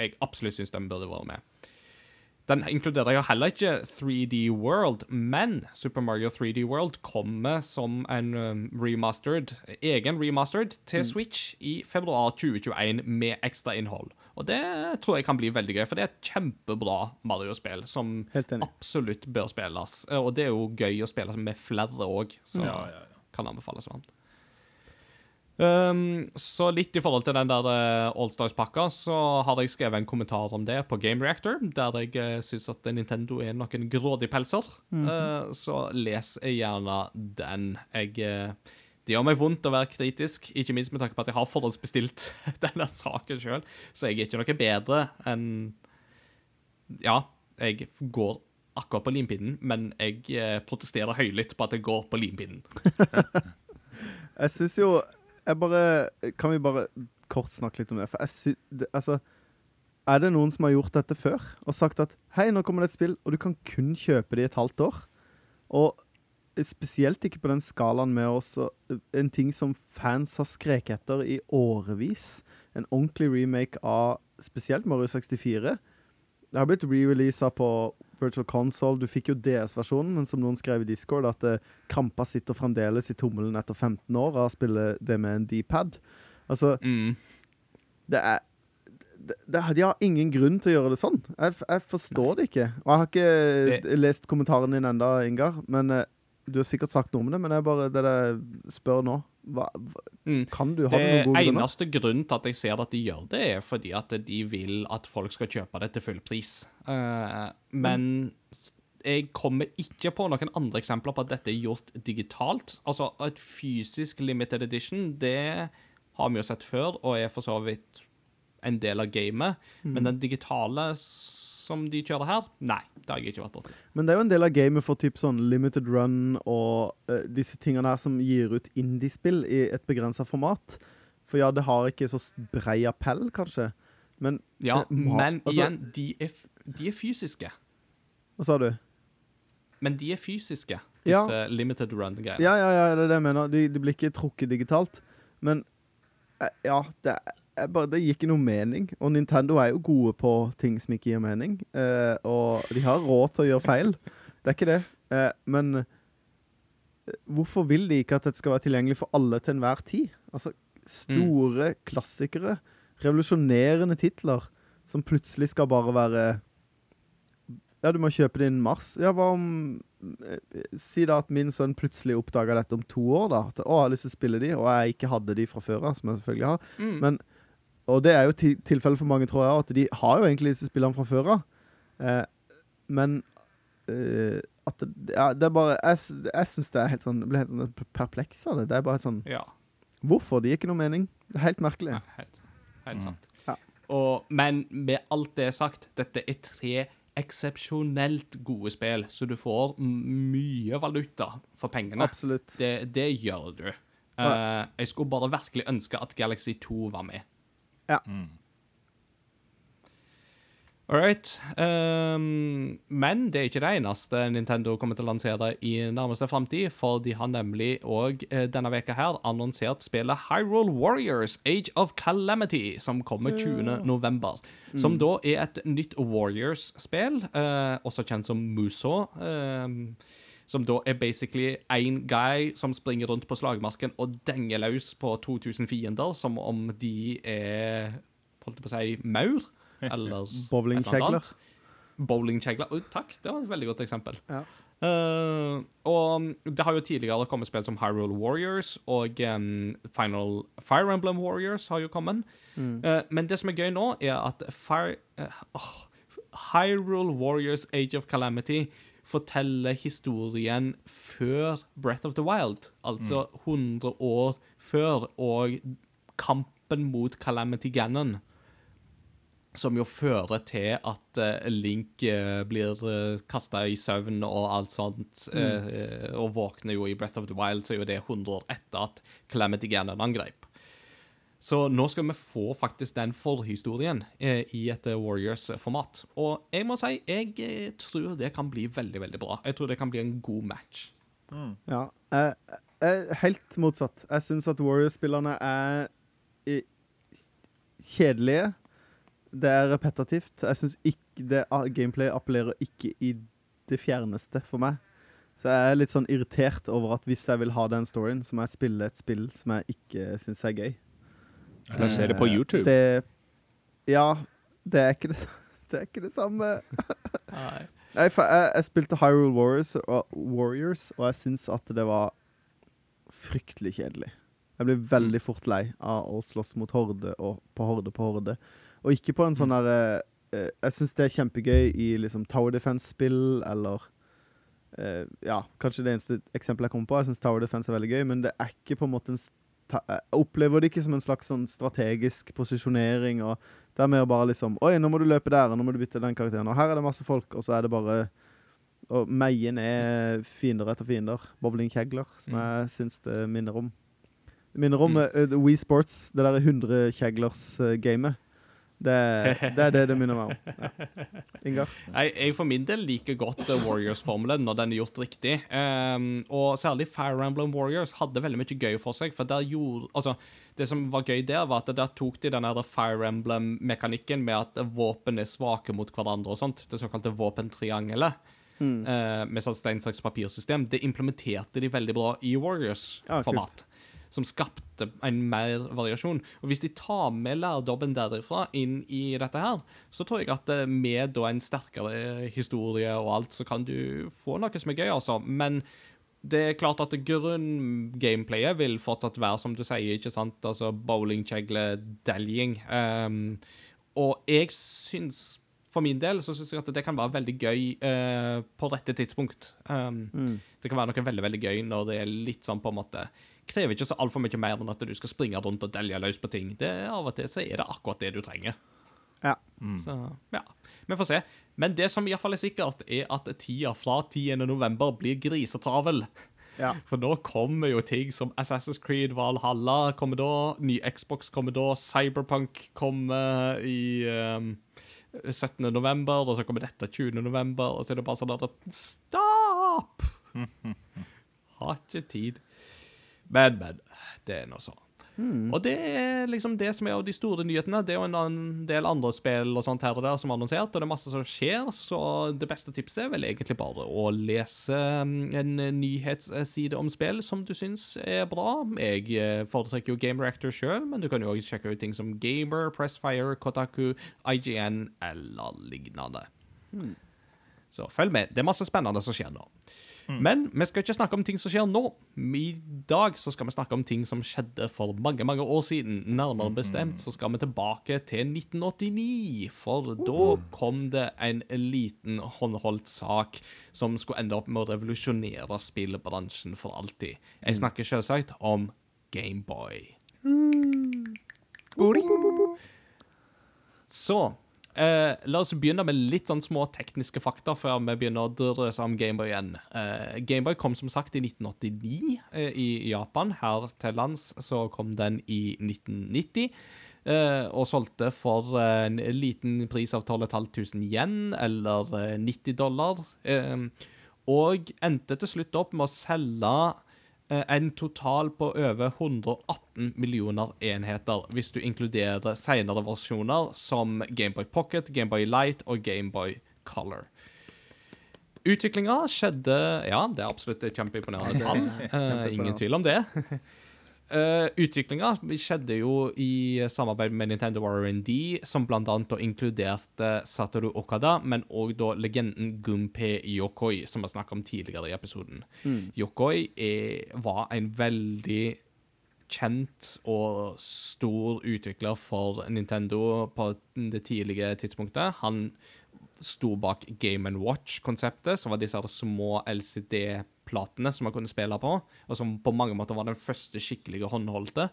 jeg absolutt syns den burde vært med. Den inkluderer jo heller ikke 3D World, men Super Mario 3D World kommer som en um, remastered, egen remastered til Switch i februar 2021 med ekstra innhold. Og det tror jeg kan bli veldig gøy, for det er et kjempebra Mario-spill som absolutt bør spilles. Eh, Og det er jo gøy å spille med flere òg, så Ja, ja, ja. kan anbefales varmt. Um, så litt i forhold til den der uh, Allstars-pakka, så har jeg skrevet en kommentar om det på Game Reactor, der jeg uh, syns at Nintendo er noen grådige pelser. Uh, så les gjerne den. Jeg Det gjør meg vondt å være kritisk, ikke minst med tanke på at jeg har forhåndsbestilt denne saken sjøl, så jeg er ikke noe bedre enn Ja, jeg går akkurat på limpinnen, men jeg protesterer høylytt på at jeg går på limpinnen. Jeg syns jo jeg bare, Kan vi bare kort snakke litt om det? For jeg sy, det, altså, er det noen som har gjort dette før og sagt at hei, nå kommer det et spill, og du kan kun kjøpe det i et halvt år? Og spesielt ikke på den skalaen med også en ting som fans har skreket etter i årevis. En ordentlig remake av spesielt Mario 64. Det har blitt re-releasa på Virtual Console. Du fikk jo DS-versjonen, men som noen skrev i Discord, at eh, krampa sitter fremdeles i tommelen etter 15 år av å spille det med en D-pad. Altså, Mm. det er det, det, De har ingen grunn til å gjøre det sånn. Jeg, jeg forstår det ikke. Og jeg har ikke Det- lest kommentaren din enda, Ingar. Men eh, Du har sikkert sagt noe om det, men jeg bare det jeg spør nå hva, Mm. Kan du? ha Det noen gode grunner? eneste grunnen til at jeg ser at de gjør det, er fordi at de vil at folk skal kjøpe det til full pris. Uh, men mm. jeg kommer ikke på noen andre eksempler på at dette er gjort digitalt. Altså, et fysisk limited edition, det har vi jo sett før, og er for så vidt en del av gamet. Men den digitale, som de kjører her? Nei, det har jeg ikke vært borti. Men det er jo en del av gamet for typ sånn limited run og uh, disse tingene her som gir ut indie-spill i et begrensa format. For ja, det har ikke så brei appell, kanskje. Men Ja, Eh, ma- men altså- igjen, de er, de er fysiske. hva sa du? Men de er fysiske, Ja. disse limited run-greiene. Ja, ja, ja, det er det jeg mener. De, de blir ikke trukket digitalt. Men eh, ja, det, er bare, det gir ikke noe mening. Og Nintendo er jo gode på ting som ikke gir mening. Eh, og de har råd til å gjøre feil. Det er ikke det. Eh, men eh, hvorfor vil de ikke at dette skal være tilgjengelig for alle til enhver tid? Altså store klassikere, revolusjonerende titler, som plutselig skal bare være Ja, du må kjøpe din mars. Ja, hva om eh, Si da at min sønn plutselig oppdaga dette om to år, da. At å, jeg har lyst til å spille de, og jeg ikke hadde de fra før av, som jeg selvfølgelig har. Mm. Men, og det er jo ti tilfellet for mange, tror jeg, at de har jo egentlig disse spillene fra før av. Eh, men eh, at det, ja, det er bare Jeg, jeg syns det er helt sånn blir helt sånn perpleks av det. Det er bare helt sånn ja. Hvorfor? Det gir ikke noe mening. Det er helt merkelig. Nei, helt, helt sant. Ja. Og, men med alt det sagt, dette er tre eksepsjonelt gode spill, så du får mye valuta for pengene. Absolutt. Det, det gjør du. Eh, jeg skulle bare virkelig ønske at Galaxy 2 var med. Ja. All right. Um, men det er ikke det eneste Nintendo kommer til å lansere i nærmeste framtid, for de har nemlig òg denne veka her annonsert spillet Hyrule Warriors Age of Calamity, som kommer 20. november. Som da er et nytt Warriors-spill, uh, også kjent som Muso. ehm, som da er basically én guy som springer rundt på slagmarken og denger løs på 2000 fiender, som om de er Holdt på å si maur? Eller Bowlingkjegler. Bowlingkjegler. Oh, takk, det var et veldig godt eksempel. Ja. Uh, og det har jo tidligere kommet spill som Hyrule Warriors og um, Final Fire Emblem Warriors har jo kommet. Eh, men det som er gøy nå, er at Fire, uh, oh, Hyrule Warriors Age of Calamity forteller historien før Breath of the Wild. Altså 100 år før, og kampen mot Calamity Ganon. Som jo fører til at eh, Link uh, blir uh, kasta i søvn og alt sånt. eh, og våkner jo i Breath of the Wild, så er jo det 100 år etter at Calamity Ganon angrep. Så nå skal vi få faktisk den forhistorien eh, i et eh, Warriors-format. Og jeg må si, jeg eh, tror det kan bli veldig, veldig bra. Jeg tror det kan bli en god match. Ja. Eh, helt motsatt. Jeg syns at Warriors-spillerne er kjedelige. Det er repetitivt. Jeg syns ikke det gameplay appellerer ikke i det fjerneste for meg. Så jeg er litt sånn irritert over at hvis jeg vil ha den storyen, så må jeg spille et spill som jeg ikke syns er gøy. Eller se det på Eh, YouTube. Det, ja, det er ikke det, det, er ikke det samme. Jeg, jeg, jeg spilte Hyrule Warriors og, Warriors, og jeg syns at det var fryktelig kjedelig. Jeg blir veldig fort lei av å slåss mot horde og på horde på horde. Og ikke på en sånn derre eh, Jeg syns det er kjempegøy i liksom Tower Defense-spill eller eh, Ja, kanskje det eneste eksempelet jeg kommer på. Jeg syns Tower Defense er veldig gøy, men det er ikke på en måte en sta- Jeg opplever det ikke som en slags sånn strategisk posisjonering. og Det er mer bare liksom Oi, nå må du løpe der, og nå må du bytte den karakteren. Og her er det masse folk, og så er det bare å meie ned fiender etter fiender. Bowlingkjegler, som Mm. jeg syns det minner om. Det minner om Mm. uh, We Wii Sports, det der 100-kjeglers-gamet. Det, det er det det minner meg om. Ja. Ingar? Jeg, jeg for min del liker godt eh, Warriors-formelen når den er gjort riktig. Um, og særlig Fire Emblem Warriors hadde veldig mye gøy for seg. For gjorde, altså, Det som var gøy der, var at der tok de den Fire Emblem-mekanikken med at våpen er svake mot hverandre og sånt, det såkalte våpentriangelet. Mm. med sånn stein, saks, papirsystem. Det implementerte de veldig bra i Warriors-format. Som skapte en mer variasjon. Og Hvis de tar med lærdommen derifra inn i dette her, så tror jeg at eh, med da en sterkere historie og alt, så kan du få noe som er gøy, altså. Men det er klart at grunngameplayet vil fortsatt være, som du sier, ikke sant, altså bowlingkjegle, daljing. Um, og jeg syns for min del så syns jeg at det kan være veldig gøy eh, på rette tidspunkt. Um, Mm. Det kan være noe veldig veldig gøy når det er litt sånn på en måte Krever ikke så altfor mye mer enn at du skal springe rundt og delje løs på ting. Det, av og til så er det akkurat det du trenger. Ja. Så ja, vi får se. Men det som i hvert fall er sikkert, er at tida fra 10. november blir grisetravel. Ja. For nå kommer jo ting som Assassin's Creed Valhalla kommer da, ny Xbox kommer da, Cyberpunk kommer i um, 17. november, og så kommer dette 20. november, og så er det bare sånn at Stopp! Har ikke tid. Men, men. Det er noe sånt. Mm. Og det er liksom det som er av de store nyhetene. Det er jo en del andre spill og sånt her og der som er annonsert, og det er masse som skjer, så det beste tipset er vel egentlig bare å lese mm, en nyhetsside om spill som du syns er bra. Jeg eh, foretrekker jo Game Reactor sjøl, men du kan jo også sjekke ut ting som Gamer, Pressfire, Kotaku, IGN eller lignende. Så følg med. Det er masse spennende som skjer nå. Men vi skal ikke snakke om ting som skjer nå. I dag så skal vi snakke om ting som skjedde for mange mange år siden. Nærmere bestemt så skal vi tilbake til 1989. For da kom det en liten håndholdt sak som skulle ende opp med å revolusjonere spillbransjen for alltid. Jeg snakker selvsagt om Gameboy. Så eh, la oss begynne med litt sånn små tekniske fakta før vi begynner å drøse om Gameboy igjen. Eh, Gameboy kom som sagt i 1989 eh, i Japan. Her til lands så kom den i 1990. eh, og solgte for eh, en liten pris av 12 500 yen, eller eh, 90 dollar. Eh, og endte til slutt opp med å selge en total på over 118 millioner enheter, hvis du inkluderer senere versjoner som Gameboy Pocket, Gameboy Light og Gameboy Color. Utviklinga skjedde Ja, det er absolutt kjempeimponerende tall. Eh, ingen tvil om det. Uh, Utviklinga skjedde jo i samarbeid med Nintendo R&D, som da inkluderte Satoru Okada, men òg da legenden Gunpei Yokoi, som vi snakket om tidligere i episoden. Yokoi er, var en veldig kjent og stor utvikler for Nintendo på det tidlige tidspunktet. Han sto bak Game Watch-konseptet, som var disse her små LCD-platene som man kunne spille på, og som på mange måter var den første skikkelige håndholdte.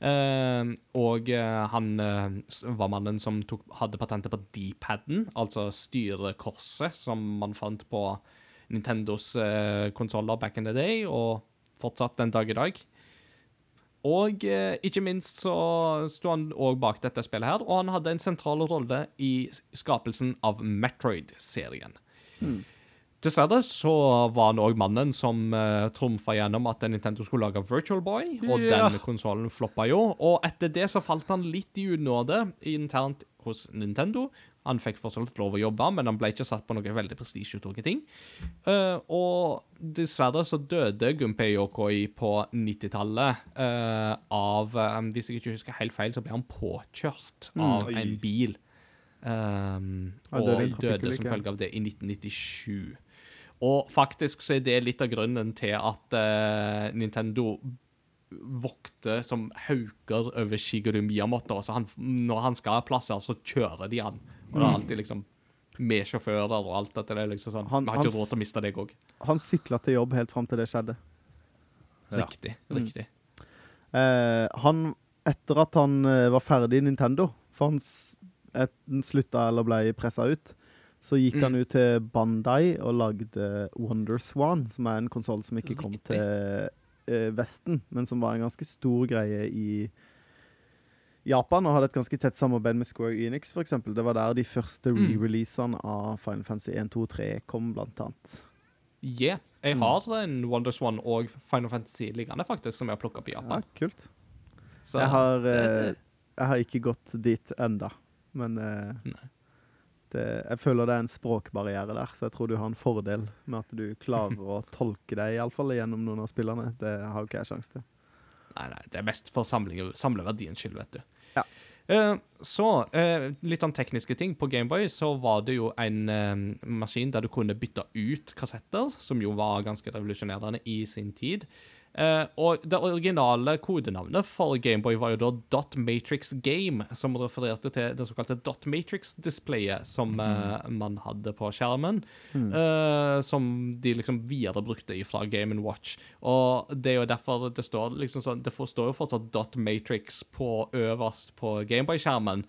Uh, og uh, han uh, var mannen som tok, hadde patentet på D-paden, altså styrekorset som man fant på Nintendos uh, konsoller back in the day, og fortsatt den dag i dag. Og eh, ikke minst så sto han òg bak dette spillet her, og han hadde en sentral rolle i skapelsen av Metroid-serien. Dessverre så var han òg mannen som eh, trumfa gjennom at Nintendo skulle lage Virtual Boy, og yeah. den konsollen floppa jo. Og etter det så falt han litt i unåde internt hos Nintendo. Han fikk fortsatt lov å jobbe, men han ble ikke satt på noe veldig prestisjetunge ting. Uh, og dessverre så døde Gunpei Yokoi på 90-tallet uh, av um, Hvis jeg ikke husker helt feil, så ble han påkjørt av mm, en bil. Um, og døde døde som følge av det i 1997. Og faktisk så er det litt av grunnen til at uh, Nintendo vokter som hauker over Shigeru Miyamoto. Så han, når han skal ha plasser, så kjører de han. Og det er alltid liksom med sjåfører og alt dette. Det er liksom sånn, Han- Vi har ikke råd til å miste deg òg. Han sykla til jobb helt fram til det skjedde. Ja. Riktig. riktig. Eh, han, etter at han eh, var ferdig i Nintendo, for han, slutta eller ble pressa ut, så gikk Mm. han ut til Bandai og lagde Wonderswan, som er en konsoll som ikke kom Riktig. til eh, Vesten, men som var en ganske stor greie i Japan, og hadde et ganske tett samarbeid med Square Enix, eksempel. Det var der de første Mm. re-releasene av Final Fantasy 1, 2 3 kom, blant annet. Yeah. Jeg Mm. en Wonders One og Final Fantasy liggende, faktisk, som jeg har plukka opp i Japan. Ja, kult. Så jeg, har, det- eh, det- jeg har ikke gått dit enda, men eh, det, jeg føler det er en språkbarriere der, så jeg tror du har en fordel med at du klarer å tolke deg, iallfall gjennom noen av spillerne. Det har jo ikke jeg sjanse til. Nei, nei, det er mest for samleverdiens skyld, vet du. Ja. Eh, så, eh, litt sånn tekniske ting. På Gameboy så var det jo en eh, maskin der du kunne bytte ut kassetter, som jo var ganske revolusjonerende i sin tid. Eh, og det originale kodenavnet for Gameboy var jo da Dot Matrix Game, som refererte til det såkalte Dot Matrix-displayet som eh, man hadde på skjermen. eh, som de liksom videre brukte fra Game Watch. Og det er jo derfor det står liksom sånn Det står jo fortsatt Dot Matrix på øverst på Gameboy-skjermen.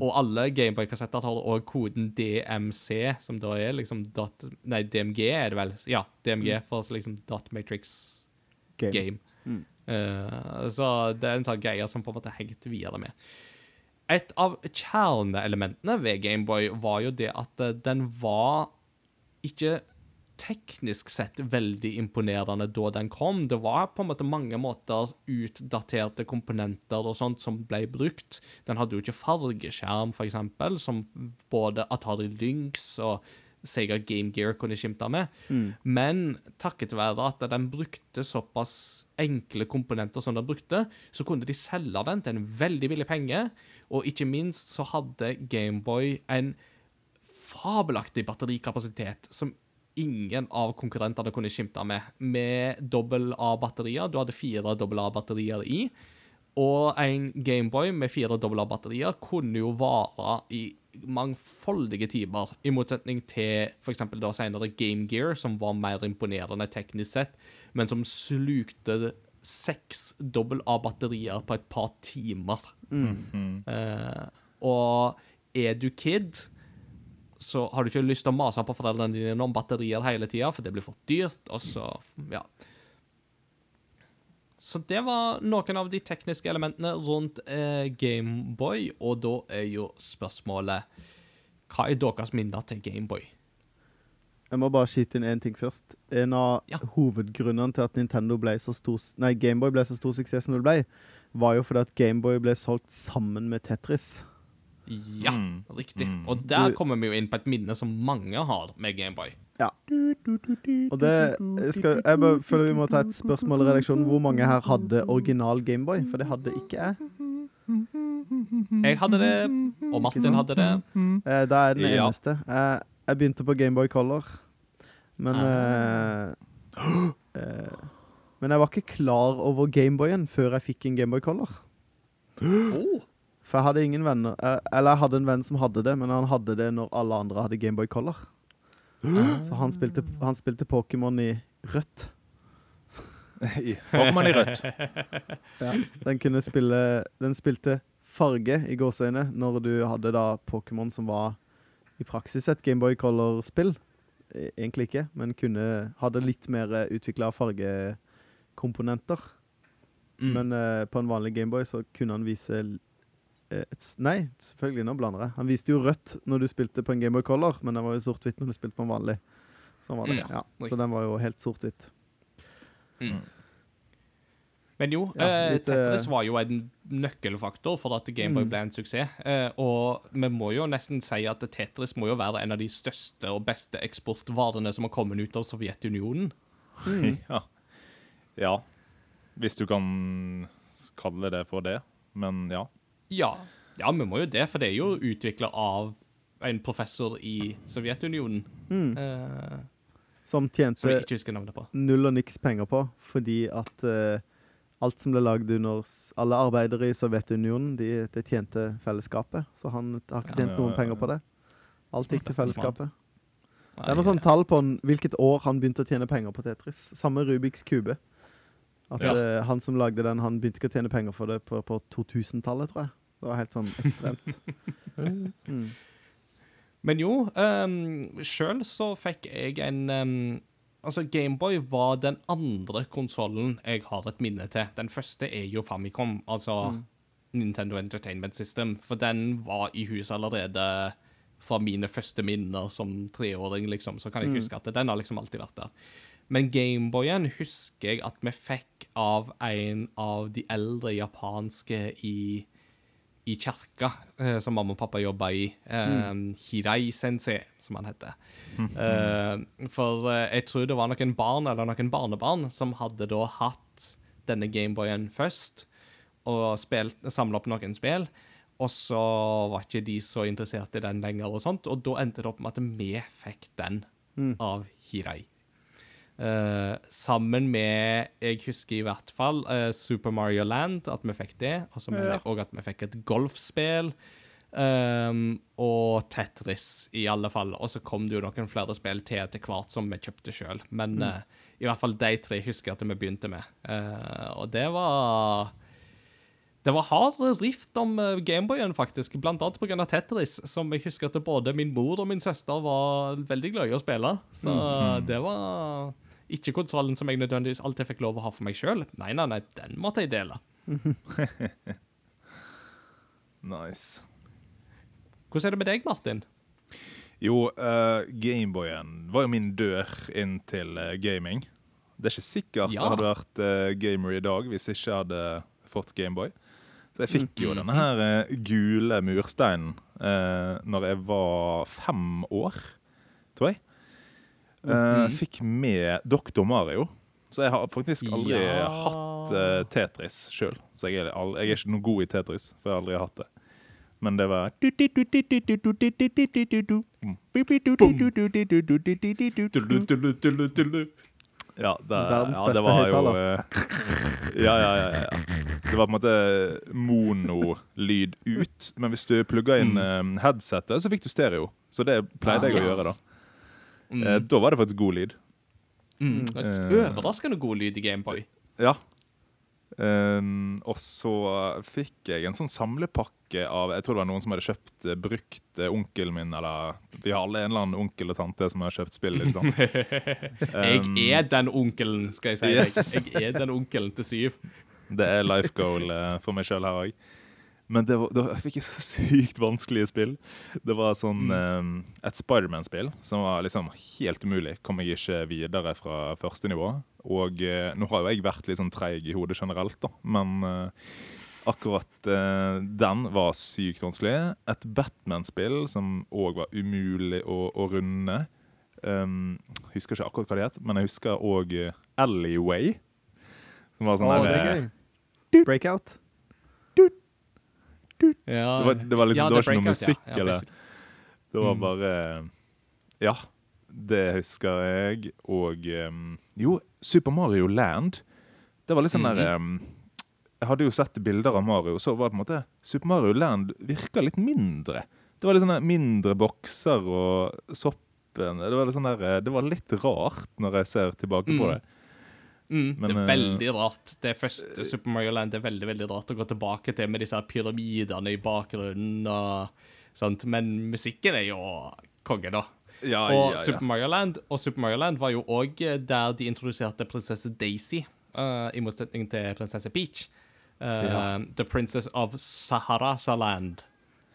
Og alle Gameboy-kassetter har også koden DMC, som da er liksom dot Nei, DMG er det vel? Ja, DMG for liksom Dot Matrix Game. game. Eh, så det er en sånn greie som på en måte hengt videre med. Et av kjerneelementene ved Gameboy var jo det at eh, den var ikke teknisk sett veldig imponerende da den kom. Det var på en måte mange måter utdaterte komponenter og sånt som ble brukt. Den hadde jo ikke fargeskjerm, eksempel, som både Atari Lynx og Sega Game Gear kunne skimte med. Men takket være at den brukte såpass enkle komponenter som den brukte, så kunne de selge den til en veldig billig penge, og ikke minst så hadde Gameboy en fabelaktig batterikapasitet som ingen av konkurrentene kunne skimte med, med dobbel A-batterier. Du hadde fire dobbel A-batterier i, og en Gameboy med fire dobbel A-batterier kunne jo vare i mangfoldige timer, i motsetning til f.eks. da senere Game Gear, som var mer imponerende teknisk sett, men som slukte seks dobbel A-batterier på et par timer. Eh, og er du kid, så har du ikke lyst til å mase på foreldrene dine om batterier hele tida, for det blir for dyrt, og så Ja. Så det var noen av de tekniske elementene rundt eh, Gameboy, og da er jo spørsmålet Hva er deres minner til Gameboy? Jeg må bare skyte inn én ting først. En av Ja. hovedgrunnene til at Nintendo ble så stor Nei, Gameboy ble så stor suksess som det ble, var jo fordi at Gameboy ble solgt sammen med Tetris. Ja, Mm. riktig. Mm. Og der kommer vi jo inn på et minne som mange har med Gameboy. Ja. Og det skal, Jeg bare føler vi må ta et spørsmål i redaksjonen. Hvor mange her hadde original Gameboy? For det hadde ikke jeg. Jeg hadde det, og Martin hadde det. Eh, da er jeg den Ja. eneste. Jeg, jeg begynte på Gameboy Color, men eh, eh, Men jeg var ikke klar over Gameboyen før jeg fikk en Gameboy Color. Oh. For jeg hadde ingen venner eh, Eller jeg hadde en venn som hadde det, men han hadde det når alle andre hadde Gameboy Color. Så han spilte, han spilte Pokémon i rødt. I- Pokémon i rødt. Ja. Den kunne spille Den spilte farge i gåseøyne når du hadde da Pokémon som var i praksis et Gameboy Color-spill. E- Egentlig ikke, men kunne hadde litt mer utvikla fargekomponenter. Mm. Men uh, på en vanlig Gameboy så kunne han vise et, Nei, selvfølgelig, nå blander jeg. Han viste jo rødt når du spilte på en Gameboy Color, men den var jo sort-hvitt når du spilte på en vanlig. Sånn var det. Mm, ja, Ja, så den var jo helt sort-hvitt. Men jo, Ja, eh, litt, eh, Tetris var jo en nøkkelfaktor for at Gameboy Mm. ble en suksess. Eh, og vi må jo nesten si at Tetris må jo være en av de største og beste eksportvarene som har kommet ut av Sovjetunionen. Ja. ja. Hvis du kan kalle det for det. Men ja. Ja. ja, vi må jo det, for det er jo utvikla av en professor i Sovjetunionen. Mm. Uh, Som som tjente på. null og niks penger på, fordi at uh, alt som ble lagd under alle arbeidere i Sovjetunionen, de, det tjente fellesskapet. Så han har ikke tjent noen penger på det. Alt gikk til fellesskapet. Det er noe sånn tall på hvilket år han begynte å tjene penger på Tetris. Samme Rubiks kube. At Ja. uh, han som lagde den, han begynte ikke å tjene penger for det på, på 2000-tallet, tror jeg. Det var helt sånn ekstremt. Mm. Men jo, um, sjøl så fikk jeg en um, Altså, Gameboy var den andre konsollen jeg har et minne til. Den første er jo Famicom, altså Nintendo Entertainment System. For den var i hus allerede fra mine første minner som treåring, liksom. Så kan jeg huske at den har liksom alltid vært der. Men Gameboyen husker jeg at vi fikk av en av de eldre japanske i i kirka eh, som mamma og pappa jobba i. Eh, Hirai Sensei, som han heter. Eh, for eh, jeg tror det var noen barn eller noen barnebarn som hadde da hatt denne Gameboyen først, og samla opp noen spill. Og så var ikke de så interessert i den lenger, og sånt, og da endte det opp med at vi fikk den Mm. av Hirai. Eh, sammen med Jeg husker i hvert fall uh, Super Mario Land, at vi fikk det. Og Ja. at vi fikk et golfspill. Um, og Tetris, i alle fall. Og så kom det jo noen flere spill til etter hvert som vi kjøpte sjøl. Men eh, i hvert fall de tre husker jeg at vi begynte med. Og det var det var hard rift om Gameboyen, faktisk. Blant annet pga. Tetris, som jeg husker at både min mor og min søster var veldig glad i å spille. Så det var ikke konsollen som jeg nødvendigvis alltid fikk lov å ha for meg sjøl. Nei, nei, nei, den måtte jeg dele. Nice. Hvordan er det med deg, Martin? Jo, uh, Gameboyen var jo min dør inn til uh, gaming. Det er ikke sikkert Ja. jeg hadde vært uh, gamer i dag hvis jeg ikke hadde fått Gameboy. Så jeg fikk jo denne her gule mursteinen uh, når jeg var fem år, tror jeg. Eh, Mhm. Fikk med Doktor Mario. Så jeg har faktisk aldri Ja. hatt uh, Tetris sjøl. Så jeg er, jeg er ikke noe god i Tetris, for jeg har aldri hatt det. Men det var Ja, det, Verdens ja, beste det var jo eh, ja, ja, ja, ja. Det var på en måte monolyd ut, men hvis du plugga inn eh, headsetet, så fikk du stereo. Så det pleide jeg å gjøre, da. Mm. Eh, Da var det faktisk god lyd. Mm. Eh. Overraskende god lyd i Gameboy. Ja. Um, og så fikk jeg en sånn samlepakke av Jeg tror det var noen som hadde kjøpt eh, brukt onkelen min, eller Vi har alle en eller annen onkel og tante som har kjøpt spill, liksom. Um, Jeg er den onkelen, skal jeg si Yes. Jeg, Jeg er den onkelen til syv. Det er life goal for meg sjøl her òg. Men det var, da fikk jeg så sykt vanskelige spill. Det var sånn eh, et Spiderman-spill som var liksom helt umulig. Kom jeg ikke videre fra første nivå. Og eh, nå har jo jeg vært litt sånn treig i hodet generelt, da. Men eh, akkurat eh, den var sykt vanskelig. Et Batman-spill som òg var umulig å, å runde. Um, husker ikke akkurat hva det het, men jeg husker òg Alleyway. Som var sånn oh, der, det eh. Breakout. Ja, Det var, det var liksom Ja, det var ikke noe musikk, Ja, eller. Det var Mm. bare Ja, det husker jeg. Og em, Jo, Super Mario Land. Det var litt sånn der em, Jeg hadde jo sett bilder av Mario, så var det på en måte Super Mario Land virka litt mindre. Det var litt sånne mindre bokser og soppen. Det var litt, sånn der, det var litt rart når jeg ser tilbake på Mm. det. Mm, Men, det er eh, veldig rart. Det første Super Mario Land det er veldig veldig rart å gå tilbake til med disse pyramidene i bakgrunnen. og sånt. Men musikken er jo konge, da. Ja, Og Super Mario Land Og Super Mario Land var jo òg der de introduserte prinsesse Daisy, uh, i motsetning til prinsesse Peach. Uh, Ja. The Princess of Saharasaland.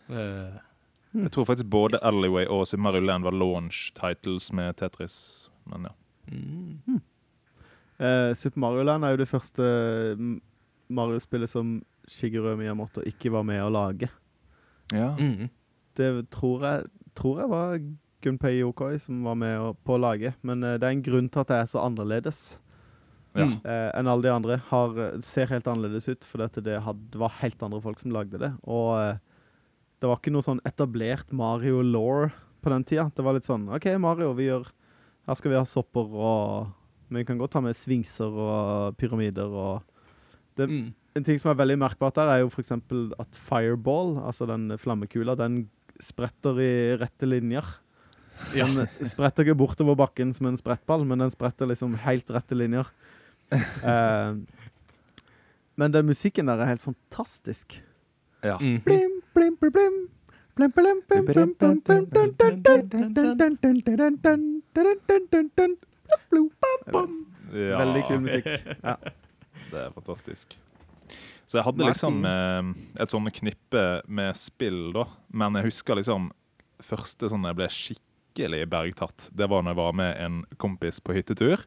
Uh, Jeg tror faktisk både Alleyway og Super Mario Land var launch titles med Tetris. Men ja. Eh, Super Mario Land er jo det første mm, Mario-spillet som Shigeru Miyamoto ikke var med å lage. ja. mm. Det tror jeg, tror jeg var Gunpei Yokoi som var med å, på å lage, men uh, det er en grunn til at det er så annerledes Ja. Mm. eh, enn alle de andre. Har, ser helt annerledes ut, at det, var helt andre folk som lagde det. Og eh, det var ikke noe sånn etablert Mario-law på den tida. Det var litt sånn OK, Mario, vi gjør Her skal vi ha sopper og Men vi kan godt ta med svingser og pyramider og det, Mm. En ting som er veldig merkbart der, er jo f.eks. at fireball, altså den flammekula, den spretter i rette linjer. Ja. Den spretter ikke bortover bakken som en sprettball, men den spretter liksom helt rette linjer. Eh, men den musikken der er helt fantastisk. ja. Blim, Blim, blim, blim, blim. Ja. Veldig kul musikk. Ja. Det er fantastisk. Så jeg hadde liksom sånn- eh, et sånn knippe med spill, da. Men jeg husker liksom første sånn jeg ble skikkelig bergtatt, det var når jeg var med en kompis på hyttetur.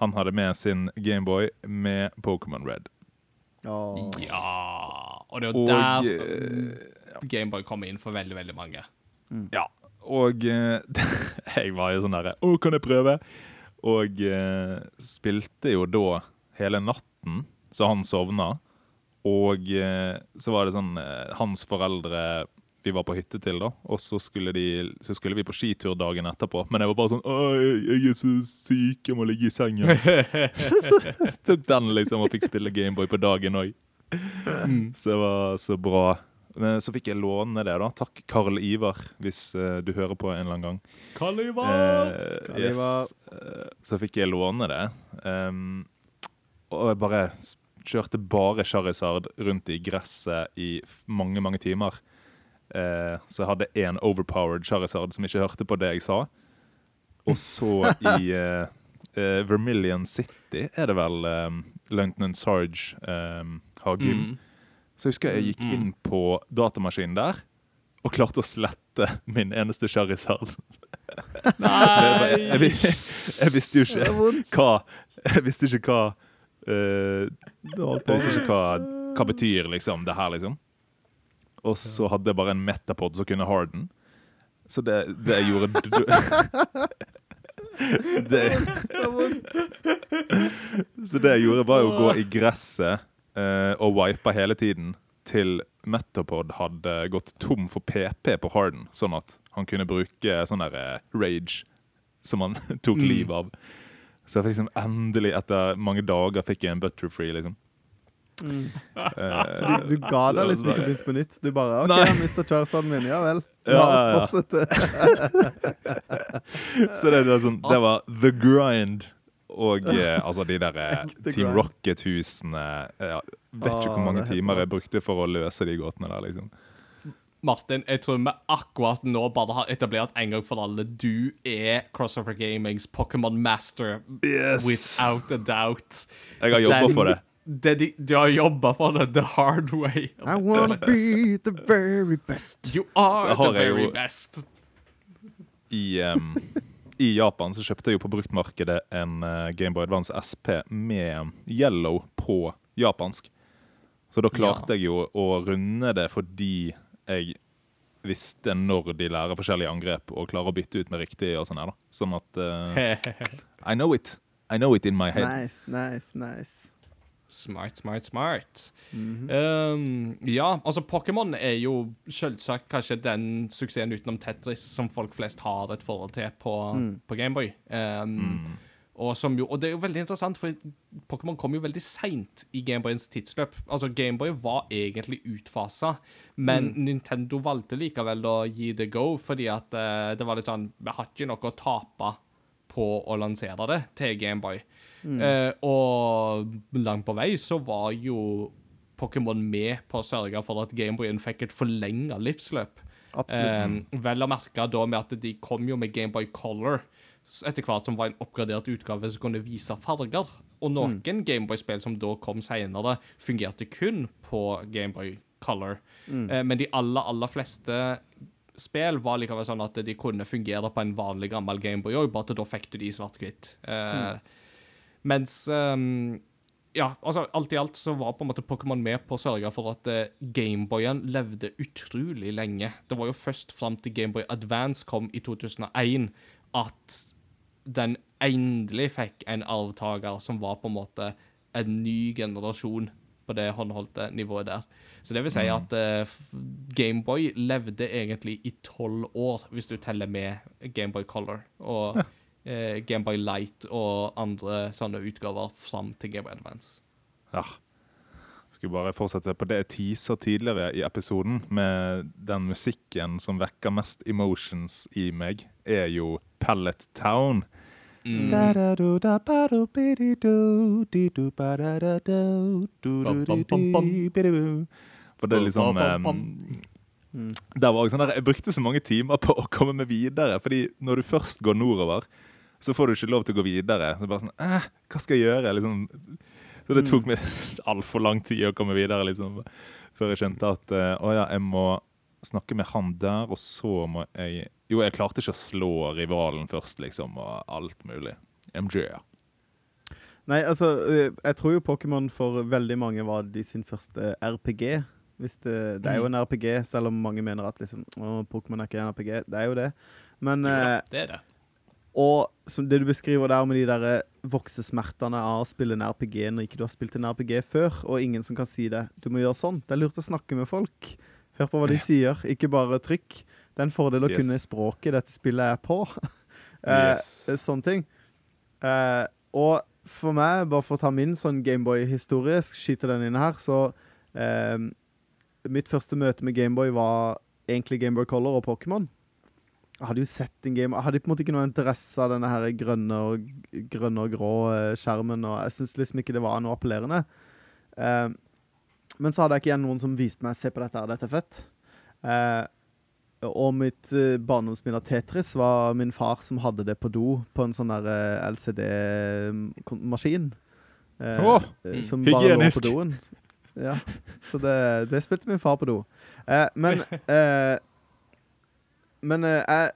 Han hadde med sin Gameboy med Pokémon Red. Oh. Ja Og det er jo der eh, Gameboy kommer inn for veldig, veldig mange. Mm. Ja. Og eh, jeg var jo sånn derre Å, kan jeg prøve? Og eh, spilte jo da hele natten, så han sovna. Og eh, så var det sånn eh, Hans foreldre vi var på hytte til, da. Og så skulle, de, så skulle vi på skitur dagen etterpå. Men jeg var bare sånn Å, jeg, jeg er så syk, jeg må ligge i sengen. så tok den liksom og fikk spille Gameboy på dagen òg. Så det var så bra. Men så fikk jeg låne det, da. Takk, Karl Ivar, hvis eh, du hører på en eller annen gang. Eh, Karl Ivar. eh, så fikk jeg låne det. Um, og jeg bare kjørte bare Charizard rundt i gresset i mange, mange timer. Eh, så jeg hadde én overpowered Charizard som ikke hørte på det jeg sa. Og så i eh, eh, Vermilion City er det vel um, Lieutenant Sarge um, har gym. Mm. Så jeg husker jeg gikk inn på datamaskinen der og klarte å slette min eneste Charizard. Jeg, jeg, jeg, jeg visste jo ikke hva Jeg visste ikke hva eh, Jeg visste ikke hva, hva betyr liksom det her, liksom. Og så hadde jeg bare en metapod som kunne harden. Så det, det jeg gjorde det, Så det jeg gjorde, var jo å gå i gresset eh, og wipe hele tiden til Metapod hadde gått tom for PP på Harden, sånn at han kunne bruke sånn der eh, rage som han tok Mm. liv av. Så jeg fikk liksom endelig, etter mange dager, fikk jeg en butterfree, liksom. Mm. Uh, Du, du ga deg liksom ikke begynt på nytt. Du bare OK, jeg mista Charizarden min. Ja vel. La oss fortsette. Så det, var sånn, det var the grind. Og eh, altså de der eh, Team. Rocket-husene Jeg Vet ikke hvor mange det er helt timer jeg brukte for å løse de gåtene der, liksom. Martin, jeg tror vi akkurat nå bare har etablert en gang for alle du er Crossover Gamings Pokémon Master Yes! without a doubt. Jeg har jobba for det. det de, du har jobba for det the hard way. I wanna be the very best. You are the very jo- best. I, em, I Japan så kjøpte jeg jo på bruktmarkedet en uh, Gameboy Advance SP med yellow på japansk. Så da klarte jeg jo å runde det fordi jeg visste når de lærer forskjellige angrep, og klarer å bytte ut med riktig og sånn her, da. Sånn at uh, I know it. I know it in my head. Nice, nice, nice. Smart, smart, smart. Mhm. Um, ja, altså Pokémon er jo selvsagt kanskje den suksessen utenom Tetris som folk flest har et forhold til på, Mm. på Gameboy. Um, og, som jo, og det er jo veldig interessant, for Pokémon kom jo veldig seint i Gameboyens tidsløp. Altså Gameboy var egentlig utfasa, men Nintendo valgte likevel å gi det go, fordi at uh, det var litt sånn Vi har ikke noe å tape på å lansere det til Gameboy. Eh, og langt på vei så var jo Pokémon med på å sørge for at Gameboyen fikk et forlenga livsløp. Eh, vel å merke da med at de kom jo med Gameboy Color etter hvert som var en oppgradert utgave som kunne vise farger. Og noen Gameboy-spill som da kom senere, fungerte kun på Gameboy Color. Eh, men de aller, aller fleste spill var likevel sånn at de kunne fungere på en vanlig gammel Gameboy òg, bare at da fikk du de i svart-hvitt. Eh, Mens um, ja, altså alt i alt så var på en måte Pokémon med på å sørge for at eh, Gameboyen levde utrolig lenge. Det var jo først fram til Gameboy Advance kom i 2001 at den endelig fikk en arvtaker som var på en måte en ny generasjon på det håndholdte nivået der. Så det vil si at uh, Gameboy levde egentlig i tolv år, hvis du teller med Gameboy Color og eh, Gameboy Light og andre sånne utgaver fram til Gameboy Advance. Ja. Skulle bare fortsette på det jeg teaser tidligere i episoden, med den musikken som vekker mest emotions i meg, er jo Pallet Town. For det er liksom um, Jeg brukte så mange timer på å komme meg videre, fordi når du først går nordover, så får du ikke lov til å gå videre. Så bare sånn, eh, Hva skal jeg gjøre? Liksom, så det tok meg altfor lang tid å komme videre, liksom, før jeg skjønte at eh, å ja, jeg må snakke med han der, og så må jeg Jo, jeg klarte ikke å slå rivalen først, liksom, og alt mulig. MJ. Nei, altså, øh, jeg tror jo Pokémon for veldig mange var de sin første RPG. Hvis det, det er jo en RPG, selv om mange mener at liksom, Pokémon er ikke en RPG. Det er jo det. Men ja, det er det. Og som det du beskriver der med de der eh, voksesmertene av å spille en RPG når ikke du har spilt en RPG før, og ingen som kan si det. Du må gjøre sånn. Det er lurt å snakke med folk. Hør på hva de sier, ikke bare trykk. Det er en fordel å Yes. kunne språket dette spillet er på. Eh, Yes. Sånne ting. Eh, og for meg, bare for å ta min sånn Gameboy-historie, skyte den inn her, så eh, Mitt første møte med Gameboy var egentlig Gameboy Color og Pokémon. Jeg hadde jo sett en game Jeg hadde på en måte ikke noe interesse av denne her grønne og, grønne og grå eh, skjermen, og jeg syns liksom ikke det var noe appellerende. Eh, men så hadde jeg ikke igjen noen som viste meg Se på dette her, dette er fett. Eh, og mitt uh, barndomsminne av Tetris var min far som hadde det på do på en sånn der eh, LCD-maskin. Eh, Åh, eh, som bare lå på doen. Ja, så det, det spilte min far på do. Eh, men eh, Men eh, jeg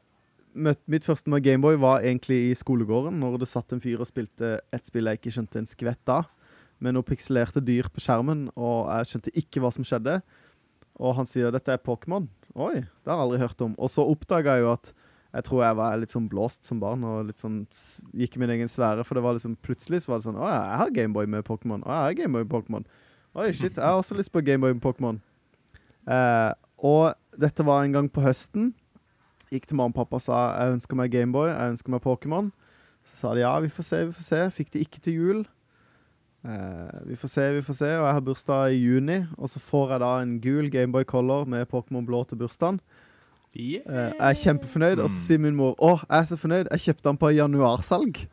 møtte mitt første med Gameboy var egentlig i skolegården, når det satt en fyr og spilte et spill jeg ikke skjønte en skvett av, med noen pikselerte dyr på skjermen, og jeg skjønte ikke hva som skjedde. Og han sier dette er Pokémon. Oi, det har jeg aldri hørt om. Og så oppdaga jeg jo at jeg tror jeg var litt sånn blåst som barn og litt sånn gikk i min egen sfære. For det var liksom plutselig så var det sånn Å ja, jeg har Gameboy med Pokémon. Å, jeg har Gameboy med Pokémon. Oi, shit, jeg har også lyst på Gameboy med Pokémon. Eh, og dette var en gang på høsten. Gikk til mamma og pappa og sa jeg ønsker meg Gameboy, jeg ønsker meg Pokémon. Så sa de ja, vi får se, vi får se. Fikk det ikke til jul. Eh, vi får se, vi får se. Og jeg har bursdag i juni, og så får jeg da en gul Gameboy Color med Pokémon blå til bursdagen. Eh, jeg er kjempefornøyd, og så sier min mor Å, jeg er så fornøyd, jeg kjøpte den på januarsalg.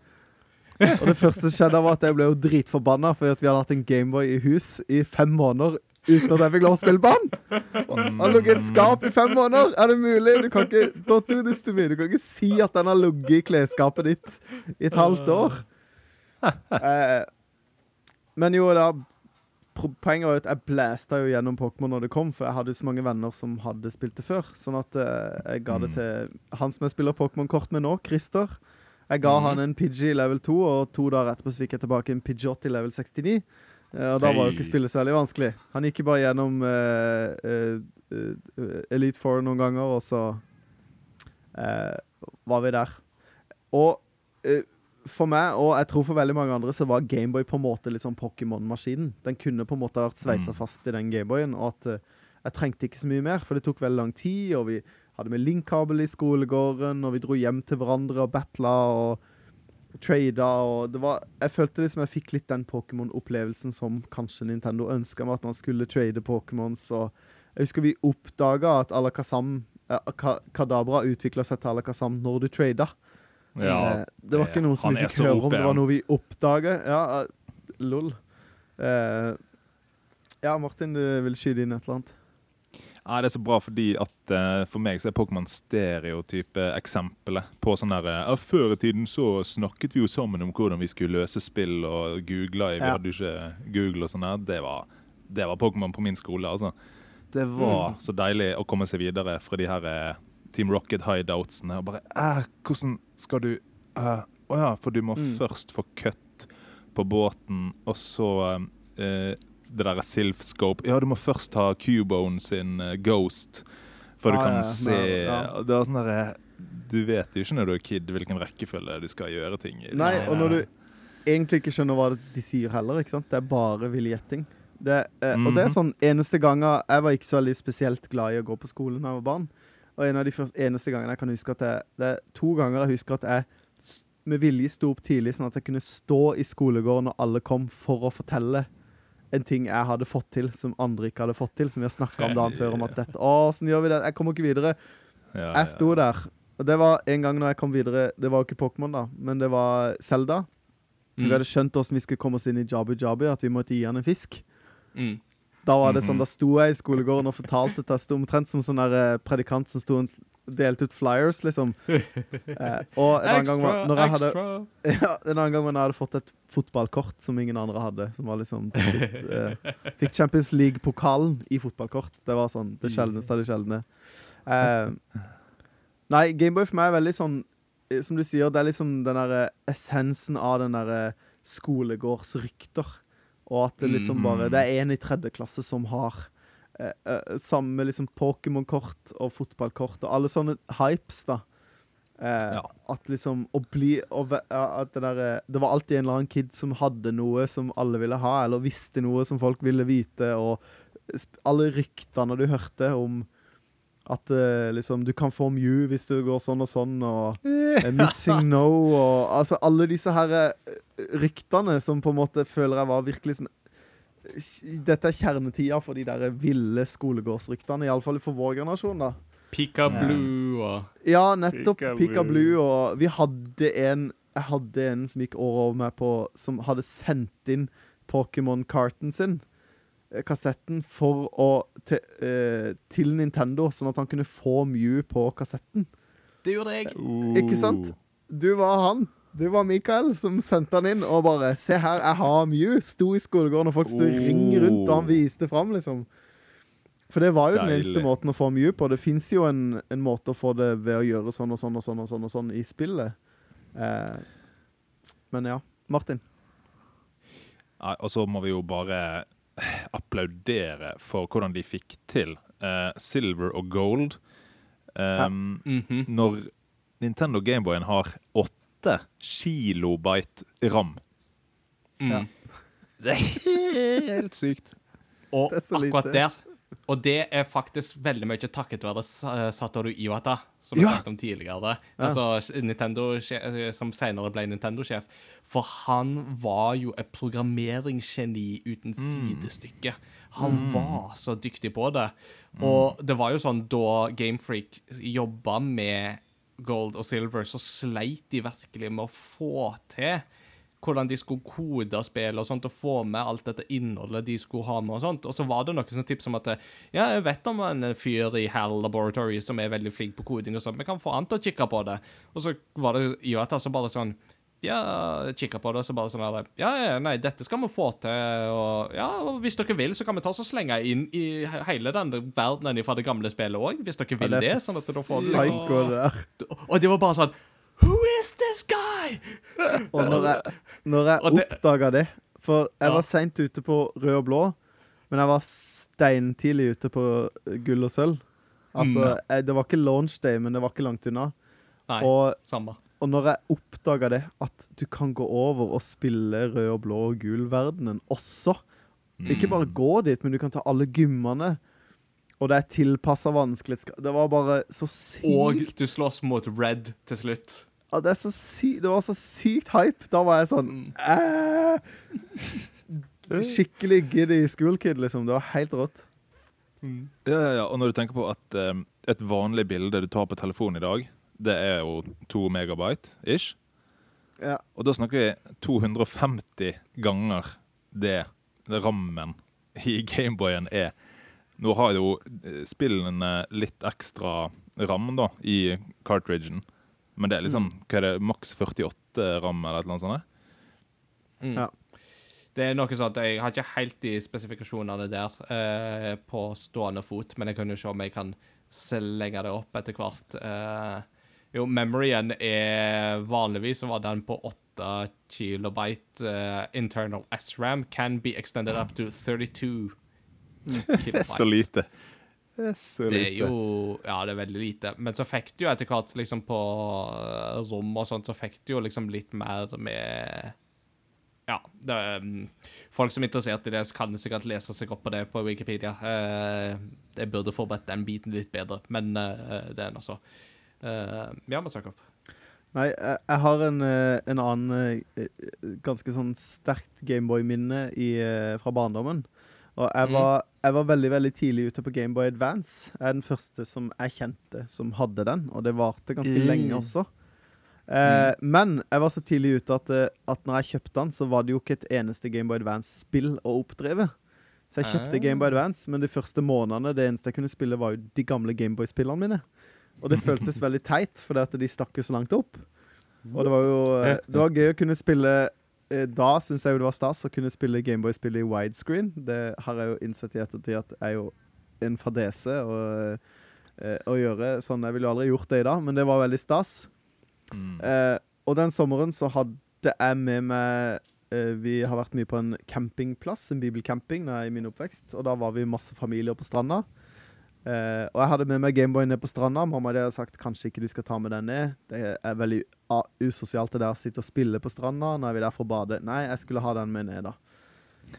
Og det første som skjedde, var at jeg ble jo dritforbanna fordi vi hadde hatt en Gameboy i hus i fem måneder uten at jeg fikk lov å spille på Han Han lå i et skap i fem måneder! Er det mulig? Du kan ikke Don't do this to me. Du kan ikke si at den har ligget i klesskapet ditt i et halvt år. Eh, men jo da Poenget var at jeg blæsta jo gjennom Pokémon når det kom, for jeg hadde jo så mange venner som hadde spilt det før. Sånn at eh, jeg ga det til han som jeg spiller Pokémon-kort med nå, Christer. Jeg ga han en Pidgey level 2, og to dager etterpå så fikk jeg tilbake en Pidgeot i level 69. Eh, og da var jo ikke spillet så veldig vanskelig. Han gikk jo bare gjennom uh, uh, uh, Elite Four noen ganger, og så var vi der. Og for meg, og jeg tror for veldig mange andre, så var Gameboy på en måte litt sånn Pokémon-maskinen. Den kunne på en måte vært sveisa Mm. fast i den Gameboyen, og at jeg trengte ikke så mye mer, for det tok veldig lang tid, og vi hadde med linkkabel i skolegården, og vi dro hjem til hverandre og battla og trada, og det var Jeg følte liksom jeg fikk litt den Pokémon-opplevelsen som kanskje Nintendo ønska meg, at man skulle trade Pokémons, og jeg husker vi oppdaga at Alakazam eh, Kadabra utvikla seg til Alakazam når du trada. Ja, Eh, det var ikke noe som vi fikk høre om, det var noe vi oppdaga. Ja, eh, lol. Eh, ja, Martin, du vil skyte inn et eller annet? Ja, det er så bra fordi at uh, for meg så er Pokémon stereotype eksempelet på sånn der eh, ja, Før i tiden så snakket vi jo sammen om hvordan vi skulle løse spill og googla. Vi Ja. hadde jo ikke Google og sånn her. Det var, det var Pokémon på min skole, altså. Det Mm. var så deilig å komme seg videre fra de her uh, Team Rocket hideoutsene og bare eh, Hvordan skal du Å ja, for du må Mm. først få cut på båten, og så det derre Silphscope Ja, du må først ha Cubone sin eh, Ghost, før du Ah, kan ja, se ja. Det var sånn derre Du vet jo ikke når du er kid hvilken rekkefølge du skal gjøre ting i. Nei, liksom. og når du egentlig ikke skjønner hva de sier heller, ikke sant? Det er bare viljetting. Det, eh, Og det er Mhm. sånn eneste ganger Jeg var ikke så veldig spesielt glad i å gå på skolen da jeg var barn. Og en av de første, eneste gangene jeg kan huske at jeg, Det er to ganger jeg husker at jeg med vilje sto opp tidlig, sånn at jeg kunne stå i skolegården når alle kom, for å fortelle en ting jeg hadde fått til som andre ikke hadde fått til. Som vi har snakka om dagen før, om at dette Å, åssen gjør vi det? Jeg kommer ikke videre. Ja, Jeg sto der. Og det var en gang når jeg kom videre Det var jo ikke Pokémon, da, men det var Selda. Mm. Vi hadde skjønt hvordan vi skulle komme oss inn i Jabu Jabu, at vi måtte gi han en fisk. Mm. Da var det sånn, da sto jeg i skolegården og fortalte det. Jeg sto omtrent som sånn der eh, predikant som sto og delte ut flyers, liksom. Eh, og en annen gang var, når jeg hadde, ja, en annen gang jeg hadde fått et fotballkort som ingen andre hadde. Som var liksom litt, eh, Fikk Champions League-pokalen i fotballkort. Det var sånn det sjeldneste av det sjeldne. Eh, nei, Gameboy for meg er veldig sånn eh, Som du sier, det er liksom den derre essensen av den derre skolegårdsrykter. Og at det liksom bare Det er en i tredje klasse som har eh, sammen med liksom Pokémon-kort og fotballkort og alle sånne hypes, da. Eh, Ja. At liksom å bli og, at det, der, eh, det var alltid en eller annen kid som hadde noe som alle ville ha, eller visste noe som folk ville vite, og alle ryktene du hørte om at eh, liksom du kan få Mew hvis du går sånn og sånn, og eh, Missing No og Altså alle disse her eh, ryktene som på en måte føler jeg var virkelig sånn Dette er kjernetida for de der ville skolegårdsryktene, iallfall for vår generasjon, da. Pika Blue og Ja, nettopp. Pika Pika Blue. Blue. Og vi hadde en Jeg hadde en som gikk over over meg på Som hadde sendt inn Pokémon-karten sin, eh, kassetten, for å til, eh, til Nintendo, sånn at han kunne få Mew på kassetten. Det gjorde jeg. Ikke sant? Du var han. Du var Mikael som sendte han inn og bare 'Se her, jeg har Mew'. Sto i skolegården, og folk sto i ring rundt, og han viste fram, liksom. For det var jo den eneste måten å få Mew på. Det fins jo en, en måte å få det ved å gjøre sånn og sånn og sånn og sånn, og sånn i spillet. Eh, men ja. Martin. Nei, og så må vi jo bare applaudere for hvordan de fikk til eh, Silver og Gold. Um, Mhm. Når Nintendo Gameboyen har åtte kilobyte ram. Mm. Ja. Det er helt sykt. Og Det er så akkurat lite. der Og det er faktisk veldig mye takket være Satoru Iwata, som vi Ja. snakket om tidligere. Ja. Altså Nintendo, som senere ble Nintendo-sjef. For han var jo et programmeringsgeni uten sidestykke. Han var så dyktig på det. Og det var jo sånn da Gamefreak jobba med Gold og Silver, så sleit de virkelig med å få til hvordan de skulle kode spillet og sånt, og få med alt dette innholdet de skulle ha med og sånt. Og så var det noen sånne tips om at ja, jeg vet om en fyr i Hell Laboratory som er veldig flink på koding og sånt, vi kan få han til å kikke på det. Og så var det Iwata som bare sånn ja, kikka på det, og så bare sånn her Ja, ja, nei, dette skal vi få til, og ja, og hvis dere vil, så kan vi ta og slenge inn i hele den verdenen fra det gamle spillet òg, hvis dere vil Ja, det. sånn at da får du liksom psycho. Og det var bare sånn Who is this guy? Og når jeg, når jeg det- oppdaga det For jeg Ja. var seint ute på rød og blå, men jeg var steintidlig ute på gull og sølv. Altså, jeg, Det var ikke launch day, men det var ikke langt unna. Nei, Og, samme. Og når jeg oppdaga det, at du kan gå over og spille rød og blå og gul verdenen også Ikke bare gå dit, men du kan ta alle gymmene. Og det er tilpassa vanskelighetsgrad. Det var bare så sykt Og du slåss mot Red til slutt. Ja, det, er så sy det var så sykt hype. Da var jeg sånn mm. Skikkelig giddy school kid, liksom. Det var helt rått. Ja, ja, ja. Og når du tenker på at um, et vanlig bilde du tar på telefonen i dag, det er jo to megabyte ish. Ja. Og da snakker vi 250 ganger det rammen i Gameboyen er. Nå har jo eh, spillene litt ekstra ram da, i cartridgen. Men det er liksom hva er det, maks 48 ram eller et eller annet sånt? Mm. Ja. Det er noe sånt, Jeg har ikke helt de spesifikasjonene der eh, på stående fot, men jeg kan jo se om jeg kan slenge det opp etter hvert. Eh, jo, memoryen er Vanligvis så var den på 8 kilobyte. uh, internal SRAM can be extended up to 32 kilobyte. Det er så lite. Det er så Det er jo Ja, det er veldig lite. Men så fikk du jo etter hvert, liksom på eh, rom og sånt, så fikk du jo liksom litt mer med Ja. Det, um, folk som er interessert i det, kan sikkert lese seg opp på det på Wikipedia. Eh, jeg burde forberedt den biten litt bedre, men det er nå så. Uh, ja, men opp Nei, jeg, jeg har en, eh, en annen eh, ganske sånn sterkt Gameboy-minne eh, fra barndommen. Og jeg Mhm. var, jeg var veldig veldig tidlig ute på Gameboy Advance. Jeg er den første som jeg kjente som hadde den, og det varte ganske Mm. lenge også. Eh, Men jeg var så tidlig ute at, eh, at når jeg kjøpte den, så var det jo ikke et eneste Gameboy Advance-spill å oppdrive. Så jeg kjøpte Ah. Gameboy Advance, men de første månedene det eneste jeg kunne spille, var jo de gamle Gameboy-spillene mine. Og det føltes veldig teit, fordi at de stakk jo så langt opp. Og det var jo eh, Det var gøy å kunne spille eh, Da syns jeg jo det var stas å kunne spille Gameboy-spill i widescreen. Det har jeg jo innsett i ettertid at er jo en fadese å, eh, å gjøre sånn. Jeg ville jo aldri gjort det i dag, men det var veldig stas. Mm. Eh, og den sommeren så hadde jeg med meg Vi har vært mye på en campingplass, en bibelcamping, i min oppvekst. Og da var vi masse familier på stranda. Eh, og jeg hadde med meg Gameboy ned på stranda. Mamma hadde sagt kanskje ikke du skal ta med den ned. Det er veldig usosialt det der å sitte og spille på stranda. Når er vi der for å bade. Nei, jeg skulle ha den med ned, da.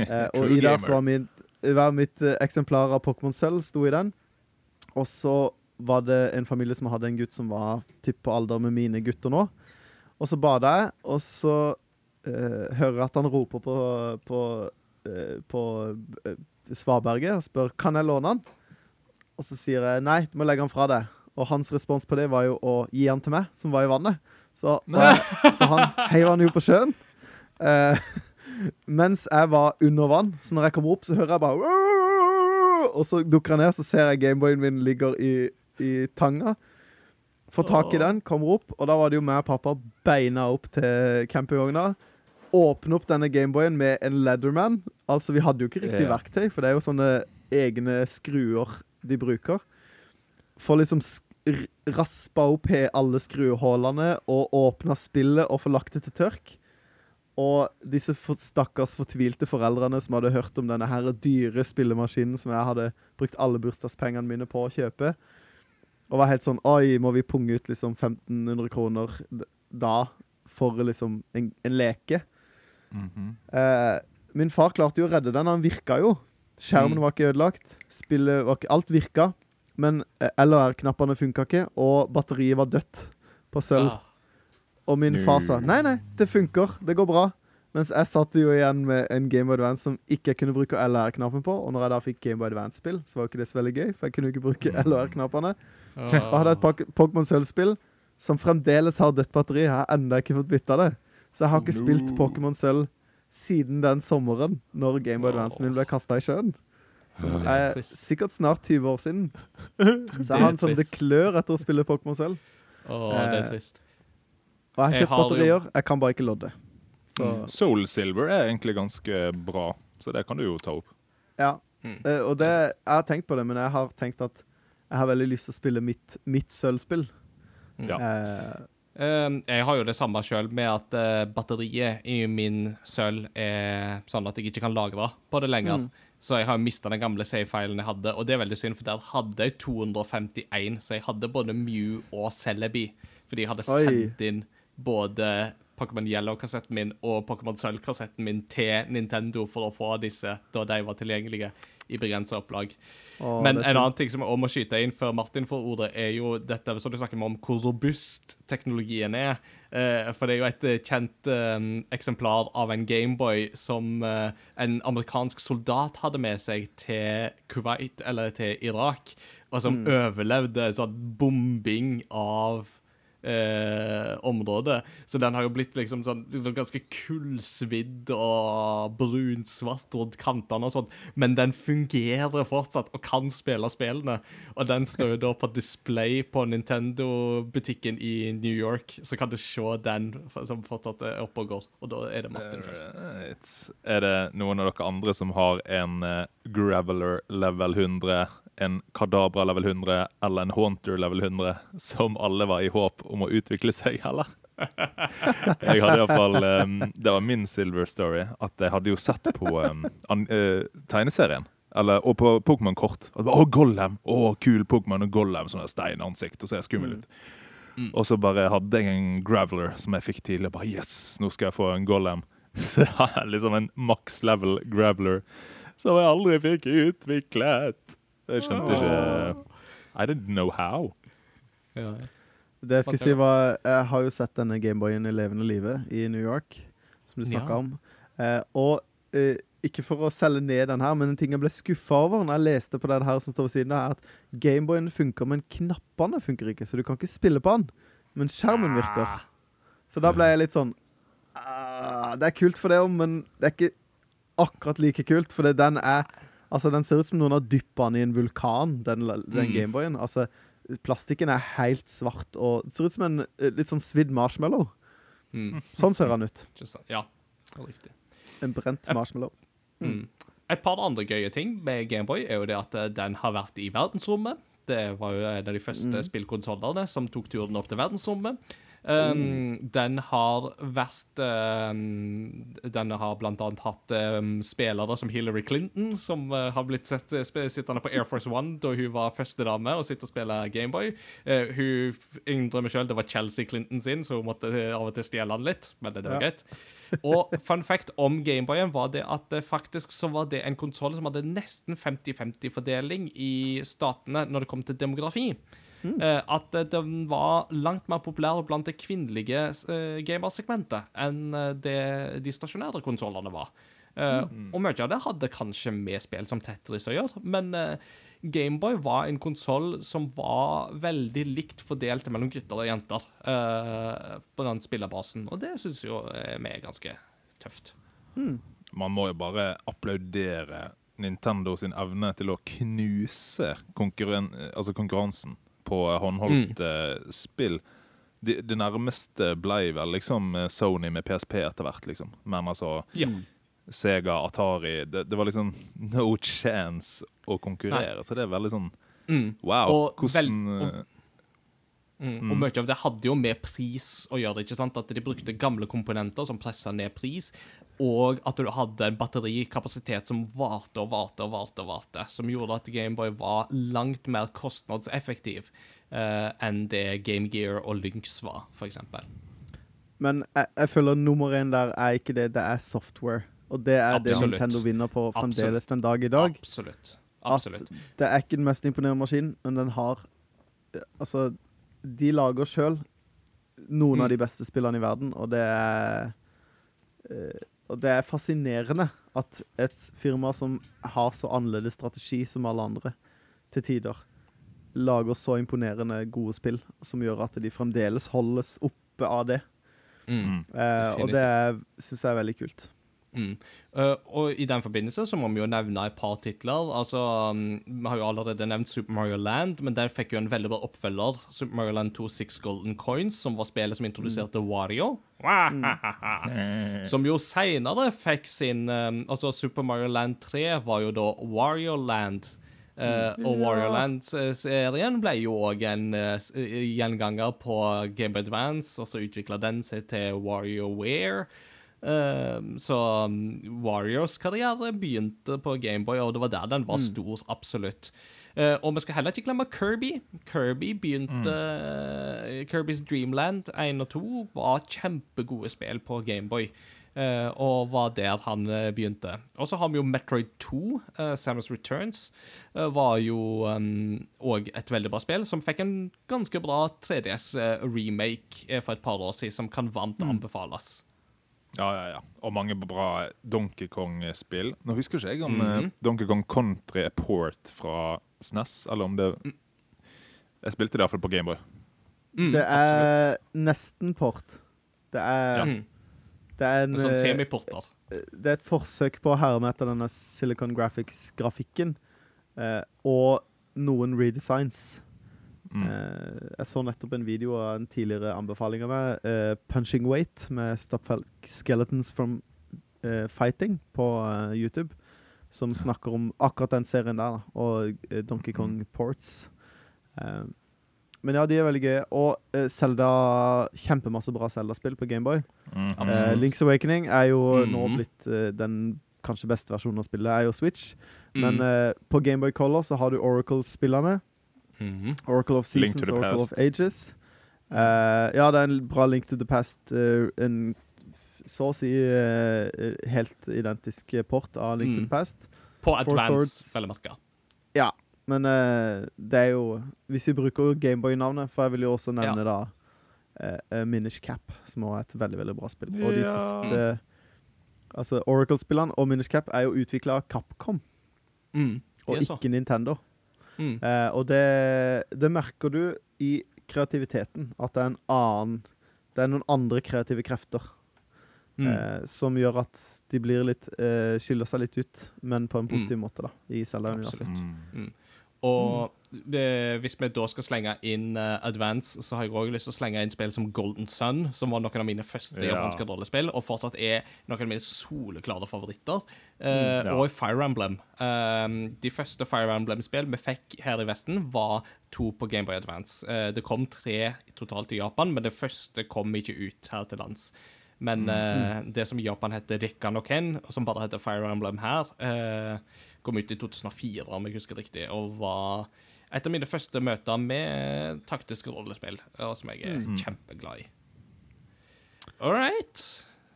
Uh, og i der så var min hver mitt uh, eksemplar av Pokémon Sølv sto i den. Og så var det en familie som hadde en gutt som var typ på alder med mine gutter nå. Og så bada jeg, og så hører jeg at han roper på, på, på svaberget og spør kan jeg låne han. Og så sier jeg nei, du må legge han fra deg. Og hans respons på det var jo å gi han til meg, som var i vannet. Så, og så han heiv han jo på sjøen. Eh, mens jeg var under vann. Så når jeg kommer opp, så hører jeg bare Og så dukker jeg ned, så ser jeg Gameboyen min ligger i, i tanga. Får tak i den, kommer opp, og da var det jo meg og pappa beina opp til campingvogna. Åpne opp denne Gameboyen med en Leatherman. Altså, vi hadde jo ikke riktig verktøy, for det er jo sånne egne skruer de bruker. Får liksom raspa opp alle skruehullene og åpna spillet og få lagt det til tørk. Og disse for, stakkars fortvilte foreldrene som hadde hørt om denne her dyre spillemaskinen som jeg hadde brukt alle bursdagspengene mine på å kjøpe, og var helt sånn Oi, må vi punge ut liksom 1500 kroner da for liksom en, en leke? Mhm. Eh, min far klarte jo å redde den. Han virka jo. Skjermen Mm. var ikke ødelagt. Spillet var ikke Alt virka. Men eh, LR-knappene funka ikke, og batteriet var dødt på sølv. Ah. Og min far sa nei, nei, det funker. Det går bra. Mens jeg satt jo igjen med en Game Boy Advance som ikke jeg kunne bruke LR-knappen på. Og når jeg da fikk Game Boy Advance-spill, så var jo ikke det så veldig gøy, for jeg kunne jo ikke bruke LR-knappene. Og hadde et Pokémon Sølv-spill som fremdeles har dødt batteri. Jeg har ennå ikke fått bytta det. Så jeg har ikke spilt Pokémon Sølv siden den sommeren, når Game Boy Advance min ble kasta i sjøen. Så det er sikkert snart 20 år siden. Så er har som det klør etter å spille Pokémon selv. Åh, det er Eh, trist. Og jeg har kjøpt batterier, jeg kan bare ikke lodde. Så Mm. Soul Silver er egentlig ganske bra, så det kan du jo ta opp. ja. Mm. Eh, og det, jeg har tenkt på det, men jeg har tenkt at jeg har veldig lyst til å spille mitt, mitt sølvspill. Ja. Eh, jeg har jo det samme sjøl med at eh, batteriet i min sølv er sånn at jeg ikke kan lagre på det lenger. Mm. Så jeg har mista den gamle save-filen jeg hadde, og det er veldig synd, for der hadde jeg 251, så jeg hadde både Mew og Celebi. Fordi jeg hadde Oi. sendt inn både Pokémon Yellow-kassetten min og Pokémon Sølv-kassetten min til Nintendo for å få disse da de var tilgjengelige i begrensa opplag. Åh, Men en annen ting som jeg også må skyte inn før Martin får ordet, er jo dette som du snakker om, hvor robust teknologien er. Eh, for det er jo et eh, kjent eh, eksemplar av en Gameboy som en amerikansk soldat hadde med seg til Kuwait, eller til Irak, og som overlevde sånn bombing av eh, område. Så den har jo blitt liksom sånn ganske kullsvidd og brunsvart rundt kantene og sånt. Men den fungerer fortsatt og kan spille spillene. Og den står jo da på display på Nintendo-butikken i New York. Så kan du se den som fortsatt er oppe og går. Og da er det Martin først. Right. Er det noen av dere andre som har en eh, Graveler level 100, en Kadabra level 100 eller en Haunter level 100, som alle var i håp om å utvikle seg, eller? jeg hadde iallfall um, Det var min silver story. At jeg hadde jo sett på um, an, uh, tegneserien. Eller, og på Pokémon-kort. Å, Gollum! Å, kul Pokémon og Gollum. Sånn steinansikt og ser skummel ut. Og så bare hadde jeg en Graveler som jeg fikk tidlig. Bare, yes, nå skal jeg få en Gollum. Så jeg liksom en max level Graveler som jeg aldri fikk utviklet. Jeg skjønte ikke I didn't know how. Det jeg skulle si var Jeg har jo sett denne Gameboyen i levende live i New York, som du snakka Ja. om. Eh, og eh, ikke for å selge ned den her, men en ting jeg ble skuffa over når jeg leste på den her som står ved siden av, er at Gameboyen funker, men knappene funker ikke, så du kan ikke spille på den. Men skjermen virker. Så da ble jeg litt sånn ah, Det er kult for det òg, men det er ikke akkurat like kult, for den er Altså, den ser ut som noen har dyppa den i en vulkan, den, den Mm. Gameboyen. Altså, plastikken er helt svart, og det ser ut som en eh, litt sånn svidd marshmallow. Mm. Sånn ser han ut. Just. Ja, riktig. En brent marshmallow. Mm. Et par andre gøye ting med Gameboy er jo det at eh, den har vært i verdensrommet. Det var jo en av de første Mm. spillkonsollene som tok turen opp til verdensrommet. Um, Den har vært um, Den har blant annet hatt um, spillere som Hillary Clinton, som uh, har blitt sett uh, sittende på Air Force One da hun var førstedame og sitter og spiller Gameboy. Uh, hun innrømmer sjøl det var Chelsea Clinton sin, så hun måtte av og til stjele den litt, men det, det var Ja. greit. Og fun fact om Gameboyen var det at uh, faktisk så var det en konsoll som hadde nesten 50-50-fordeling i statene når det kom til demografi. Eh, at eh, den var langt mer populær blant det kvinnelige uh, gamersegmentet enn eh, det de stasjonære konsollene var. Eh, Og mye av det hadde kanskje med spill som Tetris å gjøre, men uh, Gameboy var en konsoll som var veldig likt fordelt mellom gutter og jenter uh, på den spillerbasen, og det syns jo eh, vi er ganske tøft. Man må jo bare applaudere Nintendo sin evne til å knuse konkurren altså konkurransen på håndholdte spill. Det, det nærmeste ble vel liksom Sony med PSP etter hvert, liksom. Men altså Ja. Sega, Atari det, det var liksom no chance å konkurrere. Så det er veldig sånn Mm. wow. Og hvordan vel- eh, Mm. Og mye av det hadde jo med pris å gjøre. ikke sant? At de brukte gamle komponenter som pressa ned pris, og at du hadde en batterikapasitet som varte og varte og varte, og varte, som gjorde at Gameboy var langt mer kostnadseffektiv eh, enn det Game Gear og Lynx var, f.eks. Men jeg, jeg føler nummer én der er ikke det, det er software. Og det er det Nintendo vinner på Absolutt. fremdeles den dag i dag. Absolutt. At det er ikke den mest imponerende maskinen, men den har eh, Altså, de lager sjøl noen Mm. av de beste spillene i verden, og det er eh, Og det er fascinerende at et firma som har så annerledes strategi som alle andre til tider, lager så imponerende gode spill som gjør at de fremdeles holdes oppe av det. Mm. mm. Eh, og det syns jeg er veldig kult. Mm. Uh, og i den forbindelse så må vi jo nevne et par titler. Altså, um, Vi har jo allerede nevnt Super Mario Land, men der fikk jo en veldig bra oppfølger. Super Mario Land 2 Six Golden Coins, som var spillet som introduserte Wario. Som jo seinere fikk sin um, Altså, Super Mario Land 3 var jo da Wario Land. Uh, og Wario Land-serien ble jo òg en uh, gjenganger på Game Advance, og så utvikla den seg til WarioWare. Um, så um, Warriors karriere begynte på Gameboy, og det var der den var stor, absolutt. Uh, og vi skal heller ikke glemme Kirby. Kirby begynte Kirby's Dreamland 1 og 2 var kjempegode spill på Gameboy. Uh, og var der han uh, begynte. Og så har vi jo Metroid 2, uh, Samus Returns. var jo òg et veldig bra spill, som fikk en ganske bra 3DS-remake uh, for et par år siden, som kan varmt anbefales. Ja, ja, ja. Og mange bra Donkey Kong-spill. Nå husker ikke jeg om mm -hmm. Donkey Kong Country er port fra SNES, eller om det Jeg spilte det iallfall på Gameboy. Mm, Det er nesten port. Det er, absolutt. Mm. det er en En sånn semiport semiporter. det er et forsøk på å herme etter denne Silicon Graphics-grafikken. Eh, og noen redesigns. Mm. Eh, jeg så nettopp en video av en tidligere anbefaling av meg, eh, 'Punching Weight', med Stopfelk Skeletons from eh, Fighting på eh, YouTube. Som snakker om akkurat den serien der, og eh, Donkey Kong Ports. Eh, men ja, de er veldig gøye. Og Zelda Kjempemasse bra Zelda-spill på Gameboy. Mm. Link's Awakening er jo nå Mhm. blitt den kanskje beste versjonen av spillet, er jo Switch. Men Mm. på Gameboy Color så har du Mhm. Oracle of Seasons, Oracle Oracle of Ages. Uh, ja, det er en bra Link to the Past. Uh, en så å si eh, helt identisk port av Link to Mm. the Past. På Advance, vel å merke. Men det er jo Hvis vi bruker Gameboy-navnet, for jeg vil jo også nevne Ja. da Minish Cap, som også er et veldig veldig bra spill. Og de Ja. siste Altså Oracle-spillene og Minish Cap er jo utvikla av Capcom, Mm. og ikke Nintendo. Mm. Eh, og det, det merker du i kreativiteten, at det er en annen Det er noen andre kreative krefter Mm. eh, som gjør at de blir litt eh, skiller seg litt ut, men på en Mm. positiv måte, da, i Selda Universitet. Mm. Og hvis vi da skal slenge inn uh, Advance, så har jeg òg lyst til å slenge inn spill som Golden Sun, som var noen av mine første Ja. japanske rollespill, og fortsatt er noen av mine soleklare favoritter. Uh, Mm, ja. Og Fire Emblem. Eh, de første Fire Emblem-spill vi fikk her i Vesten, var to på Gameboy Advance. Det kom tre totalt i Japan, men det første kom ikke ut her til lands. Men eh, det som i Japan heter Rikkan og Ken, som bare heter Fire Emblem her, uh, kom ut i 2004, om jeg husker riktig, og var et av mine første møter med taktiske rollespill, og som jeg er kjempeglad i. All right.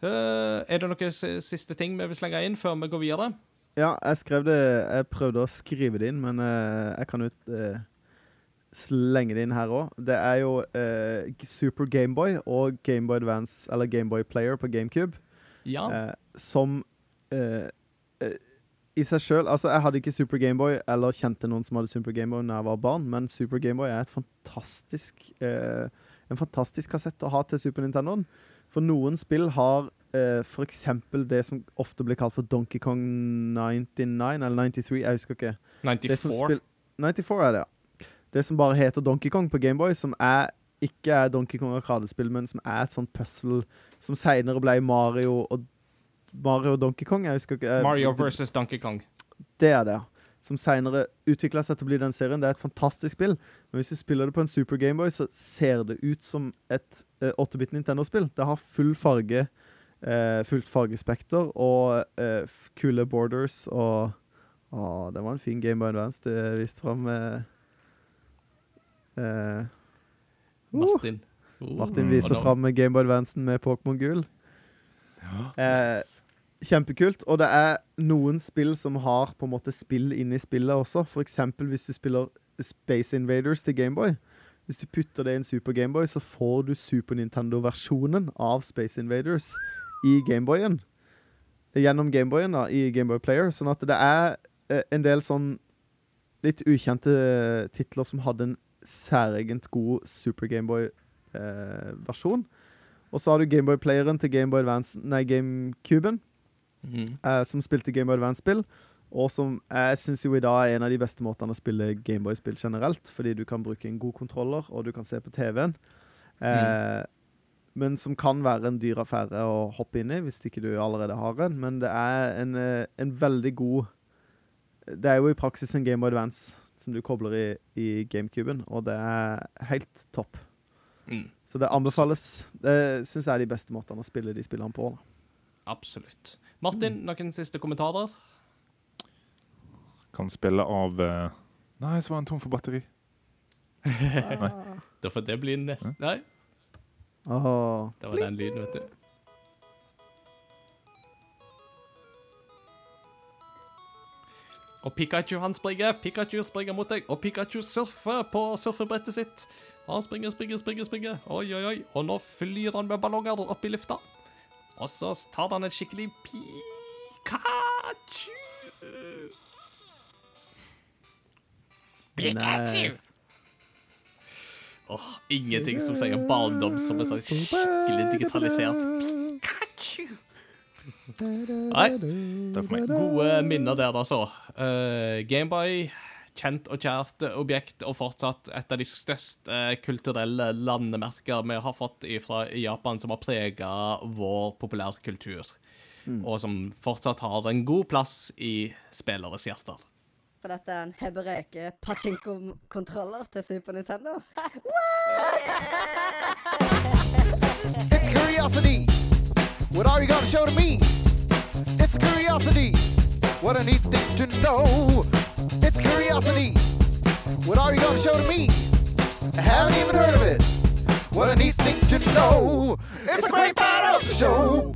Uh, er det noen siste ting vi vil slenge inn før vi går videre? Ja, jeg skrev det Jeg prøvde å skrive det inn, men uh, jeg kan jo uh, slenge det inn her òg. Det er jo eh, Super Gameboy og Gameboy Advance, eller Gameboy Player på GameCube, Ja. eh, som eh, eh, i seg sjøl Altså, jeg hadde ikke Super Gameboy, eller kjente noen som hadde Super Gameboy da jeg var barn, men Super Gameboy er et fantastisk eh, en fantastisk kassett å ha til Super Nintendoen. For noen spill har eh, f.eks. det som ofte blir kalt for Donkey Kong 99 eller 93, jeg husker ikke. 94. spill- 94 er det, ja. Det som bare heter Donkey Kong på Gameboy, som er, ikke er Donkey Kong Arkadespill, men som er et sånt puzzle som senere ble Mario og Mario og Donkey Kong. Jeg husker ikke. jeg, Mario det- versus Donkey Kong. Det er det, ja. Som senere utvikla seg til å bli den serien. Det er et fantastisk spill. Men hvis du spiller det på en Super Gameboy, så ser det ut som et eh, 8-bit Nintendo-spill. Det har full farge, eh, fullt fargespekter og eh, f- kule borders og Å, det var en fin Gameboy Advance du viste fram. Eh, eh, Martin. Uh, Martin viser nå- fram Gameboy Advancen med Pokémon Gul. Eh, Yes. Kjempekult. Og det er noen spill som har på en måte spill inni spillet også. For eksempel hvis du spiller Space Invaders til Gameboy. Hvis du putter det i en Super Gameboy, så får du Super Nintendo-versjonen av Space Invaders i Gameboyen. Gjennom Gameboyen da, i Gameboy Player. Sånn at det er eh, en del sånn litt ukjente eh, titler som hadde en særegent god Super Gameboy-versjon. Og så har du Gameboy-playeren til Gameboy Advance, nei, GameCuben Mhm. eh, som spilte Game Boy Advance-spill, og som jeg syns jo i dag er en av de beste måtene å spille Gameboy-spill generelt, fordi du kan bruke en god kontroller, og du kan se på TV-en. Eh, Men som kan være en dyr affære å hoppe inn i, hvis ikke du allerede har en. Men det er en, eh, en veldig god Det er jo i praksis en Game Boy Advance som du kobler i, i GameCuben, og det er helt topp. Mm. Så det anbefales. Det syns jeg er de beste måtene å spille de spillene på. Da. Absolutt. Martin, noen siste kommentarer? Kan spille av uh... Nei, så var han tom for batteri. Da får det bli neste Nei, Oh. det var den lyden, vet du. Og Pikachu han springer, Pikachu springer mot deg, og Pikachu surfer på surfebrettet sitt. Han springer, springer, springer, springer. Oi, oi, oi. Og nå flyr han med ballonger opp i lufta. Og så tar han en skikkelig Pikachu. Nice. Åh, ingenting som sier barndom som er sånn skikkelig digitalisert Pikachu. Nei, Takk for meg. gode minner der, altså. Uh, Gameboy, kjent og kjært objekt, og fortsatt et av de største kulturelle landemerker vi har fått fra Japan, som har prega vår populærkultur. Og som fortsatt har en god plass i spilleres hjerter. For dette er en hebreke pachinko-kontroller til Super Nintendo. It's curiosity. What are you gonna show to me? It's curiosity. What a neat thing to know. It's curiosity. What are you gonna show to me? I haven't even heard of it. What a neat thing to know. It's a great part of the show.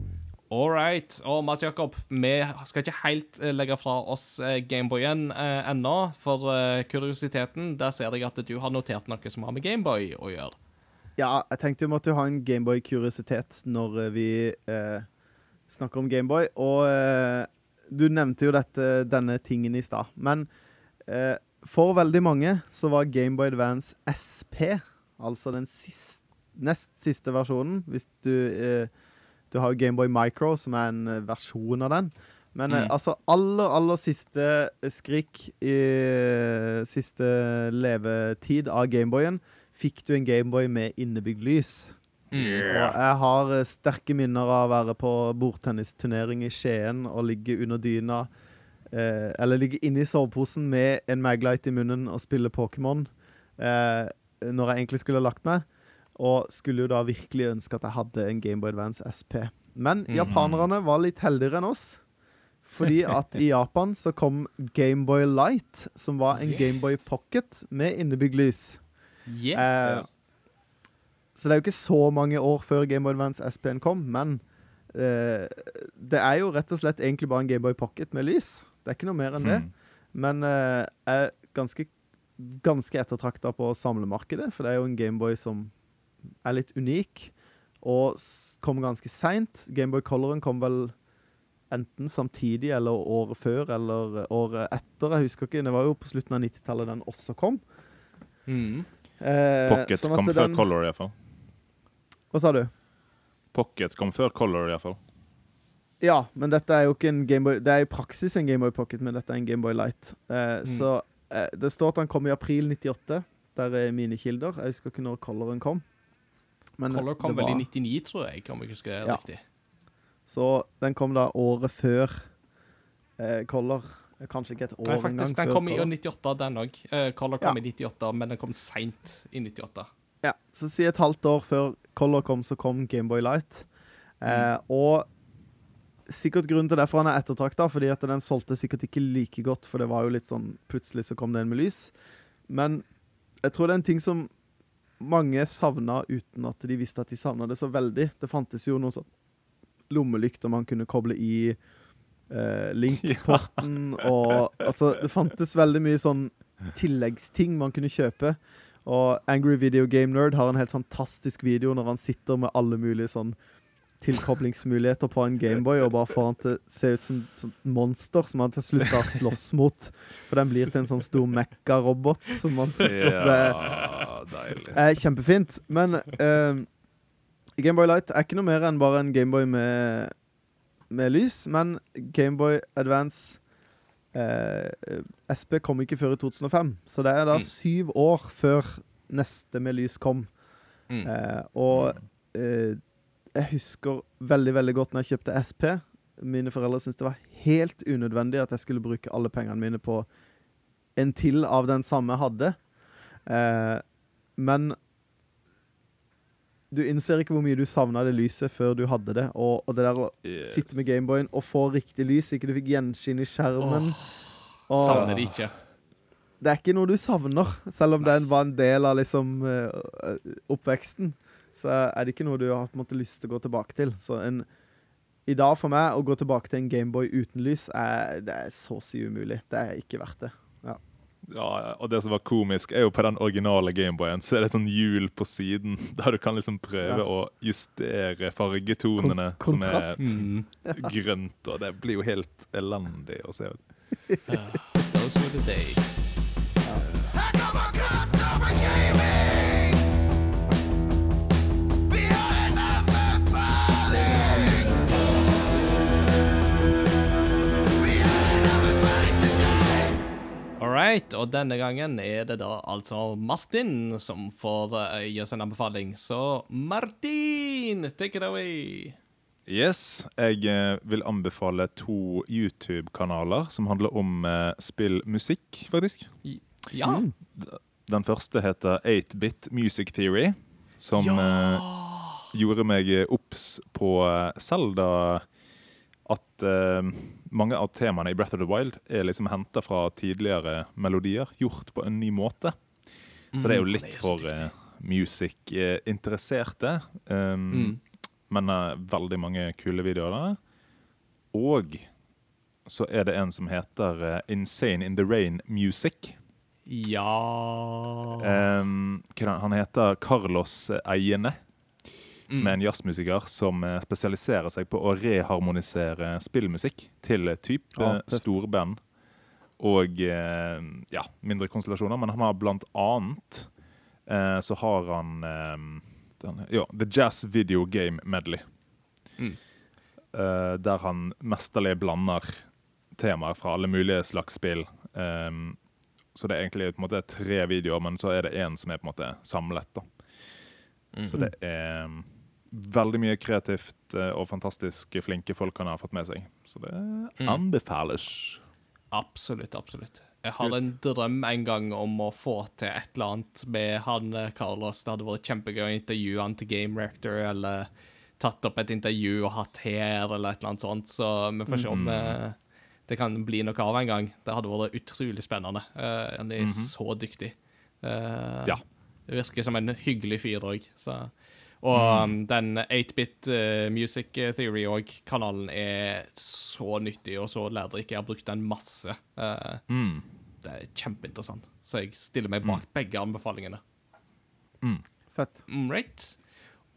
All right. Og Mats Jakob, vi skal ikke helt eh, legge fra oss eh, Gameboyen eh, ennå. For eh, kuriositeten, der ser jeg at du har notert noe som har med Gameboy å gjøre. Ja, jeg tenkte vi måtte ha en Gameboy-kuriositet når eh, vi eh, snakker om Gameboy. Og eh, du nevnte jo dette, denne tingen i stad. Men eh, for veldig mange så var Gameboy Advance SP, altså den siste, nest siste versjonen Hvis du eh, Du har Gameboy Micro, som er en eh, versjon av den. Men eh, Mm. altså, aller, aller siste skrik i siste levetid av Gameboyen fikk du en Gameboy med innebygd lys. Mm. Og jeg har eh, sterke minner av å være på bordtennisturnering i Skien og ligge under dyna eh, Eller ligge inne i soveposen med en Maglite i munnen og spille Pokémon eh, når jeg egentlig skulle ha lagt meg. Og skulle jo da virkelig ønske at jeg hadde en Gameboy Advance SP. Men Mhm. japanerne var litt heldigere enn oss. Fordi at i Japan så kom Gameboy Light, som var en Gameboy Pocket med innebygd lys. Yeah. Eh. Så det er jo ikke så mange år før Game Boy Advance SP-en kom, men eh, det er jo rett og slett egentlig bare en Game Boy Pocket med lys. Det er ikke noe mer enn det. Hmm. Men eh, er ganske, ganske ettertrakta på samlemarkedet, for det er jo en Gameboy som er litt unik, og kom ganske seint. Gameboy Coloren kom vel enten samtidig eller året før eller året etter. Jeg husker ikke. Det var jo på slutten av 90-tallet den også kom. Mm. Eh, Pocket sånn kom før den- Color, iallfall. Hva sa du? Pocket kom før Color, iallfall. Ja, men dette er jo ikke en Gameboy Det er i praksis en Gameboy Pocket, men dette er en Gameboy Light. Eh, Så eh, det står at han kom i april 98. Der er mine kilder. Jeg husker ikke når Coloren kom. Men Color kom vel i 99, tror jeg, om jeg husker det Ja. riktig. Så den kom da året før eh, Color. Eh, Kanskje ikke et år engang den før kom i 98, den òg. Color kom Ja. i 98, men den kom seint i 98. Ja, så si et halvt år før Color kom, så kom Gameboy Light. Eh, Mm. og sikkert grunnen til derfor han er ettertrakta, fordi at den solgte sikkert ikke like godt, for det var jo litt sånn Plutselig så kom det en med lys. Men jeg tror det er en ting som mange savna uten at de visste at de savna det så veldig. Det fantes jo noen sånn lommelykter man kunne koble i eh, link-porten, og altså Det fantes veldig mye sånn tilleggsting man kunne kjøpe. Og Angry Video Game Nerd har en helt fantastisk video når han sitter med alle mulige sånn tilkoblingsmuligheter på en Gameboy og bare får han til å se ut som et monster som han til slutt har slåss mot. For den blir til en sånn stor mekka-robot som man slåss med. Ja, er kjempefint. Men uh, Gameboy Light er ikke noe mer enn bare en Gameboy med, med lys. Men Gameboy Advance eh, SP kom ikke før i 2005. Så det er da Mm. syv år før neste med lys kom. Mm. Eh, og eh, jeg husker veldig veldig godt når jeg kjøpte SP. Mine foreldre syntes det var helt unødvendig at jeg skulle bruke alle pengene mine på en til av den samme jeg hadde. Eh, men du innser ikke hvor mye du savna det lyset før du hadde det. Og, og det der å Yes. sitte med Gameboyen og få riktig lys, ikke du fikk gjenskinn i skjermen. og- Savner det ikke. det er ikke noe du savner, selv om den var en del av liksom eh, oppveksten. Så er det ikke noe du har måte lyst til å gå tilbake til. Så en, i dag for meg å gå tilbake til en Gameboy uten lys, er, det er så å si umulig. Det er ikke verdt det. Ja, og det som var komisk, er jo på den originale Gameboyen så er det et sånn hjul på siden der du kan liksom prøve Ja. å justere fargetonene Kon- som er Mm. grønt, og det blir jo helt elendig å se. Those were the days. Right, og denne gangen er det da altså Martin som får uh, gi oss en anbefaling. Så Martin, take it away. Yes, jeg uh, vil anbefale to YouTube-kanaler som handler om uh, spillmusikk, faktisk. Ja. Den første heter 8-Bit Music Theory, som eh, gjorde meg obs på Zelda at uh, mange av temaene i Breath of the Wild er liksom henta fra tidligere melodier, gjort på en ny måte. Så det er jo Mm, litt mm, er for uh, eh, music-interesserte. Um, Mm. Men uh, veldig mange kule videoer der. Og så er det en som heter uh, Insane in the Rain Music. Ja Um, han heter Carlos Eiene, som Mm. er en jazzmusiker som eh, spesialiserer seg på å reharmonisere spillmusikk til type Ja, store band og eh, ja, mindre konstellasjoner. Men han har blant annet eh, så har han den, ja, The Jazz Video Game Medley. Mm. der han mesterlig blander temaer fra alle mulige slags spill. Um, så det er egentlig på en måte tre videoer, men så er det én som er på en måte samlet. da. Så det er veldig mye kreativt eh, og fantastisk flinke folk han har fått med seg. Så det anbefales. Absolutt, absolutt. Jeg hadde en drøm en gang om å få til et eller annet med han eh, Carlos. Det hadde vært kjempegøy å intervjue han til Game Reactor, eller tatt opp et intervju og hatt her, eller et eller annet sånt. Så vi får se om mm. det kan bli noe av en gang. Det hadde vært utrolig spennende. Eh, han er så dyktig. Ja. Ja. Virker som en hyggelig fyr òg. Og mm. den 8-bit uh, Music Theory òg-kanalen er så nyttig og så lærerik. Jeg har brukt den masse. Uh, Mm. det er kjempeinteressant. Så jeg stiller meg bak begge anbefalingene. Fett. Mm, Right.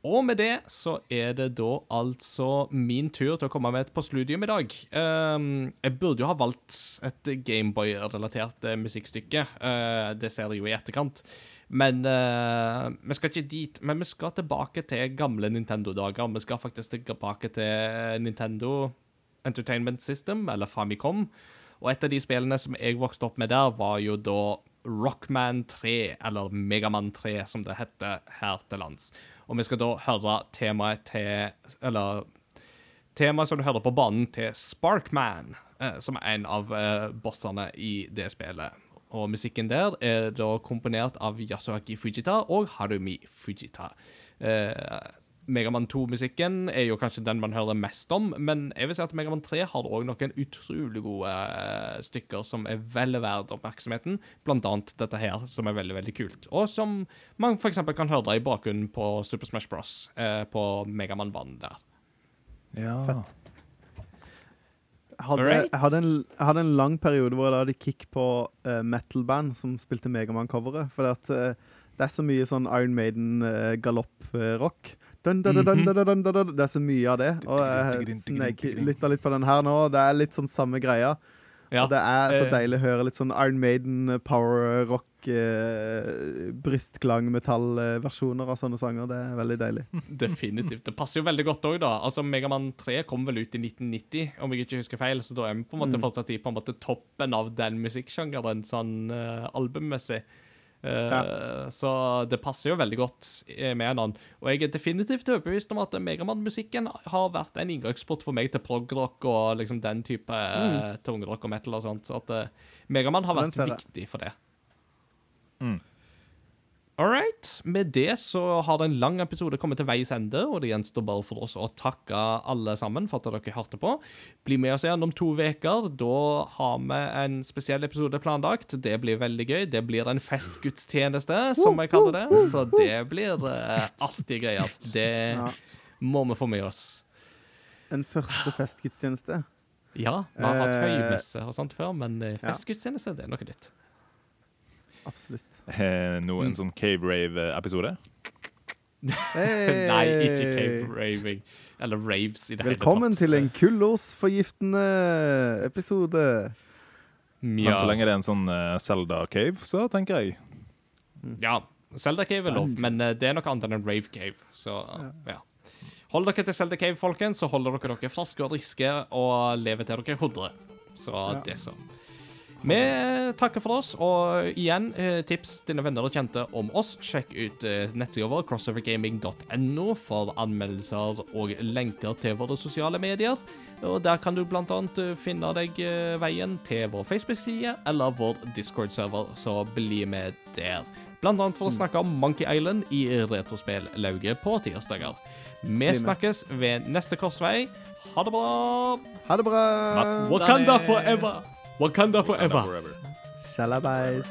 Og med det så er det da altså min tur til å komme med et postludium i dag. Um, jeg burde jo ha valgt et Gameboy-relatert eh, musikkstykke. Uh, det ser jeg jo i etterkant. Men uh, vi skal ikke dit. Men vi skal tilbake til gamle Nintendo-dager. Vi skal faktisk tilbake til Nintendo Entertainment System, eller Famicom. Og et av de spillene som jeg vokste opp med der, var jo da Rockman 3, eller Megaman 3, som det heter her til lands. Og vi skal da høre temaet til Eller temaet som du hører på banen til Sparkman, eh, som er en av eh, bossene i det spillet. Og musikken der er da komponert av Yasuaki Fujita og Harumi Fujita. Eh, Megaman 2-musikken er jo kanskje den man hører mest om, men jeg vil si at Megaman 3 har òg noen utrolig gode eh, stykker som er vel verdt oppmerksomheten, blant annet dette her, som er veldig, veldig kult. Og som man f.eks. kan høre i bakgrunnen på Super Smash Bros. Eh, på Megaman-banen der. Ja. Jeg hadde, jeg, hadde en, jeg hadde en lang periode hvor jeg hadde kick på uh, metal-band som spilte Megaman-coveret. For at, uh, det er så mye sånn Iron Maiden-galopp-rock. Dun, dun, dun, dun, dun. Det er så mye av det. Og jeg snek- lytta litt på den her nå. Det er litt sånn samme greia. Ja, Og det er så eh, deilig å høre litt sånn Iron Maiden, eh, power rock, eh, brystklang, metallversjoner av sånne sanger. Det er veldig deilig. Definitivt. Det passer jo veldig godt òg, da. Altså, Megaman 3 kom vel ut i 1990, om jeg ikke husker feil, så da er vi på en måte fortsatt i på en måte toppen av den musikksjangeren sånn uh, albummessig. Eh, Så det passer jo veldig godt eh, med den. Og jeg er definitivt overbevist om at Megaman-musikken har vært en inngangsport for meg til progrock og liksom den type mm. tungrock og metal og sånt. Så at uh, Megaman har vært viktig for det. Mm. All right. Med det så har en lang episode kommet til veis ende, og det gjenstår bare for oss å takke alle sammen for at dere hørte på. Bli med oss igjen om to uker. Da har vi en spesiell episode planlagt. Det blir veldig gøy. Det blir en festgudstjeneste, som jeg kaller det. Så det blir uh, alltid greier. Det må vi få med oss. En første festgudstjeneste. Ja, vi har hatt Eh, høymesse og sånt før, men eh, festgudstjeneste, det er noe nytt. Absolutt. Eh, Nå en sånn Cave Rave-episode. Hey! Nei, ikke cave raving. Eller raves i det Velkommen hele tatt. Velkommen til en kullosforgiftende episode. Men så lenge det er en sånn eh, Zelda Cave, så tenker jeg Ja, Zelda Cave er lov, men eh, det er noe annet enn en Rave Cave. Så ja. Hold dere til Zelda Cave, folkens, så holder dere dere friske og driske og lever til dere er 100. Så det så. Vi takker for oss, og igjen eh, tips dine venner og kjente om oss. Sjekk ut eh, nettsida vår, crossovergaming.no, for anmeldelser og lenker til våre sosiale medier. Og Der kan du annet eh, finne deg veien til vår Facebook-side eller vår Discord-server, så bli med der. Blant annet for å snakke om Monkey Island i Retrospellauget på tirsdager. Vi snakkes ved neste korsvei. Ha det bra! Ha det bra! Wakanda forever! Wakanda forever! Forever. Shalabais.